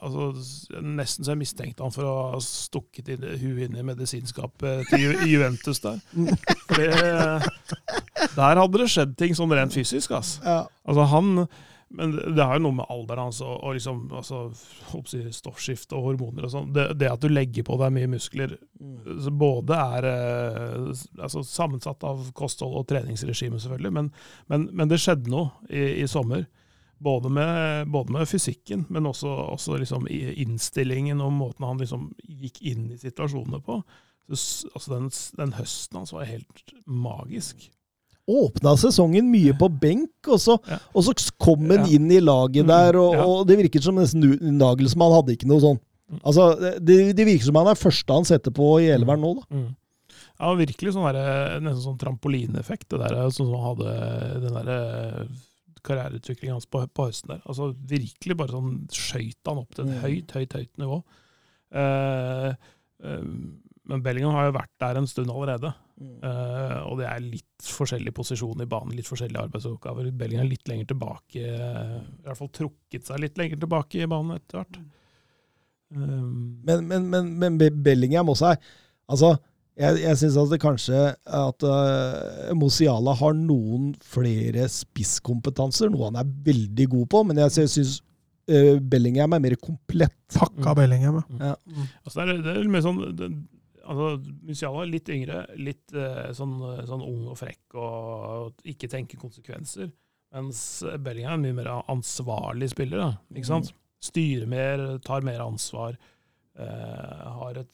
altså, Nesten så jeg mistenkte han for å ha stukket inn, huet inn i medisinskapet til Juventus der. (laughs) Der hadde det skjedd ting sånn rent fysisk. Ja. Altså han, Men det har jo noe med alderen hans altså, og liksom, altså, stoffskifte og hormoner og sånn. Det, det at du legger på deg mye muskler, både er eh, altså, sammensatt av kosthold og treningsregime, selvfølgelig, men, men, men det skjedde noe i, i sommer. Både med, både med fysikken, men også, også liksom innstillingen og måten han liksom gikk inn i situasjonene på. Så, altså den, den høsten hans var helt magisk. Åpna sesongen mye på benk, og så, Ja. og så kom han Ja. inn i laget Mm, der, og, ja. og det virket som nesten Nagelsmann hadde ikke noe sånn. Mm. Altså, det, det virker som han er første han setter på i elveren nå, da. Mm. Ja, virkelig sånn der, nesten sånn trampolineffekt, det der, sånn som han hadde den der karriereutviklingen hans på, på høsten der. Altså virkelig bare sånn skøyt han opp til et Mm. høyt, høyt, høyt nivå. Eh, eh, men Bellingham har jo vært der en stund allerede. Eh, og det er litt forskjellig posisjon i banen, litt forskjellige arbeidsoppgaver. Belgien er litt lenger tilbake, eh, i hvert fall trukket seg litt lenger tilbake i banen etter hvert. Um, Men, men, men, men Bellingham også er Altså, jeg, jeg syns at det kanskje at uh, Musiala har noen flere spisskompetanser, noe han er veldig god på, men jeg syns uh, Bellingham er mer komplett. Pakka Bellingham, ja. Altså det, er, det er mer sånn det, altså, Musiala er litt yngre, litt eh, sånn, sånn ung og frekk og ikke tenker konsekvenser. Mens Bellingham er en mye mer ansvarlig spiller. Da, ikke sant? Styrer mer, tar mer ansvar. eh, har et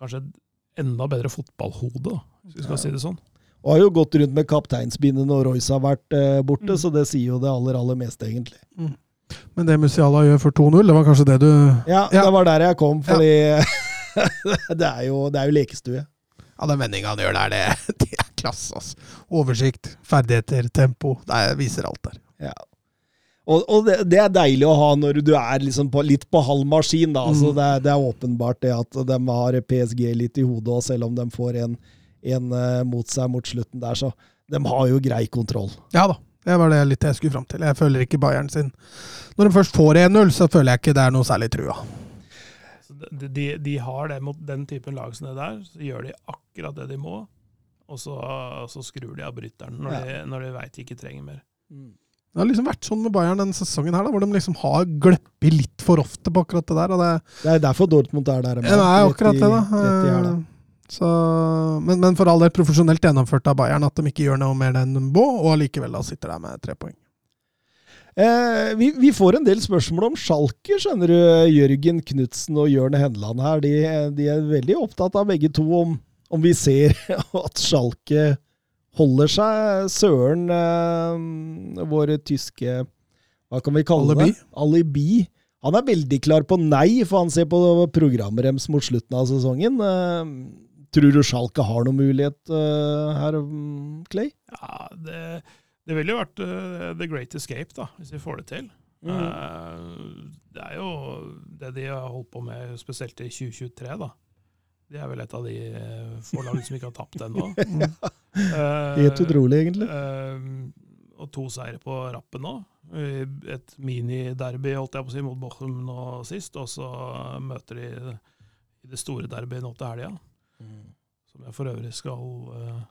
kanskje et enda bedre fotballhode, hvis vi skal Ja. si det sånn. Og har jo gått rundt med kapteinsbindet når Royce har vært uh, borte, Mm. så det sier jo det aller, aller meste, egentlig. Men det Musiala gjør for 2-0, det var kanskje det du Ja, Ja. det var der jeg kom, fordi (laughs) det, er jo, det er jo lekestue. Ja, den vendinga han gjør der, det, (laughs) det er klasse. Altså. Oversikt, ferdigheter, tempo. Det viser alt der. Ja. Og, og det, det, er deilig å ha når du er liksom på, litt på halv maskin. da, altså Mm. det, er- det er åpenbart det at de har PSG litt i hodet, og selv om de får en, en eh, mot seg mot slutten der, så de har jo grei kontroll. Ja da. Det var det litt jeg skulle fram til. Jeg føler ikke Bayern sin Når de først får 1-0, så føler jeg ikke det er noe særlig trua. De, de, har det mot den typen lag som det der, så gjør de akkurat det de må, og så, så skrur de av brytteren når, Ja. de, når de veit de ikke trenger mer. Det har liksom vært sånn med Bayern denne sesongen her, da, hvor de liksom har gløppet litt for ofte på akkurat det der. og det Det er derfor Dortmund er der de Ja, det er akkurat det, da. Eh, Så, men, men for all del profesjonelt gjennomført av Bayern at de ikke gjør noe mer enn de må, og allikevel da sitter der med tre poeng. Eh, vi, vi får en del spørsmål om Schalke, skjønner du. Jørgen Knutsen og Jørn Henland her. De, de er veldig opptatt av begge to om, om vi ser (laughs) at Schalke holder seg. Søren, eh, vår tyske Hva kan vi kalle Alibi. det? Alibi. Han er veldig klar på nei, for han ser på programmet deres mot slutten av sesongen. Eh, tror du Schalke har noen mulighet eh, her, mm, Clay? Ja, det, det ville jo vært uh, the great escape, da, hvis vi får det til. Mm. Uh, det er jo det de har holdt på med, spesielt i 2023, da. De er vel et av de forlagene få lagene som ikke har tapt ennå. (laughs) Eh, Helt utrolig, egentlig. eh, og to seire på rappen nå. Et miniderby holdt jeg på å si, mot Bochum nå sist, og så møter de i det store derbyet nå til helga, som jeg for øvrig skal eh,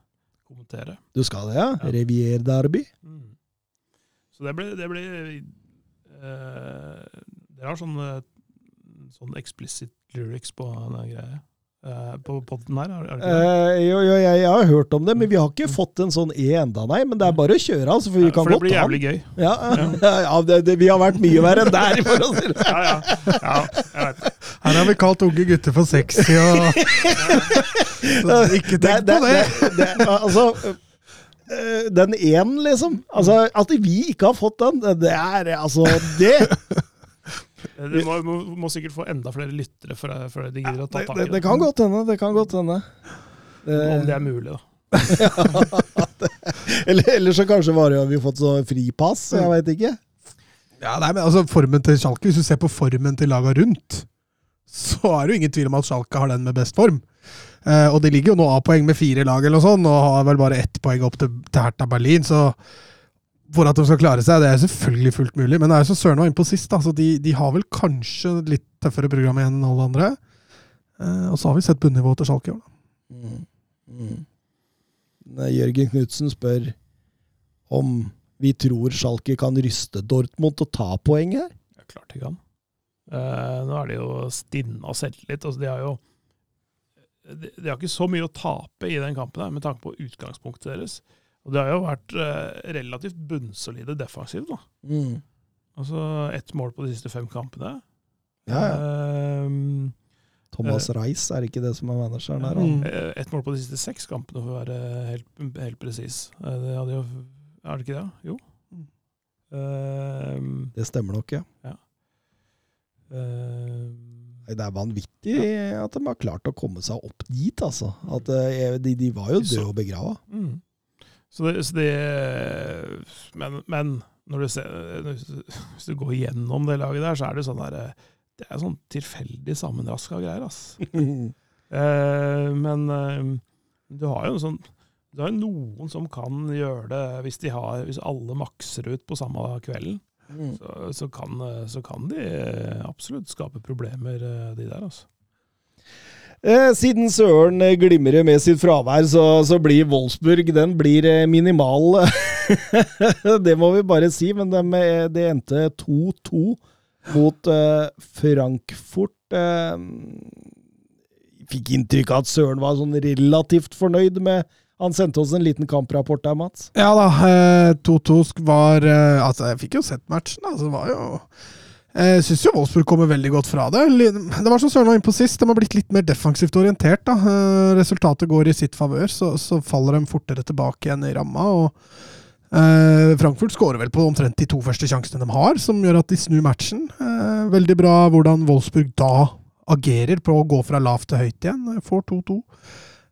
kommentere. Du skal det, ja? Ja. Revier Derby? Mm. Så det blir, det blir eh, Dere har sånn, eh, sånn explicit lyrics på den greia. Eh, på podden her, er er det ikke det? Eh, jo, jo, jeg, jeg har hørt om det, men vi har ikke fått en sånn E enda, nei. Men det er bare å kjøre, altså, for vi Ja, kan for det godt blir ta den. jævlig gøy. Ja, (laughs) ja det, det, vi har vært mye verre enn der, for å si det Ja, ja. ja jeg vet. Her har vi kalt unge gutter for sexy og (laughs) Ikke tenk på det! det, altså, eh, den én, liksom. Altså, at vi ikke har fått den, det er altså Det (laughs) Du må, må, må sikkert få enda flere lyttere før, de gidder å ta det, tak det, i det kan godt hende. Det kan godt hende. Om det er mulig, da. (laughs) eller, eller så kanskje bare har vi fått så fripass, jeg veit ikke. Ja, nei, men altså Formen til Schalke, Hvis du ser på formen til laga rundt, så er det jo ingen tvil om at Schalke har den med best form. Eh, og de ligger jo nå A-poeng med fire lag eller noe sånt, og har vel bare ett poeng opp til, til Hertha Berlin. Så for at de skal klare seg, det er selvfølgelig fullt mulig. Men det er jo som Søren var inne på sist, da, så de, de har vel kanskje litt tøffere program igjen enn alle andre. Eh, og så har vi sett bunnivået til Schalke i år. da. Mm. Mm. Jørgen Knutsen spør om vi tror Schalke kan ryste Dortmund og ta poeng her. Ja, klart de kan. Eh, nå er de jo stinna selvtillit. Altså, de har jo de, har ikke så mye å tape i den kampen her, med tanke på utgangspunktet deres. Og de har jo vært eh, relativt bunnsolide defensivt. da. Mm. Altså ett mål på de siste fem kampene. Ja, ja. Eh, Thomas Reis, er ikke det som er manageren her? Mm. Eh, Ett mål på de siste seks kampene, for å være helt, helt presis. Eh, Det hadde jo Er det ikke det? Jo. Mm. Eh, Det stemmer nok, ja. ja. Nei, Det er vanvittig at de har klart å komme seg opp dit, altså. At eh, de, de var jo døde og begrava. mm. Så det, så det men, men når du ser, hvis du går gjennom det laget der, så er det sånn der Det er sånn tilfeldig sammenraska greier, ass. (laughs) Eh, men eh, du har jo en sånn du har jo noen som kan gjøre det hvis, de har, hvis alle makser ut på samme kvelden. Mm. Så, så, kan, så kan de eh, absolutt skape problemer, eh, de der. altså. Eh, Siden Søren glimrer med sitt fravær, så, så blir Wolfsburg den blir minimal. (laughs) det må vi bare si, men de, det endte 2-2 mot eh, Frankfurt. Eh, fikk inntrykk av at Søren var sånn relativt fornøyd med Han sendte oss en liten kamprapport der, Mats. Ja da, eh, 2-2 var eh, Altså, jeg fikk jo sett matchen. Altså, det var jo Jeg syns jo Wolfsburg kommer veldig godt fra det. Det var som Søren var inne på sist, de har blitt litt mer defensivt orientert. da. Eh, Resultatet går i sitt favør, så, så faller de fortere tilbake igjen i ramma. og eh, Frankfurt skårer vel på omtrent de to første sjansene de har, som gjør at de snur matchen. Eh, veldig bra hvordan Wolfsburg da agerer på å gå fra lavt til høyt igjen. Får 2-2.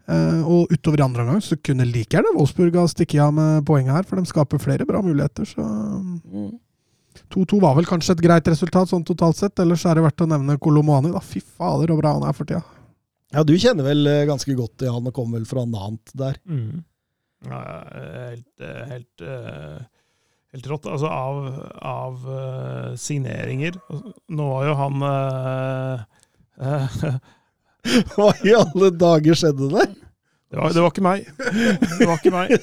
Eh, og utover i andre omgang så kunne like gjerne Wolfsburg ha stikket av med poenget her, for de skaper flere bra muligheter. Så Mm. 2-2 var vel kanskje et greit resultat sånn totalt sett. Ellers er det verdt å nevne Kolomani. da. Fy fader, så bra han er for tida. Ja, du kjenner vel eh, ganske godt til han og kommer vel fra Nant der. Mm. Ja, helt, eh, helt, helt rått. Altså, av, av signeringer altså, Nå var jo han eh, (laughs) (laughs) Hva i alle dager skjedde der? det, var, det var ikke meg. Det var ikke meg.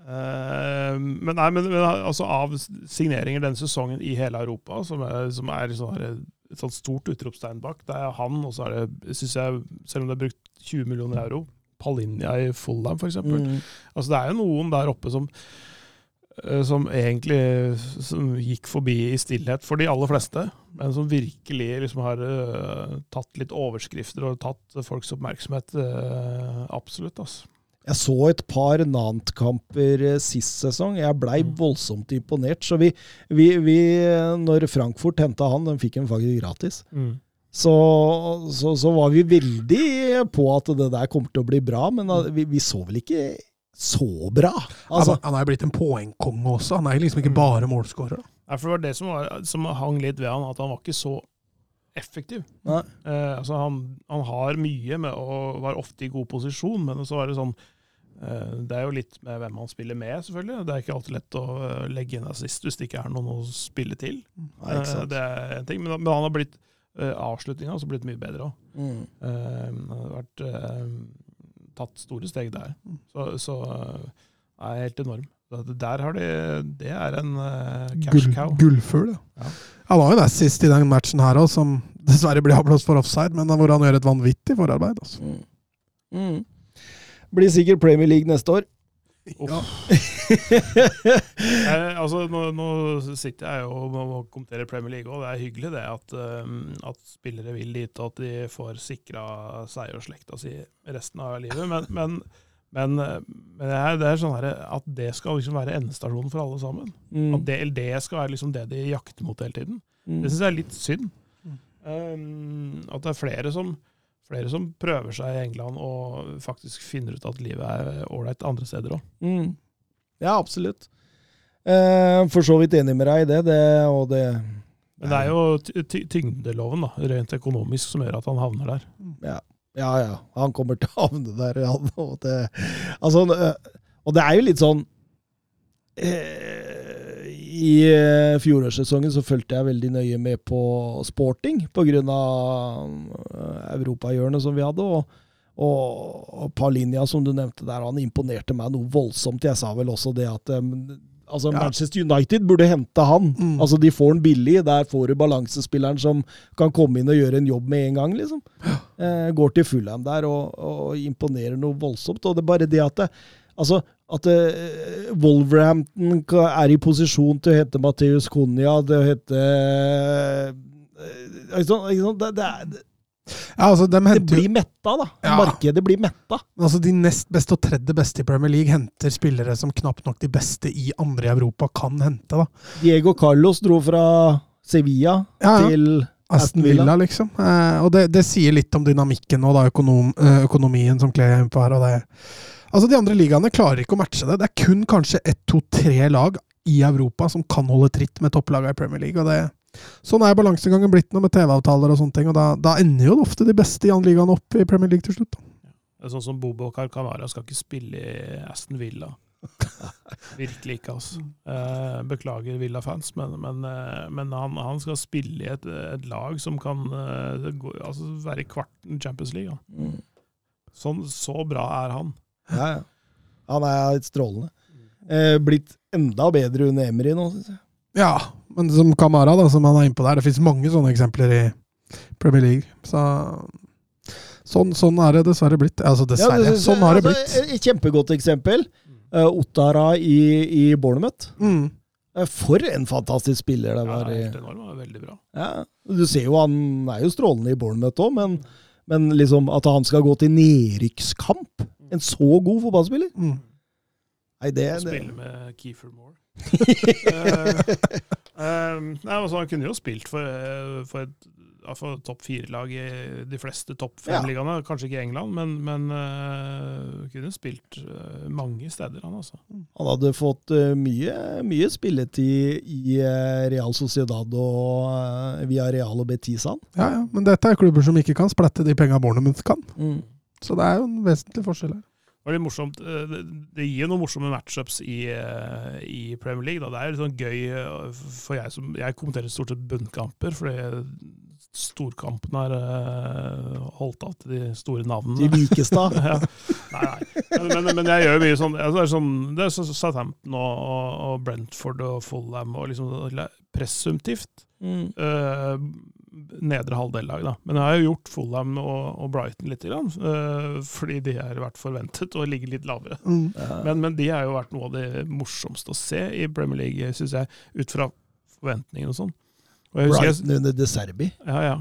Uh, (laughs) men nei, men, men altså av signeringer denne sesongen i hele Europa, som er, som er sånn her, et sånt stort utropstegn bak, det er han, og så er det, syns jeg, selv om det er brukt 20 millioner euro, Palinja i Fulham, f.eks. Mm. Altså, det er jo noen der oppe som som egentlig som gikk forbi i stillhet for de aller fleste, men som virkelig liksom har uh, tatt litt overskrifter og tatt folks oppmerksomhet. Uh, absolutt, altså. Jeg så et par Nant-kamper eh, sist sesong. Jeg blei Mm. voldsomt imponert. Så vi, vi, vi når Frankfurt henta han, den fikk han faktisk gratis. Så, så, så var vi veldig på at det der kommer til å bli bra, men vi, vi så vel ikke så bra. Altså, han, er jo blitt en poengkonge også. Han er liksom ikke Mm. bare målskårer. Ja, for det var det som, var, som hang litt ved han, at han var ikke så effektiv. Nei. Eh, altså han, han har mye med og var ofte i god posisjon, men så var det sånn eh, Det er jo litt med hvem han spiller med, selvfølgelig. Det er ikke alltid lett å eh, legge inn assist hvis det ikke er noen å spille til. Nei, ikke sant. Eh, det er en ting, men, men han har blitt uh, avslutninga har blitt mye bedre òg. Mm. har vært, eh, tatt store steg der. Så, så eh, er helt enorm. Der har de Det er en eh, cash Gull, cow. gullfugl. Ja. Ja. Han var jo der sist i den matchen her òg, som dessverre blir avblåst for offside, men hvor han gjør et vanvittig forarbeid. Altså. Mm. Mm. Blir sikkert Premier League neste år. Ja. jeg, (laughs) altså, nå, nå sitter jeg jo og kommenterer Premier League, og det er hyggelig det at, eh, at spillere vil dit, og at de får sikra seg og slekta si resten av livet. Men, men, men, eh, men det, er, det er sånn her, at det skal liksom være endestasjonen for alle sammen. Mm. At det, eller det skal være liksom det de jakter mot hele tiden. Mm. Det syns jeg er litt synd. Mm. Um, at det er flere som, flere som prøver seg i England og faktisk finner ut at livet er ålreit andre steder òg. Mm. Ja, absolutt. Eh, for så vidt enig med deg i det. det, det Men det er jo ty- ty- tyngdeloven, da, rent økonomisk, som gjør at han havner der. Ja, ja. ja. Han kommer til å havne der. Han, (laughs) og, det, altså, øh, og det er jo litt sånn eh, I eh, fjorårssesongen så fulgte jeg veldig nøye med på sporting pga. europahjørnet som vi hadde. og og, Palinja, som du nevnte der, han imponerte meg noe voldsomt. Jeg sa vel også det at um, altså. Manchester United burde hente han. Mm. Altså De får han billig. Der får du balansespilleren som kan komme inn og gjøre en jobb med en gang. liksom. Eh, går til Fulham der og, og imponerer noe voldsomt. Og det er bare det at det, altså, at uh, Wolverhampton er i posisjon til å hete Matheus Cunha, til å hete uh, ikke sant, ikke sant? Det, det, er, Ja, altså, de henter det blir metta, da. Ja. Markedet blir metta. Altså De nest beste og tredje beste i Premier League henter spillere som knapt nok de beste i andre i Europa kan hente. da. Diego Carlos dro fra Sevilla Ja, ja. til Aston Villa, liksom. Eh, og det, det sier litt om dynamikken og da, økonom, eh, økonomien som Clay er inne på her. og det Altså De andre ligaene klarer ikke å matche det. Det er kun kanskje ett, to, tre lag i Europa som kan holde tritt med topplagene i Premier League. og det Sånn er balansegangen blitt nå med TV-avtaler og sånne ting. og Da, da ender jo ofte de beste i andre ligaene opp i Premier League til slutt. da. Det er Sånn som Bobo Carcanara skal ikke spille i Aston Villa. (laughs) Virkelig ikke, altså. Eh, beklager Villa-fans, men, men, eh, men han, han skal spille i et, et lag som kan eh, altså være i kvarten Champions League. Ja. Mm. Sånn, så bra er han. Ja, ja. Han er litt strålende. Eh, blitt enda bedre under Emry nå, syns jeg. Ja, men som Kamara, da, som han er innpå der, det finnes mange sånne eksempler i Premier League. Så sånn, sånn er det dessverre blitt. Altså Ja, det, det sånn har det altså, blitt. Et kjempegodt eksempel. Uh, Ottara i, i Bournemouth. Mm. Eh, For en fantastisk spiller det Ja, var. enorm, er veldig bra. Ja, du ser jo han er jo strålende i Bournemouth òg, men, men liksom at han skal gå til nedrykkskamp En så god fotballspiller? Mm. Nei, det, det Spille med Keefer Moore. uh, (laughs) eh, nei, altså, han kunne jo spilt for, eh, for et for topp fire-lag i de fleste topp Ja. fem-ligaene. Kanskje ikke i England, men, men uh, kunne spilt uh, mange steder, han altså. Han hadde fått mye, mye spilletid i Real Sociedad og uh, via Real og Betis, han. Ja, ja, men dette er klubber som ikke kan splette de penga Bournemouth kan. Så det er jo en vesentlig forskjell her. Det morsomt. eh, Det, det gir jo noen morsomme matchups i, eh, i Premier League. Da. Det er litt sånn gøy eh, for jeg som Jeg kommenterer stort sett bunnkamper, fordi storkampene har holdt av til de store navnene. De Vikestad. (laughs) ja. Nei, nei. Men, men, men jeg gjør mye sånn altså, Det er sånn, det er sånn Southampton og, og, Brentford og Fulham og liksom presumptivt eh, nedre halvdel-lag. da. Men jeg har jo gjort Fulham og, og Brighton litt, grann, eh, fordi de har vært forventet å ligge litt lavere. Men, men de har jo vært noe av det morsomste å se i Premier League, syns jeg, ut fra forventningene og sånn. Brighton under De Serbi. ja, ja.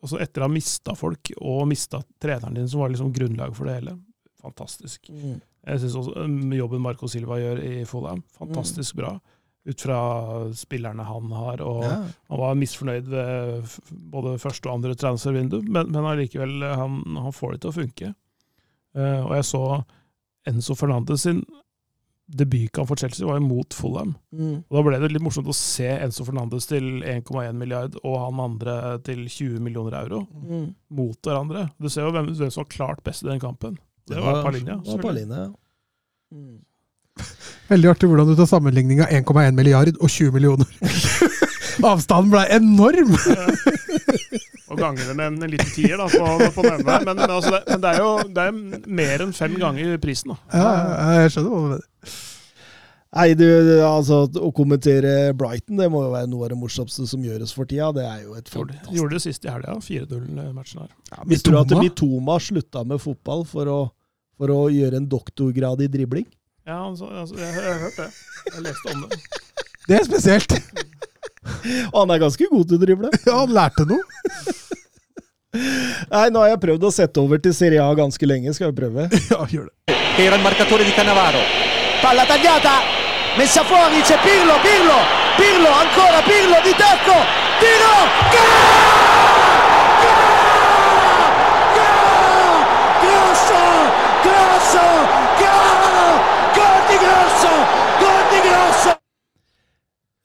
Og så etter å ha mista folk, og mista treneren din, som var liksom grunnlaget for det hele. Fantastisk. Jeg syns også um, jobben Marco Silva gjør i Fulham, fantastisk bra. Ut fra spillerne han har. og Ja. Han var misfornøyd ved både første og andre transfervindu, men, men allikevel, eh, han, han får det til å funke. Uh, og jeg så Enzo Fernandes sin debutkamp for Chelsea var mot Fulham. Mm. Og Da ble det litt morsomt å se Enzo Fernandes til 1,1 milliard og han andre til 20 millioner euro Mm. mot hverandre. Du ser jo hvem, hvem som var klart best i den kampen. Det var Palinja. Det var. Palinja, ja. Mm. Veldig artig hvordan du tar sammenligninga 1,1 milliard og 20 millioner. (laughs) Avstanden ble enorm! (laughs) Og ganger det med en, en liten tier da, på, på den der. Men, men, altså det, men det er jo det er mer enn fem ganger prisen. da. Ja, ja, jeg skjønner hva du mener. Nei, du, altså, å kommentere Brighton det må jo være noe av det morsomste som gjøres for tida. Det er jo et Gjorde, fantastisk gjorde det sist i helga, 4-0-matchen her. Visste du at Mitoma? Mitoma slutta med fotball for å, for å gjøre en doktorgrad i dribling? Ja, altså, altså, jeg, jeg har hørt det. Jeg leste om det. Det er spesielt. Og han er ganske god til å drible. (laughs) Ja, han lærte noe. Nei, nå har jeg prøvd å sette over til Serie A ganske lenge. Skal vi prøve? (laughs) Ja, gjør det. era il marcatore di Cannavaro. Palla tagliata, messa fuori, c'è Pirlo, Pirlo, Pirlo, ancora Pirlo di tacco, tiro, Grosso, Grosso, gol, gol di Grosso, gol di Grosso.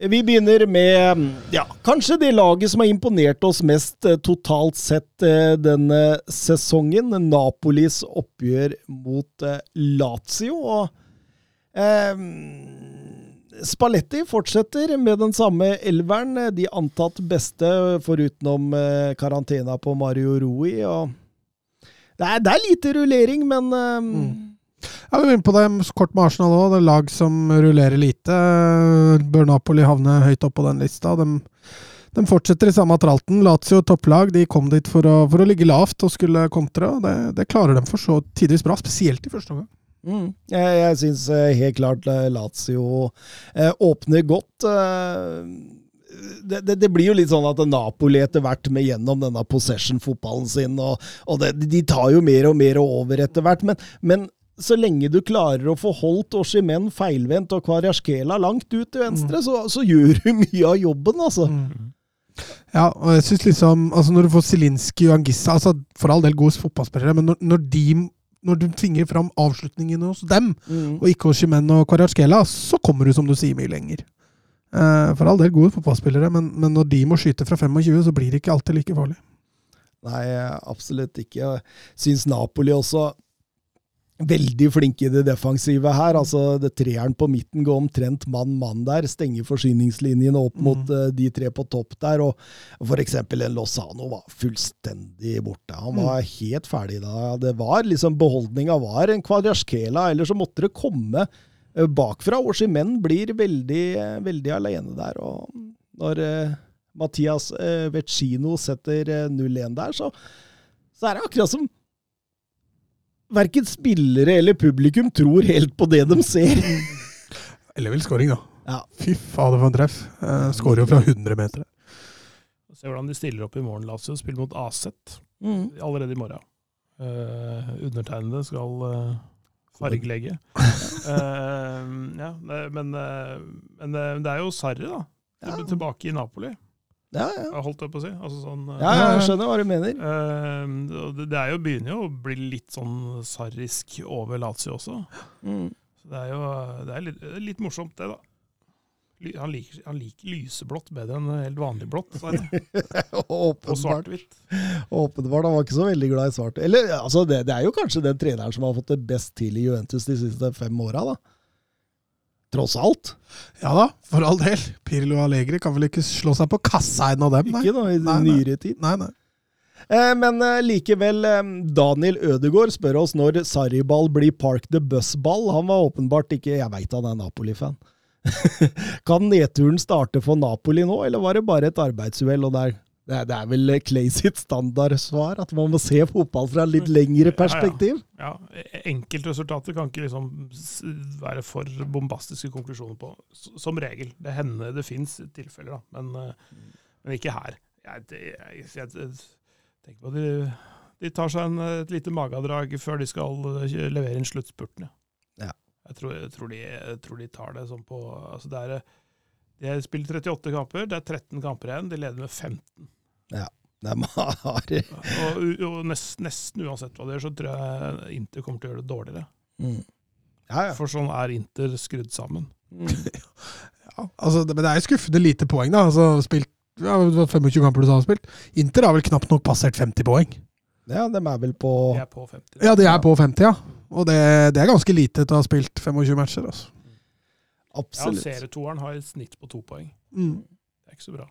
Vi begynner med ja, kanskje det laget som har imponert oss mest eh, totalt sett eh, denne sesongen. Napolis oppgjør mot eh, Lazio. Og eh, Spalletti fortsetter med den samme elveren. De antatt beste, forutenom eh, karantena på Mario Rui. Og det, er, det er lite rullering, men eh, Ja, Vi er inne på det kort med Arsenal òg. Det er lag som rullerer lite. Bør Napoli havne høyt opp på den lista. De, de fortsetter i samme tralten. Lazio topplag. De kom dit for å, for å ligge lavt og skulle kontre. Det, det klarer de for så tidvis bra, spesielt i første omgang. Mm. Jeg, jeg syns helt klart eh, Lazio eh, åpner godt. eh, det, det, det blir jo litt sånn at Napoli etter hvert med gjennom denne possession-fotballen sin, og, og det, de tar jo mer og mer over etter hvert. Men, men så lenge du klarer å få holdt Oshimen feilvendt og Kvarjaskela langt ut til venstre, så, så gjør du mye av jobben, altså. Ja, og jeg synes liksom altså Når du får Zelinskyj og Angissa altså For all del gode fotballspillere, men når, når de når du tvinger fram avslutningene hos dem, Mm. og ikke hos Chimen og Kvaratskhelia, så kommer du, som du sier, mye lenger. Eh, for all del gode fotballspillere, men, men når de må skyte fra 25, så blir det ikke alltid like farlig. Nei, absolutt ikke. Jeg syns Napoli også veldig flinke i det defensive her. Altså, det Treeren på midten går omtrent mann-mann der. Stenger forsyningslinjene opp mot eh, de tre på topp der. Og for eksempel en Lozano var fullstendig borte. Han var helt ferdig da. Det var liksom Beholdninga var en Kvadraskela, eller så måtte det komme uh, bakfra. Oshimen blir veldig, uh, veldig alene der. Og når Mathias Vecino setter eh, 0-1 der, så, så er det akkurat som verken spillere eller publikum tror helt på det de ser. Eller vel scoring, da. Ja. Fy fader, for en treff. Uh, Skårer jo fra 100 meter. Se hvordan de stiller opp i morgen, Lazio. Spiller mot Aset Mm. allerede i morgen. Uh, undertegnede skal uh, fargelegge. uh, (laughs) ja, men, eh, men eh, det er jo Sarri, da. Ja. Tilbake i Napoli. Ja, ja. holdt jeg på å si. Altså sånn, eh, ja, ja, jeg skjønner hva du mener. Uh, det, det er jo, begynner jo å bli litt sånn sarrisk over Lazio også. Mm. Så det er jo det er litt, litt morsomt, det, da. Han liker, han liker lyseblått bedre enn helt vanlig blått. (laughs) Og svart-hvitt. Åpenbart, Han var ikke så veldig glad i svart. Eller, altså, det, det er jo kanskje den treneren som har fått det best til i Juventus de siste fem åra, da. Tross alt. Ja da, for all del. Pirlo Allegri kan vel ikke slå seg på kassa en av dem, nei. Ikke noe i nei. nyere tid. Nei, nei. Eh, men eh, likevel, eh, Daniel Ødegaard spør oss når Sarriball blir Park the Bus-ball. Han var åpenbart ikke Jeg veit han er Napoli-fan. (laughs) kan nedturen starte for Napoli nå, eller var det bare et arbeidsuhell? og der det er, det er vel Clay sitt standardsvar, at man må se fotball fra litt lengre perspektiv. Ja, e- Enkeltresultater kan ikke liksom være for bombastiske konklusjoner på. Som regel. Det hender det fins tilfeller, da, men, eh, men ikke her. Jeg, jeg, jeg, jeg tenker på at de, de tar seg en, et lite magedrag før de skal eh, levere inn sluttspurten. Ja. Jeg, tror, tror de, jeg tror de tar det sånn på altså det er, De har spilt 38 kamper, det er 13 kamper igjen. De leder med 15. De har Og, og nest, nesten uansett hva det gjør, så tror jeg Inter kommer til å gjøre det dårligere. mm. Ja, ja. For sånn er Inter skrudd sammen. Mm. (laughs) Ja, altså, det, men det er jo skuffende lite poeng, da. Altså, spilt, ja, det var 25 kamper du sa du har spilt. Inter har vel knapt nok passert 50 poeng. ja, de er vel på De er på 50. Ja, de er på 50, ja. Og det, det er ganske lite til å ha spilt 25 matcher. Altså. Ja, Absolutt. Serietoeren har et snitt på to poeng. Mm. Det er ikke så bra.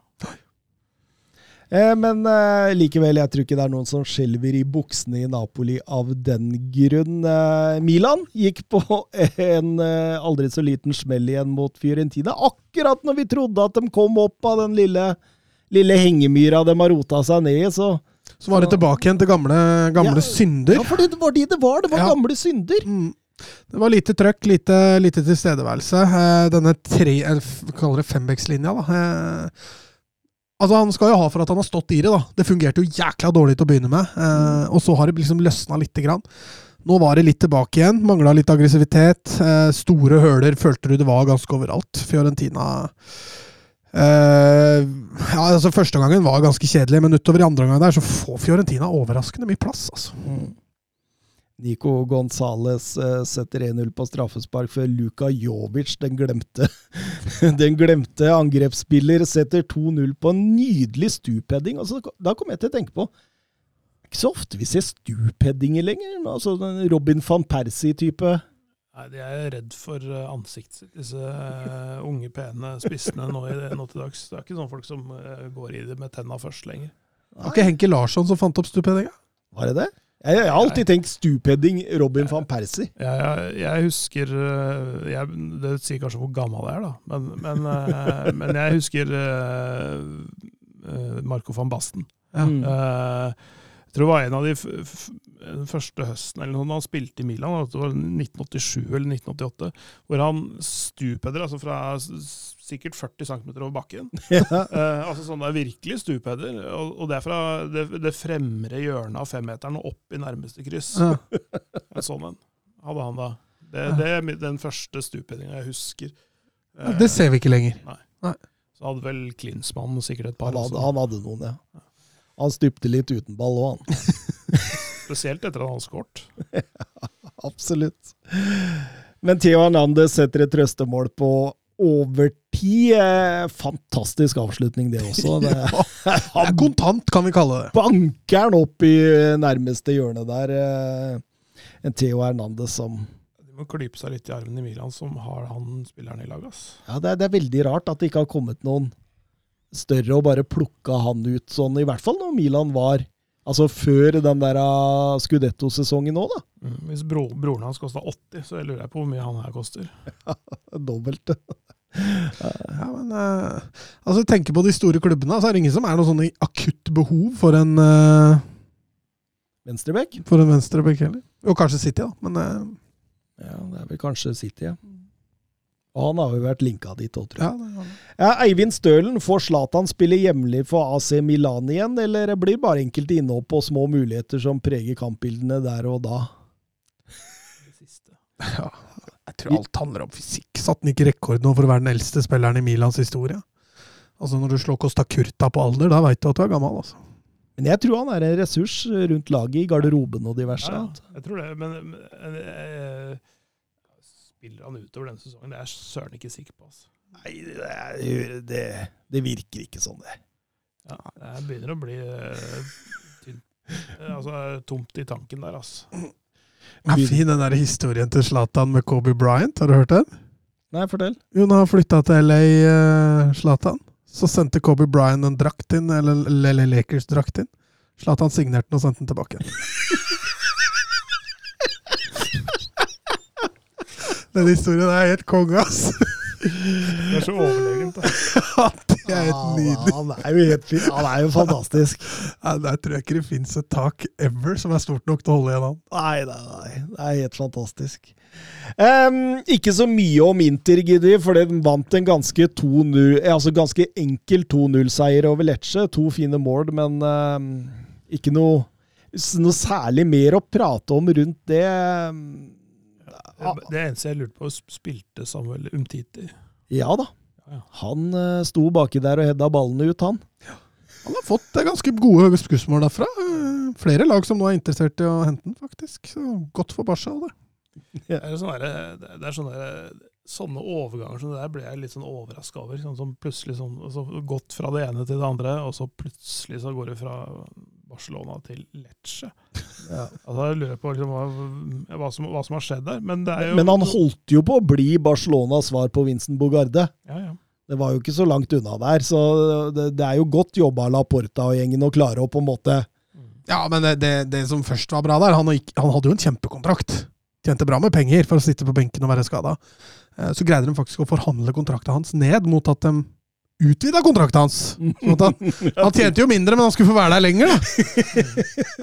Eh, men eh, likevel, jeg tror ikke det er noen som skjelver i buksene i Napoli av den grunn. Eh, Milan gikk på (laughs) en eh, aldri så liten smell igjen mot Fiorentina. Akkurat når vi trodde at de kom opp av den lille, lille hengemyra de har rota seg ned i, så Så var det tilbake igjen til gamle, gamle Ja. synder. Ja, for det var de det var! Det var Ja. gamle synder! Mm. Det var lite trøkk, lite, lite tilstedeværelse. Eh, denne tre, Vi kaller det fembekslinja, da. Altså, han skal jo ha for at han har stått i det, da. Det fungerte jo jækla dårlig til å begynne med. Eh, og så har det liksom løsna lite grann. Nå var det litt tilbake igjen. Mangla litt aggressivitet. Eh, store høler følte du det var ganske overalt. Fiorentina eh, ja, altså Første gangen var ganske kjedelig, men utover i andre omgang der så får Fiorentina overraskende mye plass. altså. Mm. Nico Gonzales eh, setter 1-0 på straffespark før Luka Jovic, den glemte, (laughs) den glemte angrepsspiller, setter 2-0 på en nydelig stupheading. Altså, da kom jeg til å tenke på ikke så ofte vi ser stupheadinger lenger. Altså den Robin van Persie-type. Nei, De er redd for eh, ansiktet sitt, disse eh, unge, pene spissene nå, i, nå til dags. Det er ikke sånne folk som går i det med tenna først lenger. Det var ikke Henke Larsson som fant opp stupheadinga? Var det det? Jeg, jeg har alltid tenkt stupheading Robin van Persie. Jeg, jeg, jeg husker eh, jeg, Det sier kanskje hvor gammel jeg er, da. Men, men, eh, (laughs) men jeg husker eh, Marco van Basten. Mm. Eh, jeg tror det var en av de f f første høsten eller noe, han spilte i Milan, det var 1987 eller 1988, hvor han stupheader altså fra s- s- sikkert 40 cm over bakken. (laughs) Ja. Eh, altså sånn det er virkelig stupheader, og, og det er fra det, det fremre hjørnet av femmeteren og opp i nærmeste kryss. Ja. (laughs) En sånn en hadde han da. Det, det er den første stupheadinga jeg husker. Eh, Det ser vi ikke lenger. Så hadde vel Klinsmann sikkert et par. Han hadde, han hadde noen, ja. Han stupte litt uten ball òg, han. (laughs) Spesielt etter at han hadde skåret. Absolutt. Men Theo Hernandez setter et trøstemål på overtid. Eh, Fantastisk avslutning, det også. (laughs) Det, (laughs) Det er kontant, kan vi kalle det. banker han opp i nærmeste hjørne der. eh, En Theo Hernandez som De må klype seg litt i armen i Milan, som har han spilleren i laget. Ja, det det er veldig rart at det ikke har kommet noen større og bare plukka han ut sånn, i hvert fall når Milan var Altså før den der uh, Scudetto-sesongen òg, da. Mm. Hvis bro, broren hans kosta 80, så jeg lurer jeg på hvor mye han her koster. (laughs) Dobbelt. (laughs) Ja, men uh, altså tenker på de store klubbene, så er det ingen som er noe sånn i akutt behov for en, uh, Venstrebekk? for en venstrebekk heller. Jo, kanskje City, da, men uh, Ja, det er vel kanskje City, ja. Og han har jo vært linka dit òg, tror jeg. ja, det Ja, Eivind Stølen, får Zlatan spille hjemlig for AC Milan igjen, eller blir bare enkelte innhopp og små muligheter som preger kampbildene der og da? Det siste. ja. Jeg tror alt handler om fysikk. Satte han ikke rekord nå for å være den eldste spilleren i Milans historie? Altså Når du slår Costa Curta på alder, da veit du at du er gammel. altså. Men jeg tror han er en ressurs rundt laget, i garderoben og diverse. Ja, jeg tror det, men, men jeg, spiller han utover denne sesongen? Det er jeg søren ikke sikker på. Altså. Nei, det, det, det virker ikke sånn, det. Ja, det begynner å bli eh, tynt. Eh, altså, tomt i tanken der, altså. Ja, fin den der historien til Zlatan med Kobe Bryant, har du hørt den? Nei, fortell. Jo, når han flytta til LA, eh, Zlatan, så sendte Kobe Bryant en drakt inn, eller LA Lakers-drakt inn. Zlatan signerte den og sendte den tilbake. (laughs) den historien er helt konge, ass! Det er så overlegent. Da. (laughs) Ja, det er helt nydelig. Han er jo helt fin. Han er jo fantastisk. Ja, der tror jeg ikke det fins et tak ever som er stort nok til å holde igjen han. Nei, nei, nei. Det er helt fantastisk. Um, ikke så mye om Inter, Giddy, for den vant en ganske, 2-0 eh, altså ganske enkel 2-0-seier over Lecce. To fine mål, men um, ikke noe, noe særlig mer å prate om rundt det. Det eneste jeg lurte på, spilte Samuel Umtiti? Ja da. Ja, ja. Han eh, sto baki der og hedda ballene ut, han. Han har fått eh, ganske gode skussmål derfra. Eh, Flere lag som nå er interessert i å hente den, faktisk. Så godt for Barca. Det. (laughs) Det er sånne, det er sånne, sånne overganger som det der ble jeg litt sånn overraska over. Sånn som plutselig sånn, altså, Gått fra det ene til det andre, og så plutselig så går det fra Barcelona til Lecce. (laughs) Ja. Altså, jeg lurer på liksom, hva, hva, som, hva som har skjedd der. Men det er jo Men han holdt jo på å bli Barcelonas svar på Vincent Bogarde. ja, ja. Det var jo ikke så langt unna der, så det, det er jo godt jobba av Laporta og gjengen å klare å på en måte Ja, men det, det, det som først var bra der Han, gikk, han hadde jo en kjempekontrakt. Tjente bra med penger for å sitte på benken og være skada. Så greide de faktisk å forhandle kontrakten hans ned mot at de utvida kontrakten hans. Sånn at han, (laughs) han tjente jo mindre, men han skulle få være der lenger, da. (laughs)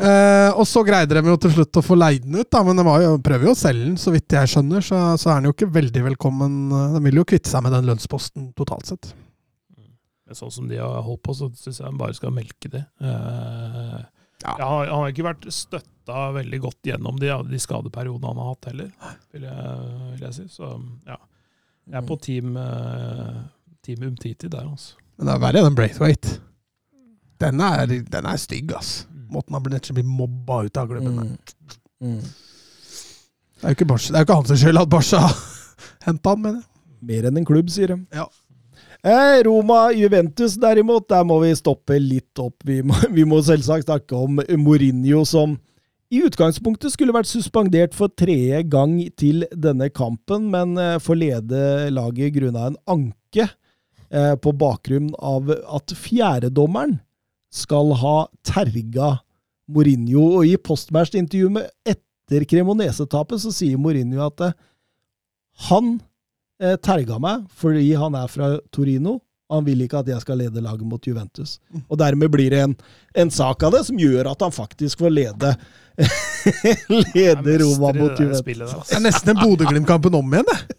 Eh, og så greide de jo til slutt å få leid den ut, da, men de var jo, prøver jo å selge den, så vidt jeg skjønner. Så, så er han jo ikke veldig velkommen. De vil jo kvitte seg med den lønnsposten totalt sett. Men sånn som de har holdt på, så syns jeg de bare skal melke det. Uh, Ja. jeg har, han har ikke vært støtta veldig godt gjennom de, de skadeperiodene han har hatt heller, vil jeg, vil jeg si. Så ja. Jeg er på team, eh, team Umtiti der, altså. Men det er verre enn Braithwaite. Den er, den er stygg, ass. Måten han blir, blir mobba ut av klubben. med. Mm. Det er jo ikke, Barca, det er jo ikke hans skyld at Barca (laughs) henta han, mener jeg. Mer enn en klubb, sier de. Ja. Eh, Roma-Juventus derimot, der må vi stoppe litt opp. Vi må, (laughs) vi må selvsagt snakke om Mourinho, som i utgangspunktet skulle vært suspendert for tredje gang til denne kampen, men eh, får lede laget grunna en anke eh, på bakgrunn av at fjerdedommeren skal ha terga Mourinho. Og i postmatch-intervjuet etter Cremonese-tapet så sier Mourinho at eh, han eh, terga meg fordi han er fra Torino. Han vil ikke at jeg skal lede laget mot Juventus. Og dermed blir det en, en sak av det som gjør at han faktisk får lede (laughs) Lede Roma mot Juventus. der, Det altså. er nesten en Bodø-Glimt-kampen om igjen, det.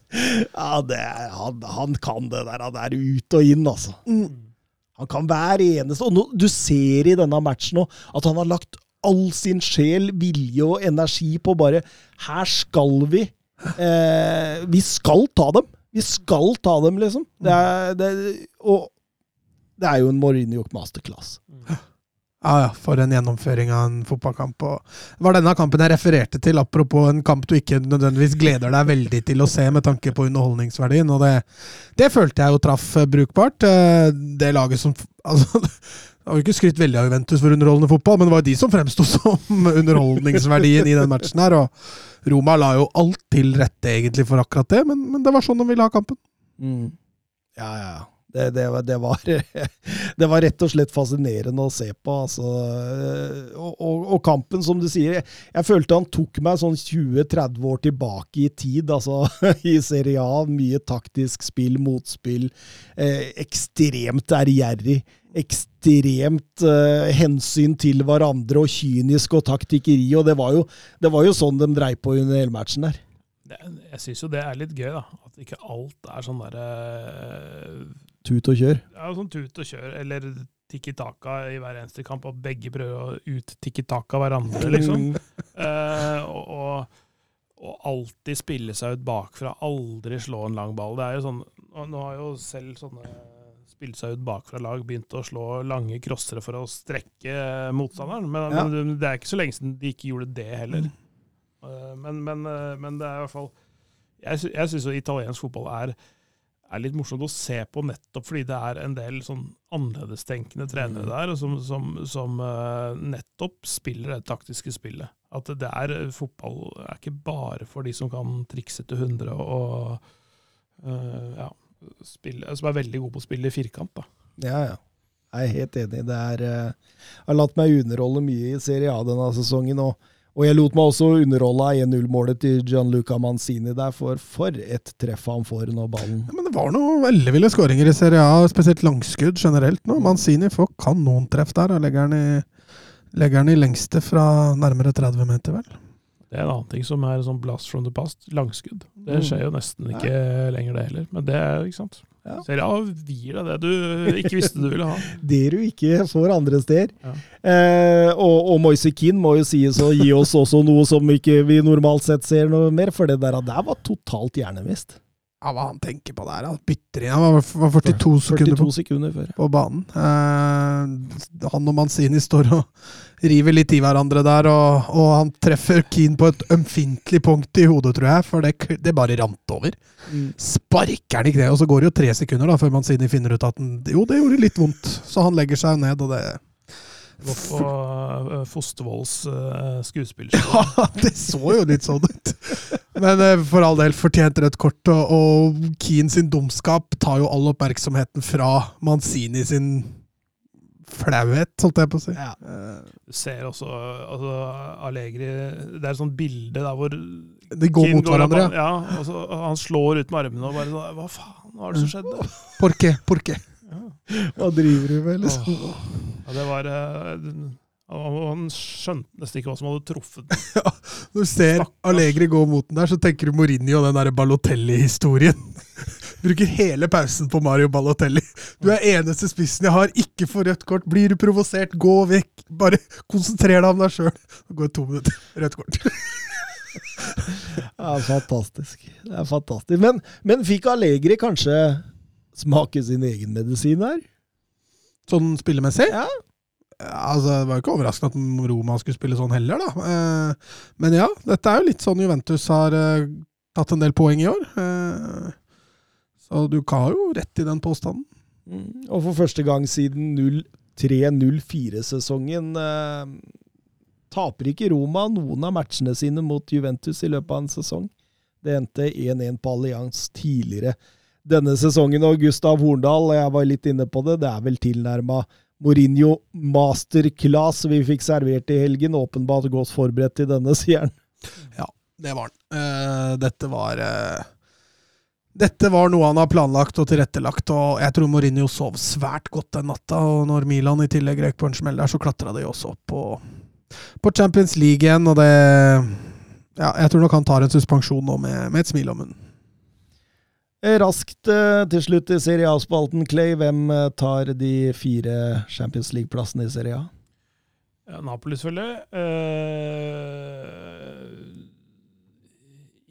Ja, det er, han, han kan det der. Han er ut og inn, altså. Han kan hver eneste Og nå, du ser i denne matchen nå at han har lagt all sin sjel, vilje og energi på bare Her skal vi eh, Vi skal ta dem! Vi skal ta dem, liksom. Det er, det, og det er jo en Mourinho masterclass. Ja, ja, for en gjennomføring av en fotballkamp. Og det var denne kampen jeg refererte til, apropos en kamp du ikke nødvendigvis gleder deg veldig til å se med tanke på underholdningsverdien. Og det, det følte jeg jo traff brukbart. Eh, Det laget som (laughs) altså, Det har jo ikke skrytt veldig av Juventus for underholdende fotball, men det var jo de som fremsto som (laughs) underholdningsverdien i den matchen her. Og Roma la jo alt til rette egentlig for akkurat det, men, men det var sånn de ville ha kampen. Ja, ja. ja. Det, det, det, var, (laughs) det var rett og slett fascinerende å se på. Altså. Og, og, og kampen, som du sier Jeg, jeg følte han tok meg sånn 20-30 år tilbake i tid. Altså, (laughs) I Serie A. Mye taktisk spill, motspill. Eh, ekstremt ærgjerrig. Ekstremt eh, hensyn til hverandre og kynisk og taktikkeri. Og det var jo, det var jo sånn de dreiv på under hele matchen der. Jeg syns jo det er litt gøy, da. At ikke alt er sånn derre Tut og kjør. ja, sånn tut og kjør, eller tikki taka i hver eneste kamp, og begge prøver å ut-tikki taka hverandre, liksom. (laughs) Eh, og, og, og alltid spille seg ut bakfra, aldri slå en lang ball. Det er jo sånn, Nå har jo selv sånne spilte seg ut bakfra lag, begynt å slå lange crossere for å strekke motstanderen. Men, Ja. men det er ikke så lenge siden de ikke gjorde det heller. Eh, Men, men, eh, men det er i hvert fall Jeg, sy jeg syns italiensk fotball er, er litt morsomt å se på, nettopp fordi det er en del sånn annerledestenkende trenere der, som, som, som eh, nettopp spiller det taktiske spillet. At det er fotball er ikke bare for de som kan trikse til 100 og uh, ja, spille, som er veldig gode på å spille i firkant. da. Ja, ja. Jeg er helt enig. Det er uh, har latt meg underholde mye i Serie A denne sesongen. Og, og jeg lot meg også underholde av 1-0-målet til Gianluca Manzini der, for for et treff han får når ballen Ja, men det var noen elleville skåringer i Serie A, spesielt langskudd generelt nå. Mancini får kanontreff der, og legger den i, legger den i lengste fra nærmere 30 meter, vel. Det er en annen ting som er sånn blast from the past. Langskudd. Det Mm. skjer jo nesten ikke lenger, det heller. Men det er ikke sant. Ja. Serie A gir deg det du ikke visste du ville ha. (laughs) Det du ikke får andre steder. Ja. Eh, og, og Moise Keane må jo sies å gi oss også noe som ikke vi normalt sett ser noe mer, for det der, der var totalt hjernevist. Ja, hva han tenker på der, han bytter inn. Han var, var 42 sekunder på sekunder før. på banen. Eh, han og Manzini står og river litt i hverandre der, og, og han treffer Keane på et ømfintlig punkt i hodet, tror jeg, for det, det bare rant over. Sparker han i kneet, og så går det jo tre sekunder da, før Manzini finner ut at den, jo, det gjorde litt vondt. Så han legger seg ned, og det Gått på uh, Fostervolls uh, skuespillerskole. (laughs) Ja, det så jo litt sånn ut. Men uh, for all del, fortjent rødt kort, og, og Keane sin dumskap tar jo all oppmerksomheten fra Manzini sin flauhet, holdt jeg på å si. Ja. Eh, Du ser også altså, Allegri Det er et sånt bilde der hvor De går Kim mot hverandre. opp- Ja, og så, han slår ut med armene og bare sånn Hva faen, hva er det som skjedde? Porke, porke. Ja. Hva driver du med, liksom? Åh. Ja, det var eh, han, skjønte nesten ikke hva som hadde truffet ham. (laughs) Når du ser Allegri gå mot den der, så tenker du Mourinho og den der Balotelli-historien. Bruker hele pausen på Mario Balotelli. Du er eneste spissen jeg har, ikke få rødt kort. Blir du provosert, gå vekk. Bare konsentrer deg om deg sjøl. Det går det to minutter, rødt kort. Ja, fantastisk. Det er fantastisk. Men, men fikk Allegri kanskje smake sin egen medisin her? Sånn spillemessig? Ja. Altså, det var jo ikke overraskende at Roma skulle spille sånn heller, da. Eh, men ja, dette er jo litt sånn Juventus har eh, tatt en del poeng i år. Så du har jo rett i den påstanden. Mm. Og for første gang siden 03-04-sesongen eh, taper ikke Roma noen av matchene sine mot Juventus i løpet av en sesong. Det endte 1-1 på Allianz tidligere denne sesongen. Og Gustav Horndal, jeg var litt inne på det, det er vel tilnærma Mourinho masterclass vi fikk servert i helgen. Åpenbart godt forberedt til denne, sier han. Ja, det var den. Uh, dette var eh, Dette var noe han har planlagt og tilrettelagt, og jeg tror Mourinho sov svært godt den natta. Og når Milan i tillegg røyk på en smell der, så klatra de også opp på, på Champions League igjen, og det Ja, jeg tror nok han tar en suspensjon nå med, med et smil om munnen. Eh, Raskt eh, til slutt i Serie A-spalten, Clay. Hvem eh, tar de fire Champions League-plassene i Serie A? Ja, Napoli, selvfølgelig. Uh,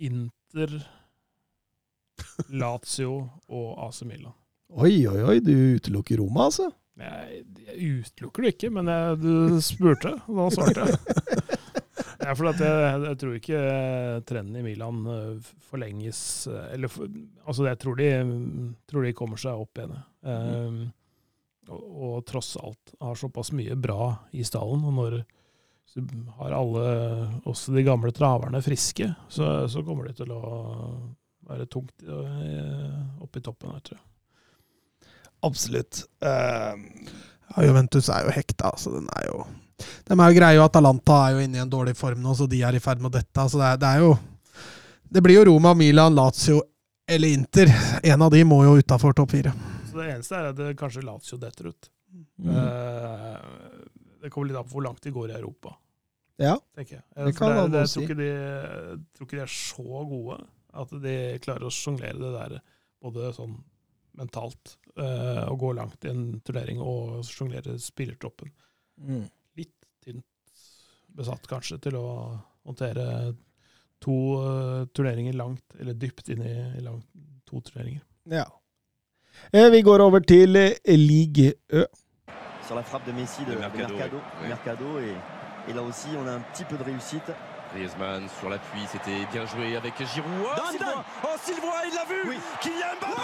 Inter, Lazio og AC Milan. Oi, oi, oi, du utelukker Roma, altså? Jeg, jeg utelukker det ikke, men jeg, du spurte, og da svarte jeg. (laughs) Ja, for jeg, jeg tror ikke trenden i Milan eh, forlenges eh, Eller for, altså jeg tror de, tror de kommer seg opp igjen. Um, og, og tross alt har såpass mye bra i stallen. Og når så har alle, også de gamle traverne, friske, så, så kommer de til å være tungt eh, oppe i toppen her, tror jeg. Absolutt. Uh, Ja, Juventus er jo hekta, så Den er jo De er jo greie, og Atalanta er jo inne i en dårlig form nå, så de er i ferd med å dette. Så det, er, det er jo Det blir jo Roma, Milan, Lazio eller Inter. En av de må jo utafor topp fire. Så det eneste er at det kanskje Lazio detter ut. mm. Uh, det kommer litt an på hvor langt de går i Europa, Ja. tenker jeg. Det kan det, man det, også jeg tror si. ikke de, jeg tror ikke de er så gode at de klarer å sjonglere det der både sånn mentalt, eh, og gå langt i en turnering og sjonglere spillertroppen. Mm. Litt tynt besatt kanskje til å håndtere to uh, turneringer langt, eller dypt inn i, i langt, to turneringer. Ja. Eh, Vi går over til Ligue Ø. sur la frappe de Messi de, De de Mercado, Mercado. oui. Mercado, et, et là aussi, on a un petit peu de réussite. Griezmann sur l'appui, c'était bien joué avec Giroud. Oh, Zidane Sylvain Oh, Sylvain, il l'a vu. Oui. Kylian Mbappé.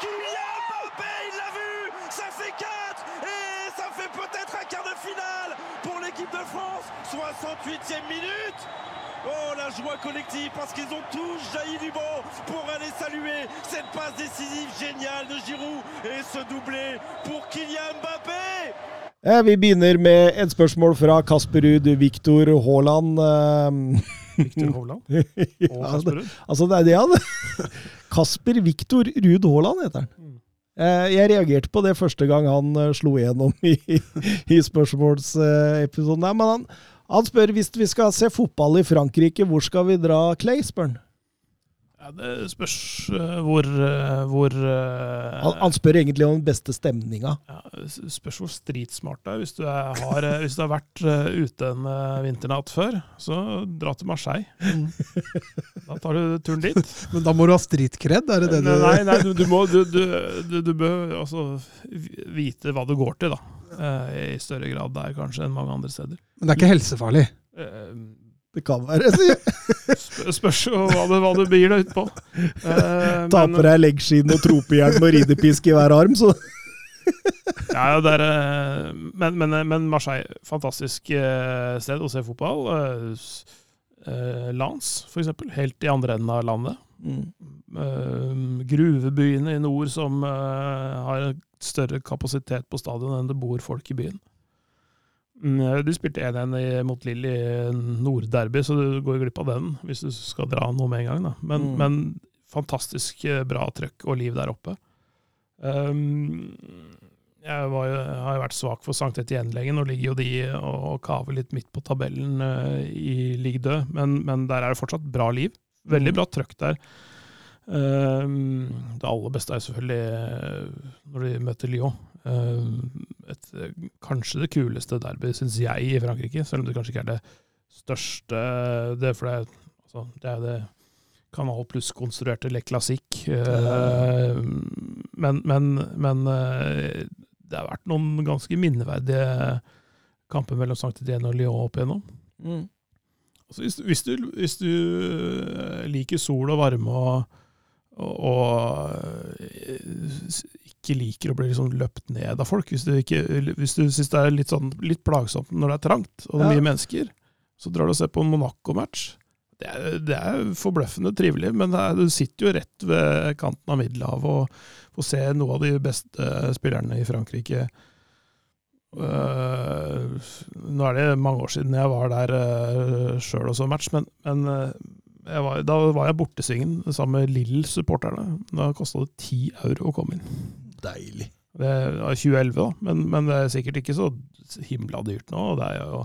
Kylian Mbappé, il l'a vu. Ça fait 4 Et ça fait peut-être un quart de finale pour l'équipe de France. 68e minute. Oh, la joie collective parce qu'ils ont tous jailli du banc pour aller saluer cette passe décisive géniale de Giroud et ce doublé pour Kylian Mbappé Vi begynner med et spørsmål fra Kasper Ruud Viktor Haaland. Viktor Victor (laughs) Hovland og ja, Kasper det, altså, det er det han (laughs) Kasper Viktor Ruud Haaland heter han. Mm. Eh, Jeg reagerte på det første gang han eh, slo igjennom i, (laughs) i spørsmålsepisoden. Men han, han spør hvis vi skal se fotball i Frankrike, hvor skal vi dra, Clay? spør han. Ja, det spørs eh, hvor, eh, hvor eh, Han, han spør egentlig om den beste stemninga. ja, Spørs hvor stridsmart du er. Hvis du, er, har, hvis du har vært ute en vinternatt før, så dra til Marseille. (laughs) Da tar du turen dit. (laughs) Men da må du ha stridkred? er det det du Nei, nei du, du må du, du, du, du bør altså vite hva du går til, da. I større grad der kanskje enn mange andre steder. Men det er ikke helsefarlig. Det kan være. sier Spørs jo hva du, hva du begir deg ut på. Eh, Ta på deg leggskinn og tropehjelm og ridepisk i hver arm, så Ja, er, eh, men, men, men Marseille, fantastisk eh, sted å se fotball. Eh, s- eh, for eksempel. Helt i andre enden av landet. Mm. gruvebyene i nord som har større kapasitet på stadion enn det bor folk i byen. Mm, eh, De spilte 1-1 mot Lill i Nordderby, så du går glipp av den hvis du skal dra noe med en gang. Da. Men, Mm. men fantastisk eh, bra trøkk og liv der oppe. Um, jeg var, jo- har jo vært svak for Sankt Etienne lenge. Nå ligger jo de og, og kaver litt midt på tabellen uh, i Ligue Dø, men, men der er det fortsatt bra liv. Veldig bra trøkk der. Um, det aller beste er selvfølgelig eh, når de møter Lyon. Um, et, eh, kanskje det kuleste derby, syns jeg, i Frankrike. Selv om det kanskje ikke er det største. Det er, det, altså, det er det Canal Pluss-konstruerte Le Classique. Eh, men men, men eh, det har vært noen ganske minneverdige kamper mellom Sankt Etienne og Lyon opp igjennom. Altså, hvis, hvis, du, hvis du eh, liker sol og varme og, og, og eh, ikke liker å bli liksom løpt ned av folk, hvis du, ikke, hvis du syns det er litt, sånn, litt plagsomt når det er trangt og det er Ja. mye mennesker, så drar du og ser på en Monaco-match. Det, det er forbløffende trivelig, men er, du sitter jo rett ved kanten av Middelhavet og får se noe av de beste spillerne i Frankrike. Uh, nå er det mange år siden jeg var der uh, sjøl og så match, men, men jeg var, da var jeg bortesvingen sammen med Lill-supporterne. Da kosta det ti euro å komme inn. Deilig. Det var 2011, da, men, men det er sikkert ikke så himla dyrt nå. og Det, er jo,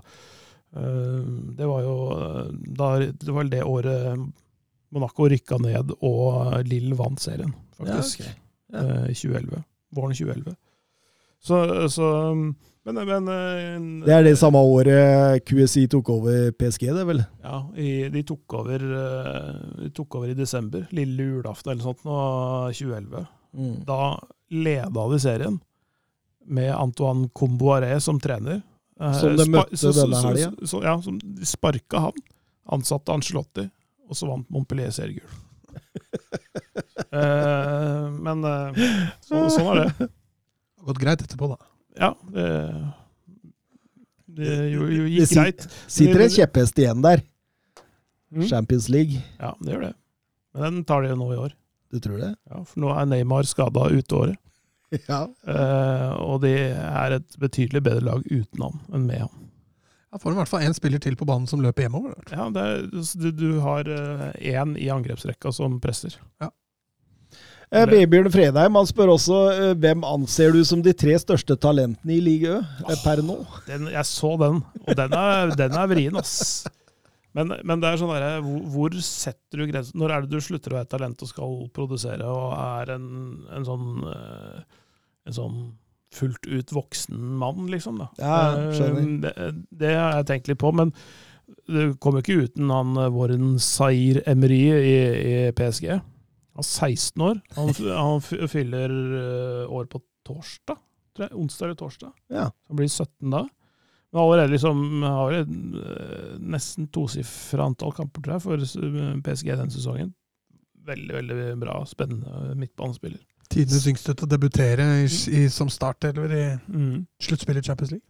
øh, det var jo eh, da, Det var det året Monaco rykka ned og Lill vant serien, faktisk. Ja, okay. ja. I 2011. Våren 2011. Så, så men, men eh, Det er det samme året QSI tok over PSG, det vel? Ja, de, tok over, eh, de tok over i desember. Lille julaften eller sånt, nå, 2011. Da leda de serien med Antoine Comboiré som trener. Eh, Som de møtte så- så- denne helga? Ja, som de sparka han. Ansatte Ancelotti, og så vant Montpellier seriegull. (laughs) Eh, men eh, så, sånn er det. Det har gått greit etterpå, da. Ja, det, det jo, jo Det gikk si- greit. Sitter en kjepphest igjen der. Mm. Champions League. Ja, det gjør det. Men den tar de jo nå i år. Du tror det? Ja, For nå er Neymar skada ute året. (laughs) Ja. Eh, og de er et betydelig bedre lag uten ham enn med ham. Da får du i hvert fall én spiller til på banen som løper hjemover. Ja, det er, du, du har én i angrepsrekka som presser. Eh, Babyen Fredheim han spør også eh, hvem anser du som de tre største talentene i Ligue Ø eh, per nå? Den, jeg så den, og den er, den er vrien, ass. (laughs) Men, men det er sånn der, hvor, hvor setter du grensen? Når er det du slutter å være talent og skal produsere, og er en, en sånn eh, En sånn fullt ut voksen mann, liksom? da. Ja, skjønner. Eh, Det, det har jeg tenkt litt på, men det kommer jo ikke uten han eh, Warren Sair Emery i, i PSG. Han er 16 år. Han, han fyller år på torsdag, tror jeg. Onsdag eller torsdag. Ja. Han blir 17 da. Men allerede liksom har vel eh, nesten tosifra antall kamper, tror jeg, for eh, PSG denne sesongen. Veldig, veldig bra, spennende midtbanespiller. Tidenes yngste til å debutere i, i, som startelver i Mm. sluttspillet i Champions League.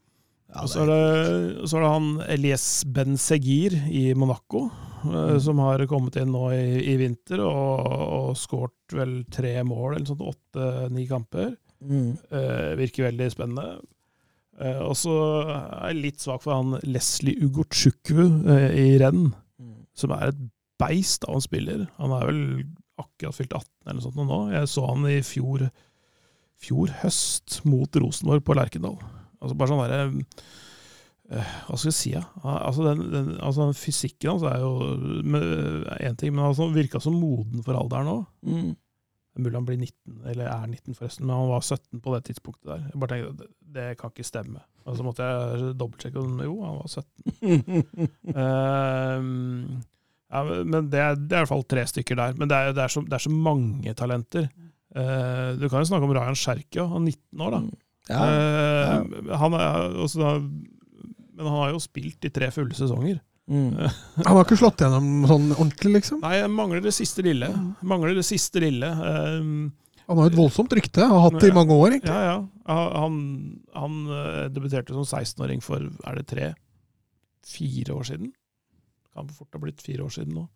Og så er, det, så er det han Elias Ben Segir i Monaco, mm. som har kommet inn nå i, i vinter og, og skåret vel tre mål, eller sånt, åtte-ni kamper. Mm. Uh, virker veldig spennende. Eh, og så er jeg litt svak for han Leslie Ugochukwu eh, i renn, som er et beist av en spiller. Han er vel akkurat fylt 18 eller noe sånt nå. Jeg så han i fjor, fjor høst mot Rosenborg på Lerkendal. Altså bare sånn derre eh, Hva skal jeg si? Ja? Altså den, den, altså den fysikken hans er jo én ting, men han virka så moden for alderen òg. Mm. Mulig han blir 19, eller er 19 forresten, men han var 17 på det tidspunktet der. Jeg bare tenkte, det, kan ikke stemme. Og så måtte jeg dobbeltsjekke, og jo, han var 17. (laughs) Ehm, ja, men det er, det er i hvert fall tre stykker der. Men det er, det er, så, det er så mange talenter. Uh, du kan jo snakke om Rayan Sherkia, han er 19 år, da. Ja. Eh, han er, også, da- men han har jo spilt i tre fulle sesonger. Mm. Han har ikke slått gjennom sånn ordentlig, liksom. Nei, jeg mangler det siste lille. Mangler det siste lille. Um, Han har et voldsomt rykte, har hatt det i mange år, egentlig. Ja, ja. Han, han eh, debuterte som 16-åring for er det tre? Fire år siden? Kan fort ha blitt fire år siden nå.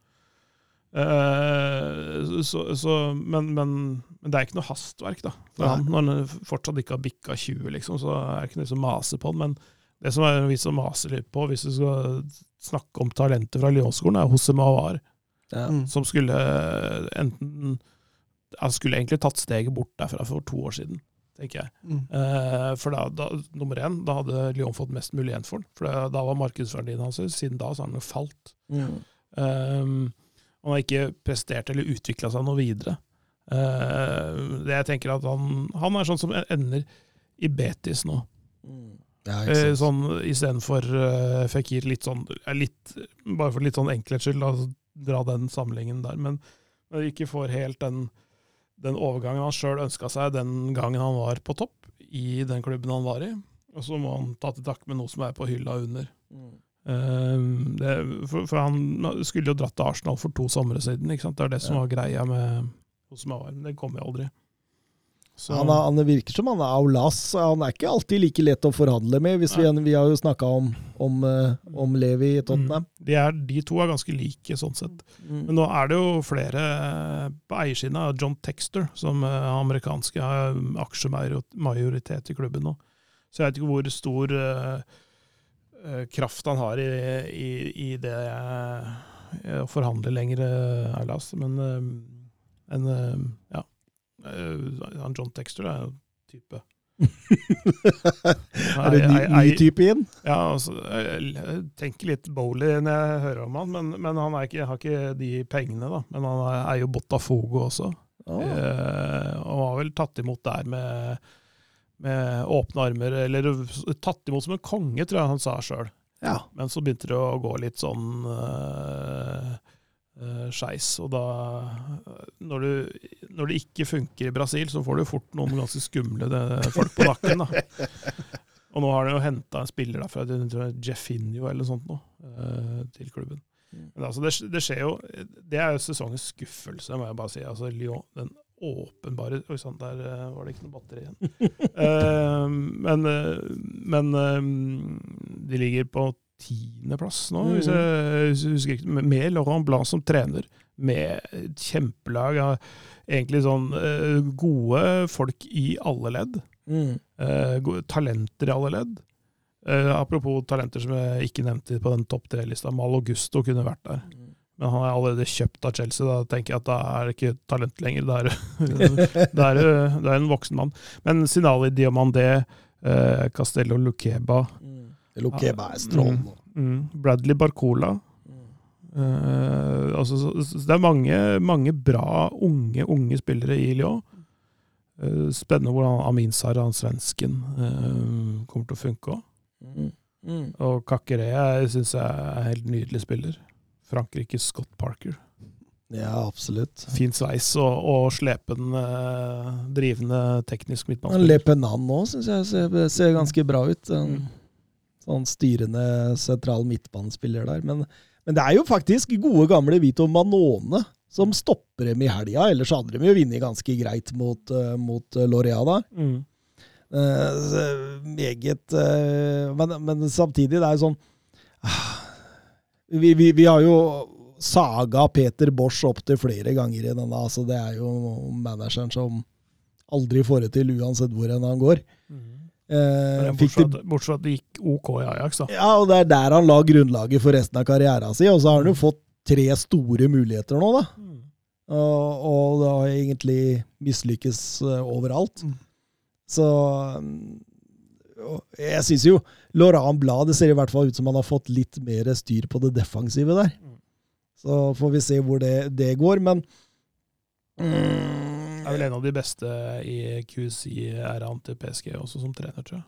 Uh, så, så, men, men, men det er ikke noe hastverk, da. For han, når han fortsatt ikke har bikka 20, liksom, så er det ikke noe som maser på han. Men det som er vi som maser litt på, hvis du skal snakke om talentet fra Lyon-skolen, er Hosse Mawar Ja. Mm. som skulle enten Han skulle egentlig tatt steget bort derfra for to år siden, tenker jeg. Mm. Eh, for da, da, nummer én, da hadde Lyon fått mest mulig igjen for den. For da, da var markedsverdien hans Siden da så har den jo falt. Mm. Um, han har ikke prestert eller utvikla seg noe videre. Eh, det jeg tenker at han, han er sånn som ender i Betis nå. Mm. Ja, Eh, sånn istedenfor uh, Fikir, litt sånn eh, litt, Bare for litt sånn enkelhets skyld, da, dra den samlingen der. Men når de ikke får helt den, den overgangen han sjøl ønska seg den gangen han var på topp, i den klubben han var i, og så må han ta til takke med noe som er på hylla under. Mm. Eh, det, for, for han skulle jo dratt til Arsenal for to somre siden. Ikke sant? Det er det som Ja. var greia med hos Mawar, men det kom jo aldri. Han, er, han virker som han er au lass. Han er ikke alltid like lett å forhandle med. Hvis vi, vi har jo snakka om, om, eh, om Levi i Tottenham. Mm. De, er, de to er ganske like, sånn sett. Mm. Men nå er det jo flere eh, på eiersiden John Texter, som er amerikanske har aksjemajoritet i klubben nå. Så jeg vet ikke hvor stor eh, eh, kraft han har i, i, i det eh, å forhandle lenger, au lass Men uh, en, uh, ja. Eh, han John Texter er jo type. (laughs) er det en ny, type inn? Ja, altså, jeg tenker litt Bowley når jeg hører om han, men, men han ikke, har ikke de pengene, da. Men han er, jo Botafogo også. Oh. Eh, og har vel tatt imot der med, med åpne armer, eller tatt imot som en konge, tror jeg han sa sjøl. Ja. Men så begynte det å gå litt sånn uh, skeis, og da når, du, når det ikke funker i Brasil, så får du fort noen ganske skumle det, folk på nakken. da. (laughs) Og nå har de jo henta en spiller derfra, er Jeffinho eller noe sånt, nå, uh, til klubben. Men altså, det, det skjer jo Det er jo sesongens skuffelse, må jeg bare si. Altså, Lyon, den åpenbare Oi sann, der uh, var det ikke noe batteri igjen. uh, (laughs) men eh, men eh, de ligger på tiendeplass nå, hvis jeg hvis jeg husker ikke. Med- Laurent Blanc som trener, med et kjempelag av egentlig sånn eh, gode folk i alle ledd. Mm. Eh, gode talenter i alle ledd. Eh, apropos talenter som jeg ikke nevnte på den topp tre-lista. Mal Augusto kunne vært der. Men han er allerede kjøpt av Chelsea. Da tenker jeg at da er det ikke talent lenger. Da er (laughs) det, er det, det er en voksen mann. Men Sinali Diamandé, eh, Castello Luqueba Lukeba er strålende. Mm, mm, Bradley Barcola. Uh, altså, så, så det er mange, mange bra unge, unge spillere i Lyon. Uh, spennende hvordan Amin Sara, han svensken, uh, kommer til å funke òg. Mm. Mm. Og Kakere syns jeg er en helt nydelig spiller. Frankrikes Scott Parker. Ja, absolutt. Fin sveis og, og slepen, drivende teknisk midtbanespiller. Lepenan nå syns jeg ser, ser ganske bra ut. Mm. Sånn styrende sentral midtbanespiller der. Men, men det er jo faktisk gode gamle Vito Manone som stopper dem i helga. Ellers hadde de jo vunnet ganske greit mot, uh, mot eh, Lorea da. Mm. Uh, meget uh, men, men samtidig, det er jo sånn ah, vi, vi, vi har jo saga Peter Bosch opp til flere ganger i denne. Altså, det er jo manageren som aldri får det til, uansett hvor enn han går. Eh, Bortsett det, bortsett at det gikk OK i Ajax, da. ja, og det er der han la grunnlaget for resten av karrieren sin, og så har han jo fått tre store muligheter nå, da. Og, og det har egentlig mislykkes eh, overalt. Mm. Så mm, og Jeg syns jo Laurent Blad Det ser i hvert fall ut som han har fått litt mer styr på det defensive der. Så får vi se hvor det, det går, men mm, Er vel en av de beste i QC-æraen til PSG også som trener, tror jeg.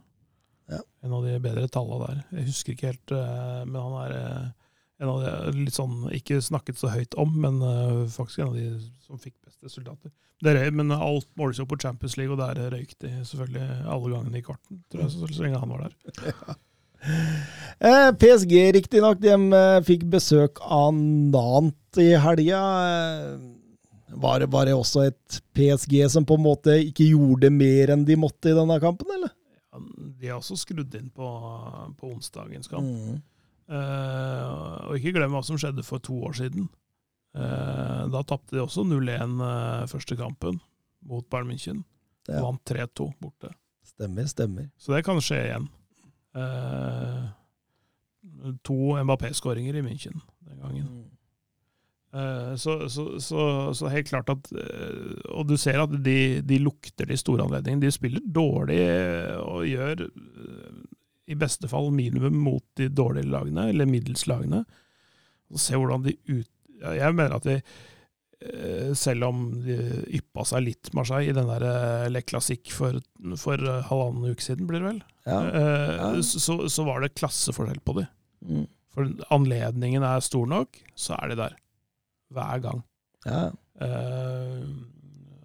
Ja. En av de bedre tallene der. Jeg husker ikke helt, eh, men han er eh, en av de litt sånn Ikke snakket så høyt om, men eh, faktisk en av de som fikk best resultater. Det røy, men alt måles jo på Champions League, og der røyk de selvfølgelig alle gangene i kvarten, tror jeg, så, så lenge han var der. (laughs) Eh, PSG, riktignok, de eh, fikk besøk av Nant i helga. Eh, var, det- var det også et PSG som på en måte ikke gjorde mer enn de måtte i denne kampen, eller? Ja, De er også skrudd inn på, på onsdagens kamp. Mm. Uh, og ikke glem hva som skjedde for to år siden. Uh, da tapte de også 0-1 uh, første kampen mot Bayern München. Ja. Vant 3-2 borte. Stemmer, stemmer. Så det kan skje igjen. Eh, to Mbappé-skåringer i München den gangen. Eh, så, så, så, så helt klart at eh, Og du ser at de, de lukter de store anledningene. De spiller dårlig eh, og gjør eh, i beste fall minimum mot de dårlige lagene, eller middels lagene. Og se hvordan de ut... Jeg mener at de eh, selv om de yppa seg litt, Marseille, i den der eh, Le Classique for, for eh, halvannen uke siden, blir det vel, Ja. eh, Ja. Så, så var det klasseforskjell på de. Mm. For anledningen er stor nok, så er de der. Hver gang. Ja. Uh,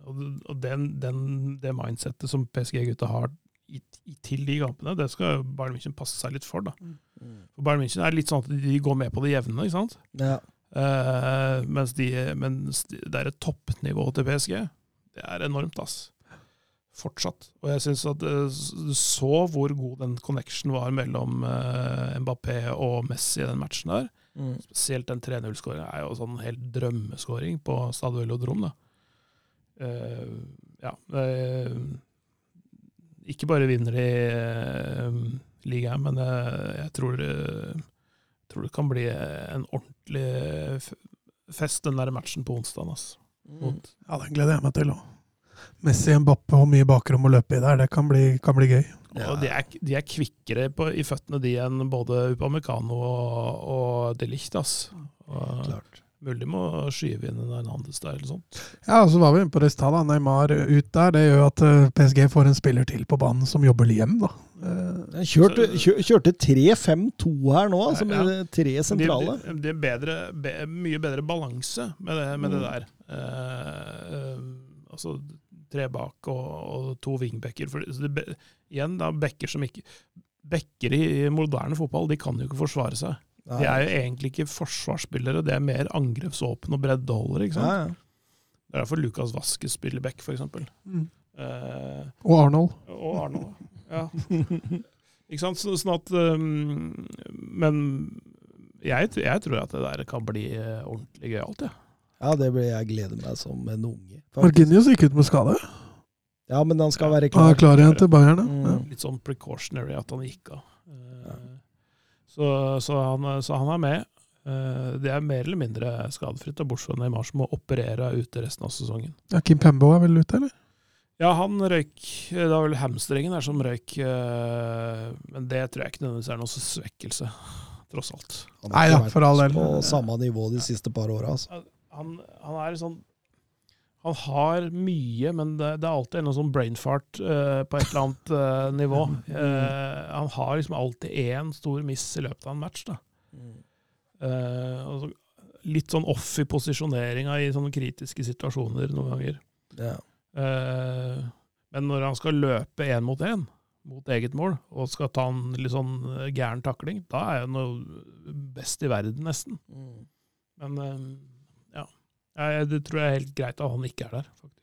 og og den, den, det mindsettet som PSG-gutta har i, i, til de kampene, det skal Bayern München passe seg litt for. da. For Bayern München er litt sånn at de går med på det jevne, ikke sant? Ja. Uh, mens, de, mens de, det er et toppnivå til PSG. Det er enormt, ass. Fortsatt. Og jeg syns at eh, du så hvor god den connection var mellom eh, Mbappé og Messi i den matchen der. Mm. Spesielt den 3-0-skåringa er jo sånn helt drømmeskåring på Stade Velodrom. Uh, Eh, ja. Uh, ikke bare vinner de uh, ligaen, men jeg tror, tror det kan bli en ordentlig fest, den der matchen på onsdag. Altså. Mm. Ja, den gleder jeg meg til òg. Messi, Mbappe og mye bakrom å løpe i der. Det kan bli, kan bli gøy. Og de er, de er kvikkere på, i føttene de enn både Upamecano og, og De Licht. Altså. Og, Klart. mulig må skyve inn en Hernandez der eller sånt. Ja, og så var vi inne på det i stad. Neymar ut der. Det gjør at eh, PSG får en spiller til på banen som jobber hjem, da. Eh, Jeg Kjørte, kjørte 3-5-2 her nå, altså med Ja. tre sentrale. Det, det er bedre, be, mye bedre balanse med det, med det der. Eh, eh, altså tre bak og, og to wingbacker. For det, igjen, da, backer som ikke Backer i moderne fotball, de kan jo ikke forsvare seg. De er jo egentlig ikke forsvarsspillere, det er mer angrepsåpne og breddeholdere. ikke sant? Ja, ja. Det er derfor Lukas Vaskes spiller back, for eksempel. Mm. Eh, Og Arnold. og Arnold. Ja. (laughs) Ikke sant? Så, sånn at um, Men jeg, jeg tror at det der kan bli eh, ordentlig gøyalt, jeg. ja, det blir jeg gleder meg som en unge. Marginius gikk ut med skade. Ja, men han skal være klar. Ja, klar. klar igjen til Bayern. da. Mm. Ja. Litt sånn precautionary at han gikk av. Eh, Så, så, han, så han er med. Eh, Det er mer eller mindre skadefritt, bortsett fra Neymar som må operere ute resten av sesongen. Ja, Kim Pembo er vel ute, eller? Ja, han røyk Det var vel hamstringen der som røyk, eh, men det tror jeg ikke nødvendigvis er noen svekkelse, tross alt. Han har Nei, ja, for all del. På samme nivå de siste par åra. Altså. Han, han er sånn Han har mye, men det, det er alltid en sånn brain fart eh, på et eller annet uh, nivå. Uh, han har liksom alltid én stor miss i løpet av en match. da. Og så litt sånn off i posisjoneringa i sånne kritiske situasjoner noen ganger. Ja. Men når han skal løpe én mot én mot eget mål, og skal ta en litt sånn gæren takling, da er han jo best i verden, nesten. Men ja, jeg, det tror jeg er helt greit at han ikke er der, faktisk.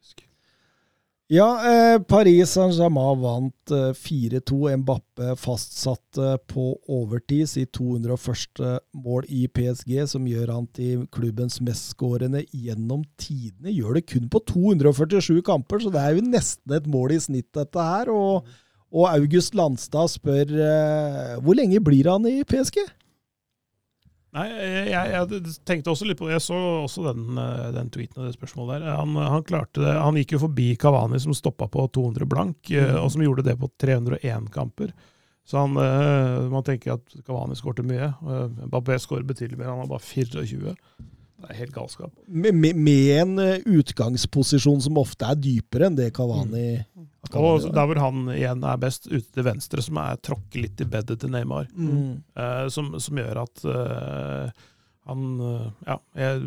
Ja, eh, Paris Saint-Germain vant eh, 4-2. Mbappe fastsatte på overtid sitt 201. mål i PSG, som gjør han til klubbens mestskårende gjennom tidene. Gjør det kun på 247 kamper, så det er jo nesten et mål i snitt, dette her. Og, og August Landstad spør eh, hvor lenge blir han i PSG? Nei, jeg, jeg, tenkte også litt på det. Jeg så også den, eh, den tweeten og det spørsmålet der. Han, han klarte det. Han gikk jo forbi Kavani, som stoppa på 200 blank, mm. og som gjorde det på 301 kamper. Så han, eh, man tenker at Kavani skårte mye. Bappé skårer betydelig mer, han har bare 24. Det er helt galskap. Med, med, med en eh, utgangsposisjon som ofte er dypere enn det Kavani Og der hvor han igjen er best, ute til venstre, som er tråkker litt i bedet til Neymar. Mm. Eh, som, som gjør at eh, han eh, Ja, jeg,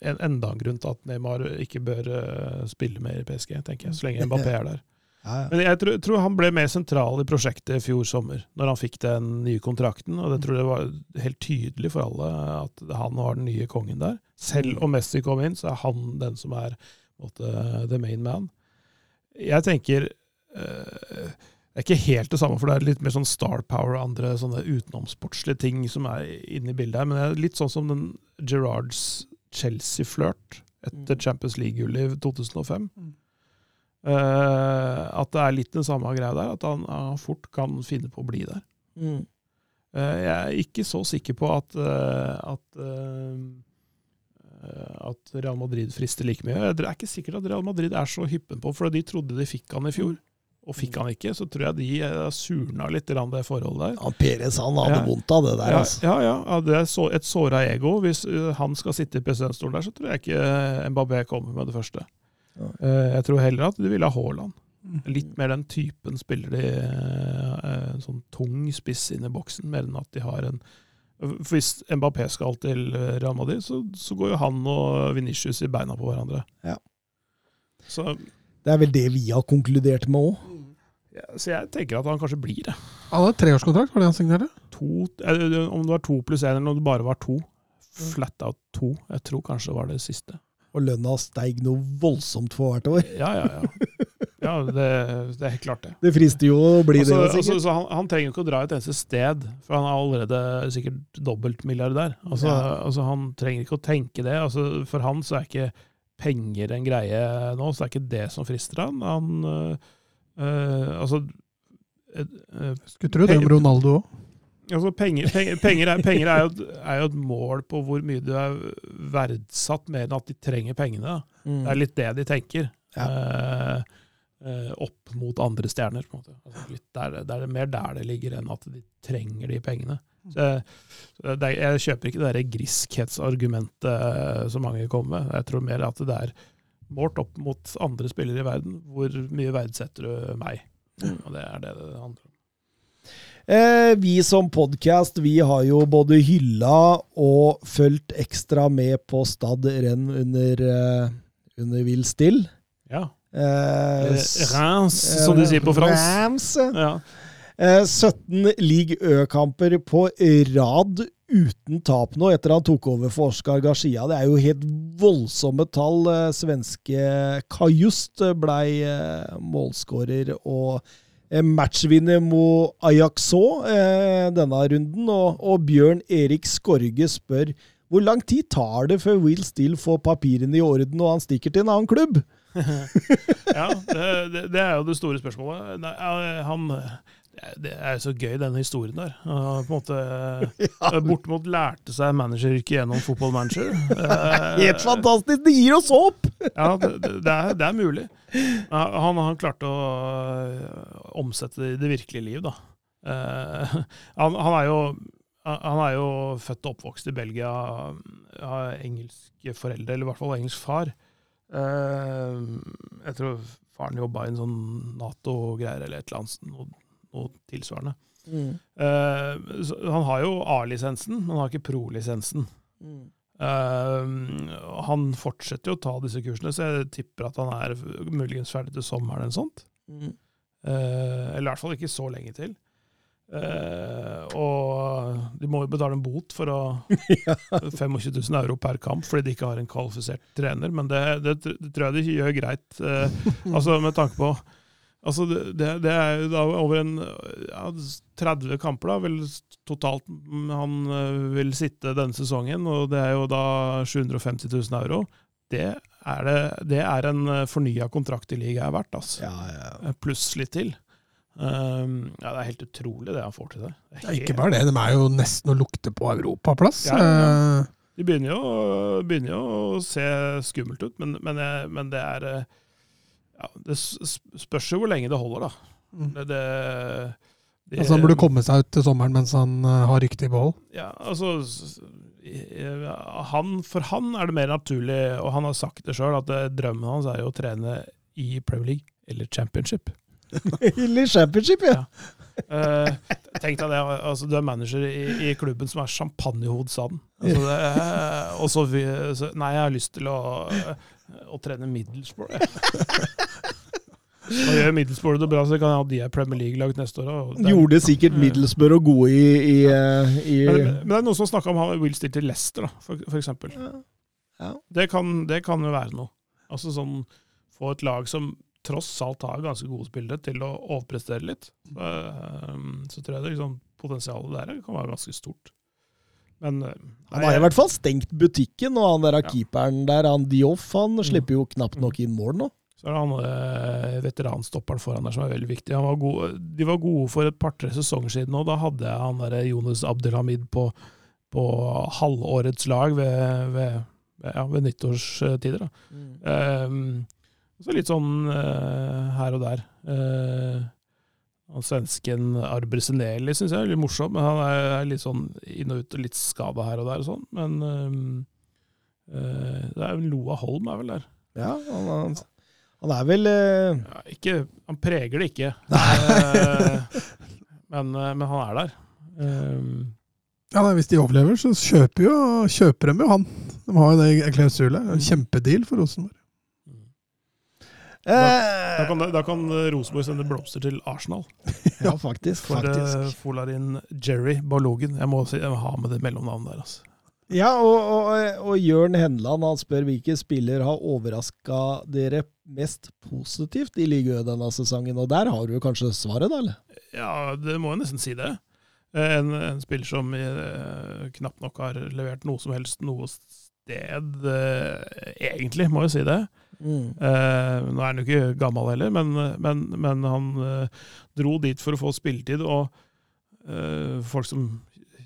en, enda en grunn til at Neymar ikke bør eh, spille mer i PSG, tenker jeg, så lenge Mbappé er der. (laughs) Ja, ja. Men jeg tror, tror han ble mer sentral i prosjektet i fjor sommer, når han fikk den nye kontrakten. Og det tror jeg var helt tydelig for alle at han var den nye kongen der. Selv om Messi kom inn, så er han den som er måtte, the main man. Jeg tenker eh, Det er ikke helt det samme, for det er litt mer sånn star power og andre sånne utenomsportslige ting som er inne i bildet her. Men det er litt sånn som den Gerards Chelsea-flørt etter Champions League-gullet i 2005. Eh, at det er litt den samme greia der, at han, han fort kan finne på å bli der. Mm. Uh, jeg er ikke så sikker på at, uh, at, at Real Madrid frister like mye. Det er ikke sikkert at Real Madrid er så hyppen på, for de trodde de fikk han i fjor. Og fikk han ikke, så tror jeg de eh, surna litt det forholdet der. Ja, Perez han hadde Ja. vondt av det der, Ja, altså. ja, ja, ja, det er så, et såra ego. Hvis uh, han skal sitte i presidentstolen der, så tror jeg ikke Mbappé kommer med det første. Ja. Eh, jeg tror heller at de vil ha Haaland. Litt mer den typen spiller de en sånn tung spiss inn i boksen, mer enn at de har en Hvis Mbappé skal til eh, Real Madrid, så, så går jo han og Venitius i beina på hverandre. Ja. Så, Det er vel det vi har konkludert med òg. ja, så jeg tenker at han kanskje blir det. Han hadde treårskontrakt, var det han signerte? to, eh, om det var to pluss én, eller om det bare var to. Flat out to. Jeg tror kanskje det var det siste. Og lønna steig noe voldsomt for hvert år. Ja, ja, ja. Ja, det, det er helt klart det. Det frister jo å bli Altså, det, altså, sikkert. så han, han trenger jo ikke å dra et eneste sted, for han er allerede sikkert dobbeltmilliardær. Altså, Ja. altså, han trenger ikke å tenke det. Altså, for han så er ikke penger en greie nå, så er ikke det som frister han. Han øh, øh, Altså øh, øh, Skulle tro det om Ronaldo òg. Altså penger, penger, penger, er, penger er, jo, et- er jo et mål på hvor mye du er verdsatt, mer enn at de trenger pengene. Mm. Det er litt det de tenker. Ja. Eh, opp mot andre stjerner. på en måte. Altså, der, det er mer der det ligger, enn at de trenger de pengene. Så jeg, jeg kjøper ikke det der griskhetsargumentet eh, som mange kommer med. Jeg tror mer at det er målt opp mot andre spillere i verden. Hvor mye verdsetter du meg? Og det er det det handler om. Eh, vi som podkast vi har jo både hylla og fulgt ekstra med på Stad renn under, eh, under Vill Still. Ja. Eh, Eh, Reims, som de sier på fransk. Ja. Eh, 17 League Ø-kamper på rad uten tap nå, etter han tok over for Oskar Garcia. Det er jo helt voldsomme tall. Eh, Svenske Kajust blei eh, målskårer og eh, matchvinner mot Ajaxå eh, denne runden. Og, og Bjørn Erik Skorge spør hvor lang tid tar det før Will Still får papirene i orden og han stikker til en annen klubb? Ja, det, det, er jo det store spørsmålet. Nei, eh, han Det er jo så gøy, denne historien der. Han på en måte bortimot lærte seg manageryrket gjennom Football Manager. (laughs) Helt fantastisk! Det gir oss håp! Ja, det, det, er, det er mulig. Han, han klarte å øh, omsette det i det virkelige liv, da. Eh, han, han, er jo, han er jo født og oppvokst i Belgia, har engelske foreldre, eller i hvert fall engelsk far. Eh, jeg tror faren jobba i en sånn Nato-greier eller et eller annet, noe, noe tilsvarende. Mm. Eh, han har jo A-lisensen, men han har ikke pro-lisensen. Mm. Uh, han fortsetter jo å ta disse kursene, så jeg tipper at han er muligens ferdig til sommeren eller sånt. Mm. Uh, eller i hvert fall ikke så lenge til. Eh, og de må jo betale en bot for å (laughs) 25 000 euro per kamp fordi de ikke har en kvalifisert trener, men det, det, det tror jeg de gjør greit. Uh, altså med tanke på Altså det, det, er jo da over en ja, 30 kamper, da, vel totalt han eh, vil sitte denne sesongen, og det er jo da 750 000 euro. Det er, det, det er en fornya kontrakt i ligaen er verdt, altså. Ja, ja. Pluss litt til. Um, ja, det er helt utrolig det han får til der. det er ikke bare det, de er jo nesten å lukte på europaplass. Ja, ja, Eh, De begynner jo, begynner jo å se skummelt ut, men, men, men det er eh, ja, Det spørs jo hvor lenge det holder, da. Mm. Det, det, det- Altså Han burde komme seg ut til sommeren mens han eh, har ryktet i behold. Ja, altså eh, han, For han er det mer naturlig, og han har sagt det sjøl, at drømmen hans er jo å trene i Premier League eller Championship. (laughs) Eller Championship, ja. Uh, tenk deg det, altså du er manager i, i klubben som er champagnehovedstaden. Altså det, er- og så, så Nei, jeg har lyst til å, å trene Middlesbrough. Og gjør Middlesbrough det bra, så kan jeg ha de i Premier League-lag neste år. det Gjorde sikkert Middlesbrough gode i, i, i men, men det er noen som snakker om han Will Still til Leicester, da, for, for eksempel. Ja. Det, kan, det kan jo være noe. Altså sånn Få et lag som tross alt har ganske gode spillere, til å overprestere litt. Så, eh, så tror jeg det liksom, potensialet der kan være ganske stort. Men nei, Han har i hvert fall stengt butikken, og han der Ja. keeperen der, han Dioff, han slipper jo knapt nok inn mål nå. Så er det han eh, veteranstopperen foran der som er veldig viktig. Han var god, de var gode for et par-tre sesonger siden, og da hadde jeg han der Jonas Abdelhamid på, på halvårets lag ved, ved, ja, ved nyttårstider. Da. Um, så litt sånn uh, her og der. Uh, svensken Arber Seneli syns jeg er litt morsom, men han er, er litt sånn inn og ut og litt skada her og der og sånn. Men uh, eh, det er vel Loa Holm er vel der. Ja, han, han, han er vel Ja, ikke, han preger det ikke, men, men han er der. Ja, nei, Hvis de overlever, så kjøper, jo, kjøper de jo han. De har jo det i klausulet. En kjempedeal for Rosenborg. Da, da, kan, da kan Rosenborg sende blomster til Arsenal (laughs) Ja, faktisk. for eh, faktisk. Folarin Jerry Barlogen. Jeg må, si, jeg må ha med det mellomnavnet der. altså. Ja, og, og, og Jørn Henland han spør hvilke spiller har overraska dere mest positivt i ligaen denne sesongen. Og der har du kanskje svaret, da? eller? Ja, det må jeg nesten si det. Eh, En, en spiller som eh, knapt nok har levert noe som helst noe sted, eh, egentlig, må jeg si det. Eh, nå er han jo ikke gammel heller, men, men, men han uh, dro dit for å få spilletid. Og uh, folk som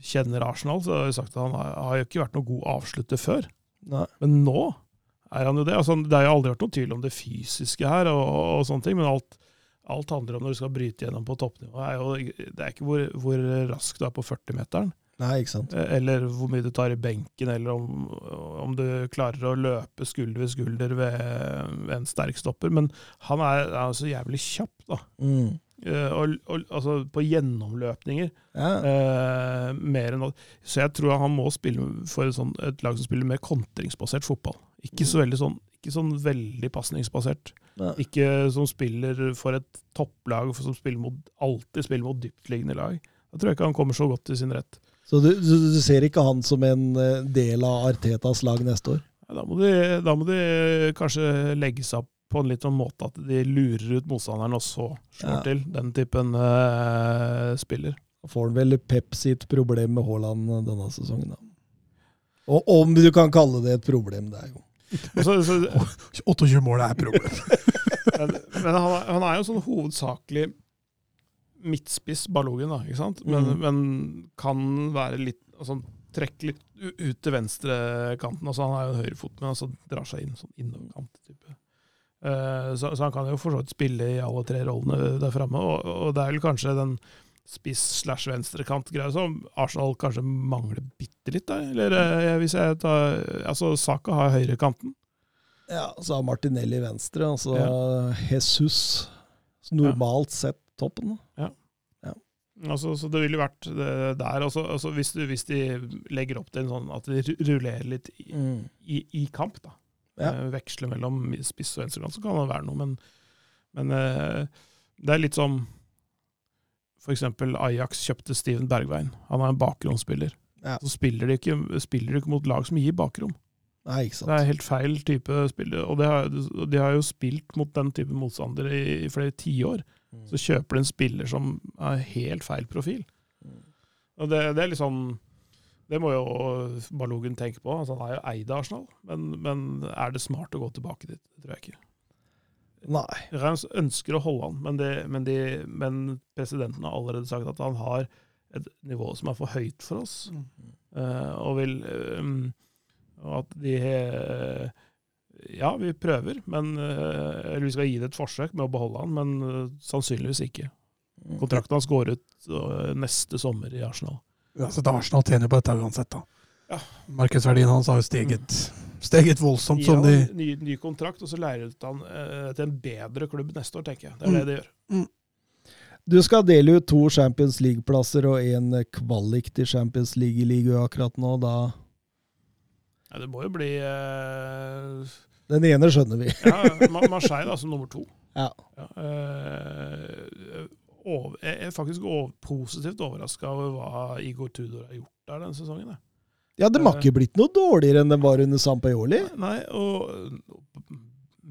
kjenner Arsenal, så har jo sagt at han har, har jo ikke vært noen god avslutter før. Nei. Men nå er han jo det. Altså, det har jo aldri vært noen tvil om det fysiske her, og, og sånne ting, men alt, alt handler om når du skal bryte gjennom på toppnivå. Er jo, det er ikke hvor, hvor rask du er på 40-meteren. Nei, ikke sant. Eh, Eller hvor mye du tar i benken, eller om, om du klarer å løpe skulder ved skulder ved, ved en sterk stopper. Men han er, er så jævlig kjapp, da. Mm. Uh, Og, og, altså på gjennomløpninger. Ja. Uh, mer enn. Så jeg tror han må spille for et, sånt, et lag som spiller mer kontringsbasert fotball. Ikke så veldig sånn, ikke sånn veldig pasningsbasert. Ja. Ikke som spiller for et topplag som spiller mot, alltid spiller mot dyptliggende lag. Da tror jeg ikke han kommer så godt til sin rett. Så du, du, du ser ikke han som en eh, del av Artetas lag neste år? Da må, de, da må de kanskje legge seg opp på en litt sånn måte at de lurer ut motstanderen, og så slår Ja. til. Den typen uh, spiller. Da får han vel Pep sitt problem med Haaland denne sesongen, da. Og om du kan kalle det et problem, det er jo så, så, (laughs) 28 mål er problem. (laughs) men men han, er- han er jo sånn hovedsakelig midtspiss, Balogen, da, ikke sant? Men, mm. men kan være litt altså, Trekke litt ut til venstrekanten. Altså, han er jo en høyrefot, men altså drar seg inn sånn innoverkant-type. Eh, så, så han kan jo for så vidt spille i alle tre rollene der framme, og, og det er vel kanskje den spiss slash venstrekant-greia som Arsenal kanskje mangler bitte litt da. Eller eh, hvis jeg tar Altså, Saka har høyrekanten. Ja, så har Martinelli venstre, altså Ja. Jesus normalt sett toppen. da. Altså, så det ville vært der. Altså, altså hvis, du, hvis de legger opp til en sånn at de rullerer litt i, Mm. i, i kamp, da. Ja. Veksler veksle mellom spiss og venstrekant, så kan det være noe. Men, men eh, det er litt som eksempel Ajax kjøpte Steven Bergveien. Han er en bakromsspiller. Ja. Så spiller de, ikke, spiller de ikke mot lag som gir bakrom. Nei, ikke Det er helt feil type spiller. Og de har, de har jo spilt mot den type motstandere i, i flere tiår. Mm. Så kjøper du en spiller som er helt feil profil. Og det, det er liksom Det må jo Balogen tenke på. Altså, han er jo eid av Arsenal, men, men er det smart å gå tilbake dit? Det tror jeg ikke. Nei. Reims ønsker å holde han, men, det, men, de, men presidenten har allerede sagt at han har et nivå som er for høyt for oss. Eh, og vil um, og at de eh, Ja, vi prøver, men eh, eller vi skal gi det et forsøk med å beholde han, men eh, sannsynligvis ikke. Kontrakten hans går ut eh, neste sommer i Arsenal. Uansett, Arsenal tjener på dette uansett, da. Ja. Markedsverdien hans har jo steget, steget voldsomt, Gi som han de ny, ny kontrakt, og så leier ut han eh, til en bedre klubb neste år, tenker jeg. Det er det de gjør. Du skal dele ut to Champions League-plasser og en kvalik til Champions League i ligaen akkurat nå. Da Ja, det må jo bli eh, Den ene skjønner vi. Ja, Ma- Marseille altså nummer to. Ja. eh, over, jeg er faktisk over, positivt overraska over hva Igor Tudor har gjort der denne sesongen. jeg. Ja, det må ikke blitt noe dårligere enn det var under Sampaioli. Nei, og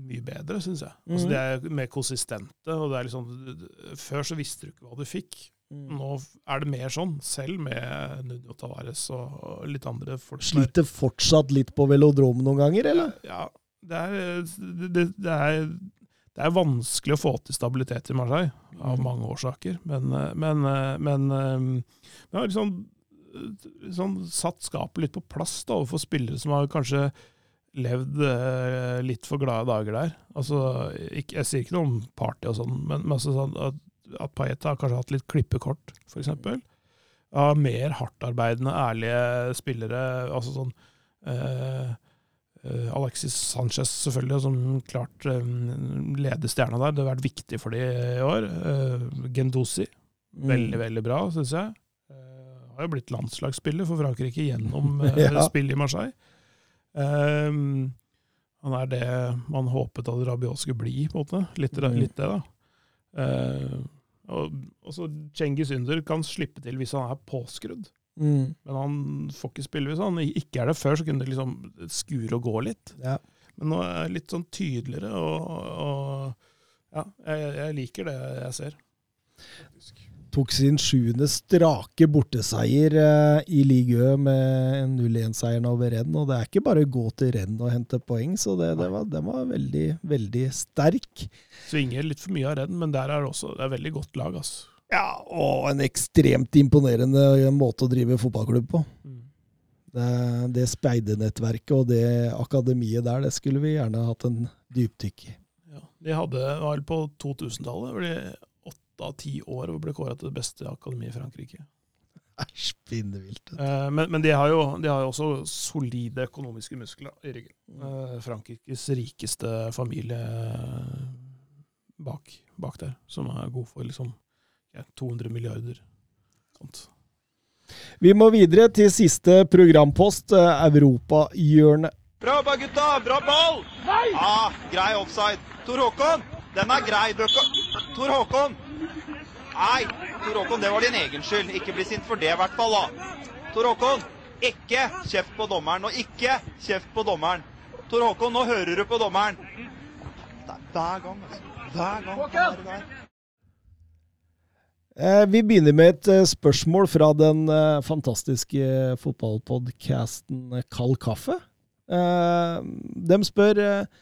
mye bedre, syns jeg. Altså, Mhm. de er mer konsistente. og det er liksom, Før så visste du ikke hva du fikk. Nå er det mer sånn, selv med Nuno Tavares og litt andre folk. Sliter fortsatt litt på velodromen noen ganger, eller? Ja, det er, det, det, er det er vanskelig å få til stabilitet i Marseille, av mange årsaker. Men, men, men, eh, men eh, det har liksom eh, sånn satt skapet litt på plass da, overfor spillere som har kanskje levd eh, litt for glade dager der. Altså, ikke, jeg sier ikke noe om party og sånn, men, men altså sånn at, at Payet har kanskje hatt litt klippekort, f.eks. Av mer hardtarbeidende, ærlige spillere. altså sånn eh, Eh, Alexis Sanchez selvfølgelig, som klart eh, leder stjerna der. Det har vært viktig for de i år. Eh, Gendosi, veldig, veldig bra, syns jeg. Eh, har jo blitt landslagsspiller for Frankrike gjennom (laughs) eh, Ja. spillet i Marseille. Um, han er det man håpet at Rabiot skulle bli, på en måte. Litt, Mm. litt det, da. Uh, og også Cengiz Under kan slippe til hvis han er påskrudd. Mm. Men han får ikke spille hvis han ikke er det før, så kunne det liksom skure og gå litt. Ja. Men nå er det litt sånn tydeligere, og, og ja, jeg, jeg liker det jeg ser. Tok sin sjuende strake borteseier eh, i Ligø med 0-1-seieren over Renn. Og det er ikke bare å gå til Renn og hente poeng, så det, det var, den var veldig, veldig sterk. Svinger litt for mye av Renn, men der er det også det er veldig godt lag. ass. Ja, og en ekstremt imponerende måte å drive fotballklubb på. Det, det speidernettverket og det akademiet der, det skulle vi gjerne hatt en dypdykk i. Ja. De hadde vel på 2000-tallet, hvor de åtte av ti år og ble kåra til det beste akademiet i Frankrike. Æsj, pinnevilt. Eh, men men de, har jo, de har jo også solide økonomiske muskler i ryggen. Eh, Frankrikes rikeste familie bak, bak der, som er god for liksom 200 milliarder. Sånt. Vi må videre til siste programpost, eh, Europahjørnet. Bra jobba, gutta! Bra ball! Nei! Ah, grei offside. Tor Håkon, den er grei. Tor Håkon! Nei, Tor Håkon, det var din egen skyld. Ikke bli sint for det, i hvert fall. da. Tor Håkon, ikke kjeft på dommeren. Og ikke kjeft på dommeren. Tor Håkon, nå hører du på dommeren. Det er hver gang, altså. Hver gang. han er det der. Eh, Vi begynner med et eh, spørsmål fra den eh, fantastiske fotballpodcasten Kald kaffe. Eh, De spør eh,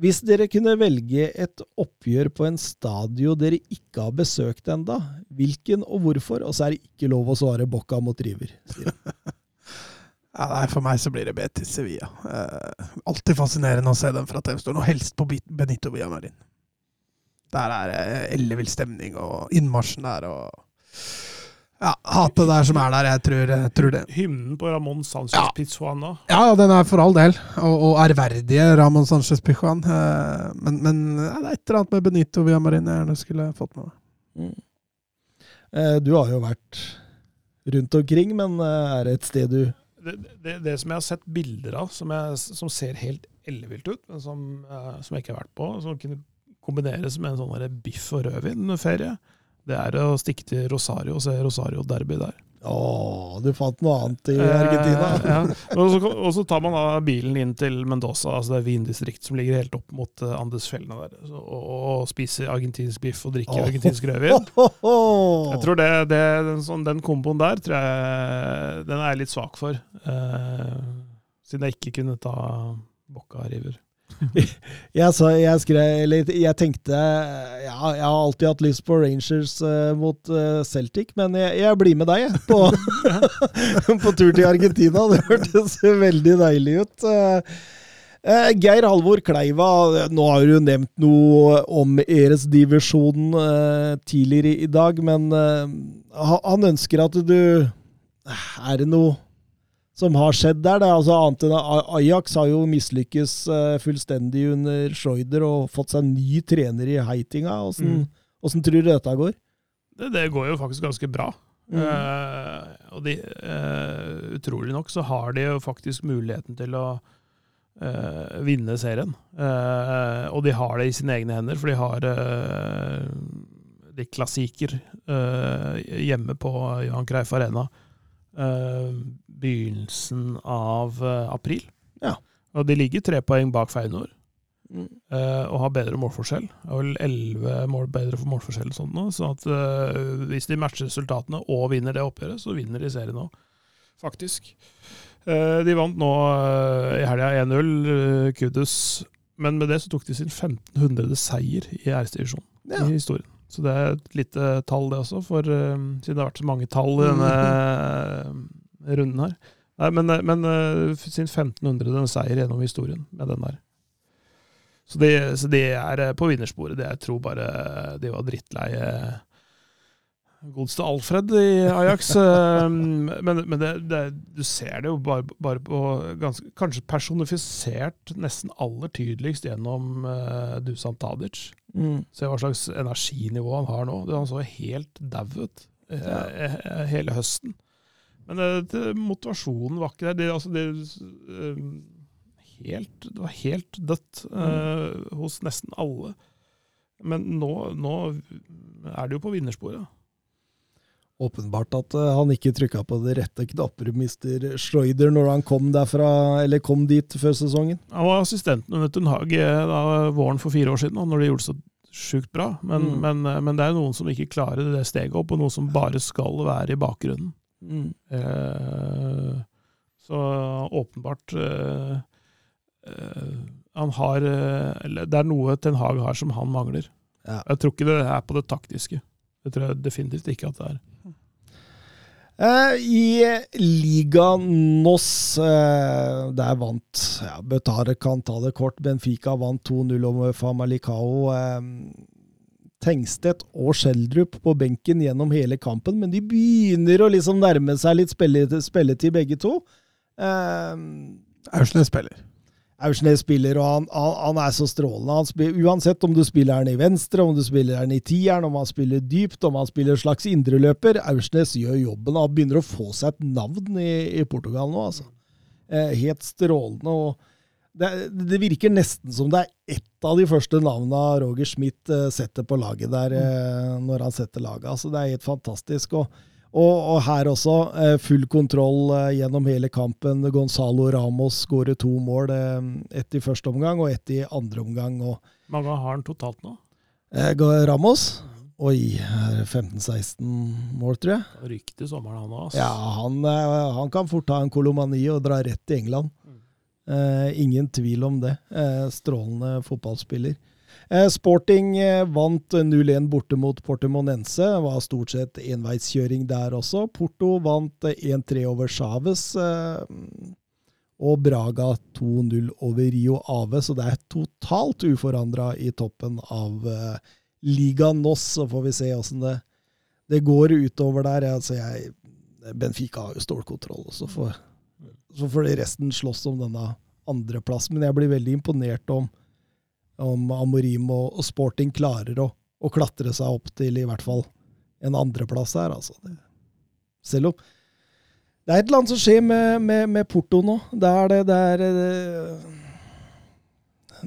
hvis dere kunne velge et oppgjør på en stadion dere ikke har besøkt enda, hvilken og hvorfor? Og så er det ikke lov å svare Bocca mot River. (laughs) Ja, nei, For meg så blir det Betis Sevilla. Eh, alltid fascinerende å se dem fra TV-stolen, og helst på Benito Villamarin. Der er det ellevill stemning, og innmarsjen der, og Ja, hatet der som er der, jeg tror, jeg tror det. Hymnen på Ramón Sánchez Ja. Pizjuana. Ja, den er for all del, og, og ærverdige Ramón Sánchez Pijuan. Eh, men men ja, det er et eller annet med Benito Villamarin jeg gjerne skulle fått med meg. Mm. Du har jo vært rundt omkring, men eh, er det et sted du det, det, det som jeg har sett bilder av, som, jeg, som ser helt ellevilt ut, men som, eh, som jeg ikke har vært på, som kunne kombineres med en sånn biff og rødvin-ferie, det er å stikke til Rosario og se Rosario Derby der. Å, du fant noe annet i Argentina? Eh, ja. og, så, og så tar man da bilen inn til Mendoza, altså det vindistrikt som ligger helt opp mot uh, Andesfjellene der, så, og, og spiser argentinsk biff og drikker argentinsk rødvin. (laughs) Jeg tror det, det, den, sånn, den komboen der tror jeg, den er jeg litt svak for. eh, siden jeg ikke kunne ta Bocca River. (laughs) Jeg, så, jeg, skrev, eller, jeg tenkte ja, Jeg har alltid hatt lyst på Rangers uh, mot uh, Celtic, men jeg, jeg blir med deg på, (laughs) på tur til Argentina. Det hørtes veldig deilig ut. Eh, Geir Halvor Kleiva, nå har du nevnt noe om Eres-divisjonen tidligere i dag, men han ønsker at du Er det noe som har skjedd der. Det er altså annet enn Ajax har jo mislykkes eh, fullstendig under Schreuder og fått seg ny trener i Heitinga. Åssen Mm. tror du dette går? Det, det går jo faktisk ganske bra. Mm. Uh, og de, uh, utrolig nok så har de jo faktisk muligheten til å uh, vinne serien. Og de har det i sine egne hender, for de har de klassiker hjemme på Johan Creif Arena. Eh, begynnelsen av eh, april. Ja. Og de ligger tre poeng bak Feinor. Mm. eh, og har bedre målforskjell. Har vel elleve mål bedre for målforskjell. og Sånt nå, så at uh, hvis de matcher resultatene og vinner det oppgjøret, så vinner de serien òg. Faktisk. Uh, de vant nå uh, i helga 1-0, uh, Kudus. Men med det så tok de sin 1500. seier i æresdivisjonen Ja. i historien. Så det er et lite tall, det også, for uh, siden det har vært så mange tall i denne uh, runden her. Nei, men, eh, men sin 1500. seier gjennom historien med den der. Så de, så de er på vinnersporet. Det jeg tror bare de var drittleie godeste Alfred i Ajax. (laughs) eh, Men, men det, det, du ser det jo bare, bare på ganske, Kanskje personifisert nesten aller tydeligst gjennom uh, Dusan Tadic. Mm. Se hva slags energinivå han har nå. Han så helt dau ut ja. eh, hele høsten. Men det, motivasjonen var ikke der. Det, altså, det, helt, det var helt dødt eh, hos nesten alle. Men nå, nå er det jo på vinnersporet. Åpenbart at eh, han ikke trykka på det rette knapper, Mr. Schreuder, når han kom derfra, eller kom dit før sesongen. Han var assistenten under Ten Hag eh, da, våren for fire år siden, når det gjorde så sjukt bra. Men, Mm. men, eh, men det er noen som ikke klarer det steget opp, og noen som bare skal være i bakgrunnen. Mm. Eh, så åpenbart eh, eh, Han har Eller det er noe Ten Hag har som han mangler. Ja. Jeg tror ikke det er på det taktiske. Det tror jeg definitivt ikke at det er. Eh, I Liga NOS, eh, der vant ja, Betare kan ta det kort. Benfica vant 2-0 over Famalicao. Eh, Tengstedt og Schjelderup på benken gjennom hele kampen, men de begynner å liksom nærme seg litt spilletid, spilletid begge to. Aursnes spiller. Aursnes spiller, og han, han, han er så strålende. Spiller, uansett om du spiller han i venstre, om du spiller han i tieren, om han spiller dypt, om han spiller en slags indreløper. Aursnes gjør jobben, han begynner å få seg et navn i, i Portugal nå, altså. Eh, helt strålende. og det, det virker nesten som det er ett av de første navnene Roger Schmidt eh, setter på laget der, mm. når han setter laget. Altså, det er helt fantastisk. og og, og her også, eh, full kontroll eh, gjennom hele kampen. Gonzalo Ramos skårer to mål. Eh, ett i første omgang og ett i andre omgang. Og, Mange har han totalt nå. Ramos Oi, er 15-16 mål, tror jeg. Rykte sommeren, han òg. Ja, han, han kan fort ta en kolomani og dra rett til England. Eh, ingen tvil om det. Eh, strålende fotballspiller. Eh, Sporting eh, vant 0-1 borte mot Portemonense. Det var stort sett enveiskjøring der også. Porto vant eh, 1-3 over Chávez. Eh, og Braga 2-0 over Rio Ave, så det er totalt uforandra i toppen av eh, Liga NOS. Så får vi se åssen det, det går utover der. Altså jeg, Benfica har jo stålkontroll, så får, så får resten slåss om denne andreplassen. Men jeg blir veldig imponert om, om Amorim og, og Sporting klarer å, å klatre seg opp til i hvert fall en andreplass her, altså. Det, selv om Det er et eller annet som skjer med, med, med Porto nå. Det er det, det er det,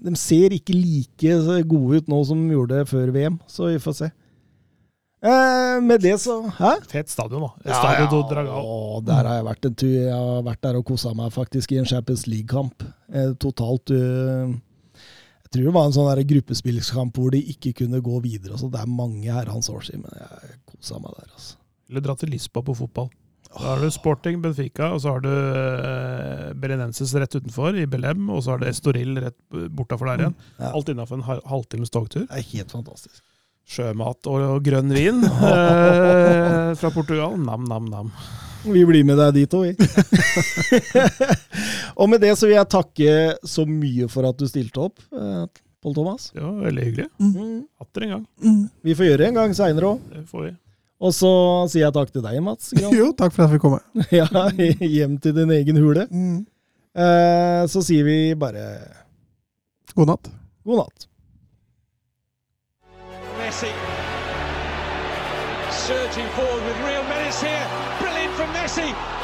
De ser ikke like gode ut nå som de gjorde før VM, så vi får se. Eh, med det så Hæ? Fet stadion, da. Ja, do Dragao. Å, der har jeg vært en tur. Jeg har vært der og kosa meg faktisk i en Champions League-kamp. Eh, totalt eh, Jeg tror det var en sånn gruppespillskamp hvor de ikke kunne gå videre. Så det er mange herrens år siden, men jeg kosa meg der. altså. Eller dra til Lisboa på fotball. Da har du Sporting, Benfica, og så har du eh, Belenenses rett utenfor, i Belem, og så har du Estoril rett bortafor der igjen. Ja. Alt innafor en ha- halvtimes togtur. Det er helt fantastisk. Sjømat og, og grønn vin (laughs) eh, fra Portugal. Nam, nam, nam. Vi blir med deg dit òg, vi. (laughs) og med det så vil jeg takke så mye for at du stilte opp, eh, Pål Thomas. Det var veldig hyggelig. Mm. Atter en gang. Vi får gjøre det en gang seinere òg. Det får vi. Og så sier jeg takk til deg, Mats. Gran. Jo, takk for at jeg fikk komme. (laughs) ja, hjem til din egen hule. Mm. Eh, så sier vi bare God natt. god natt. Messi surging forward with real menace here. From Messi.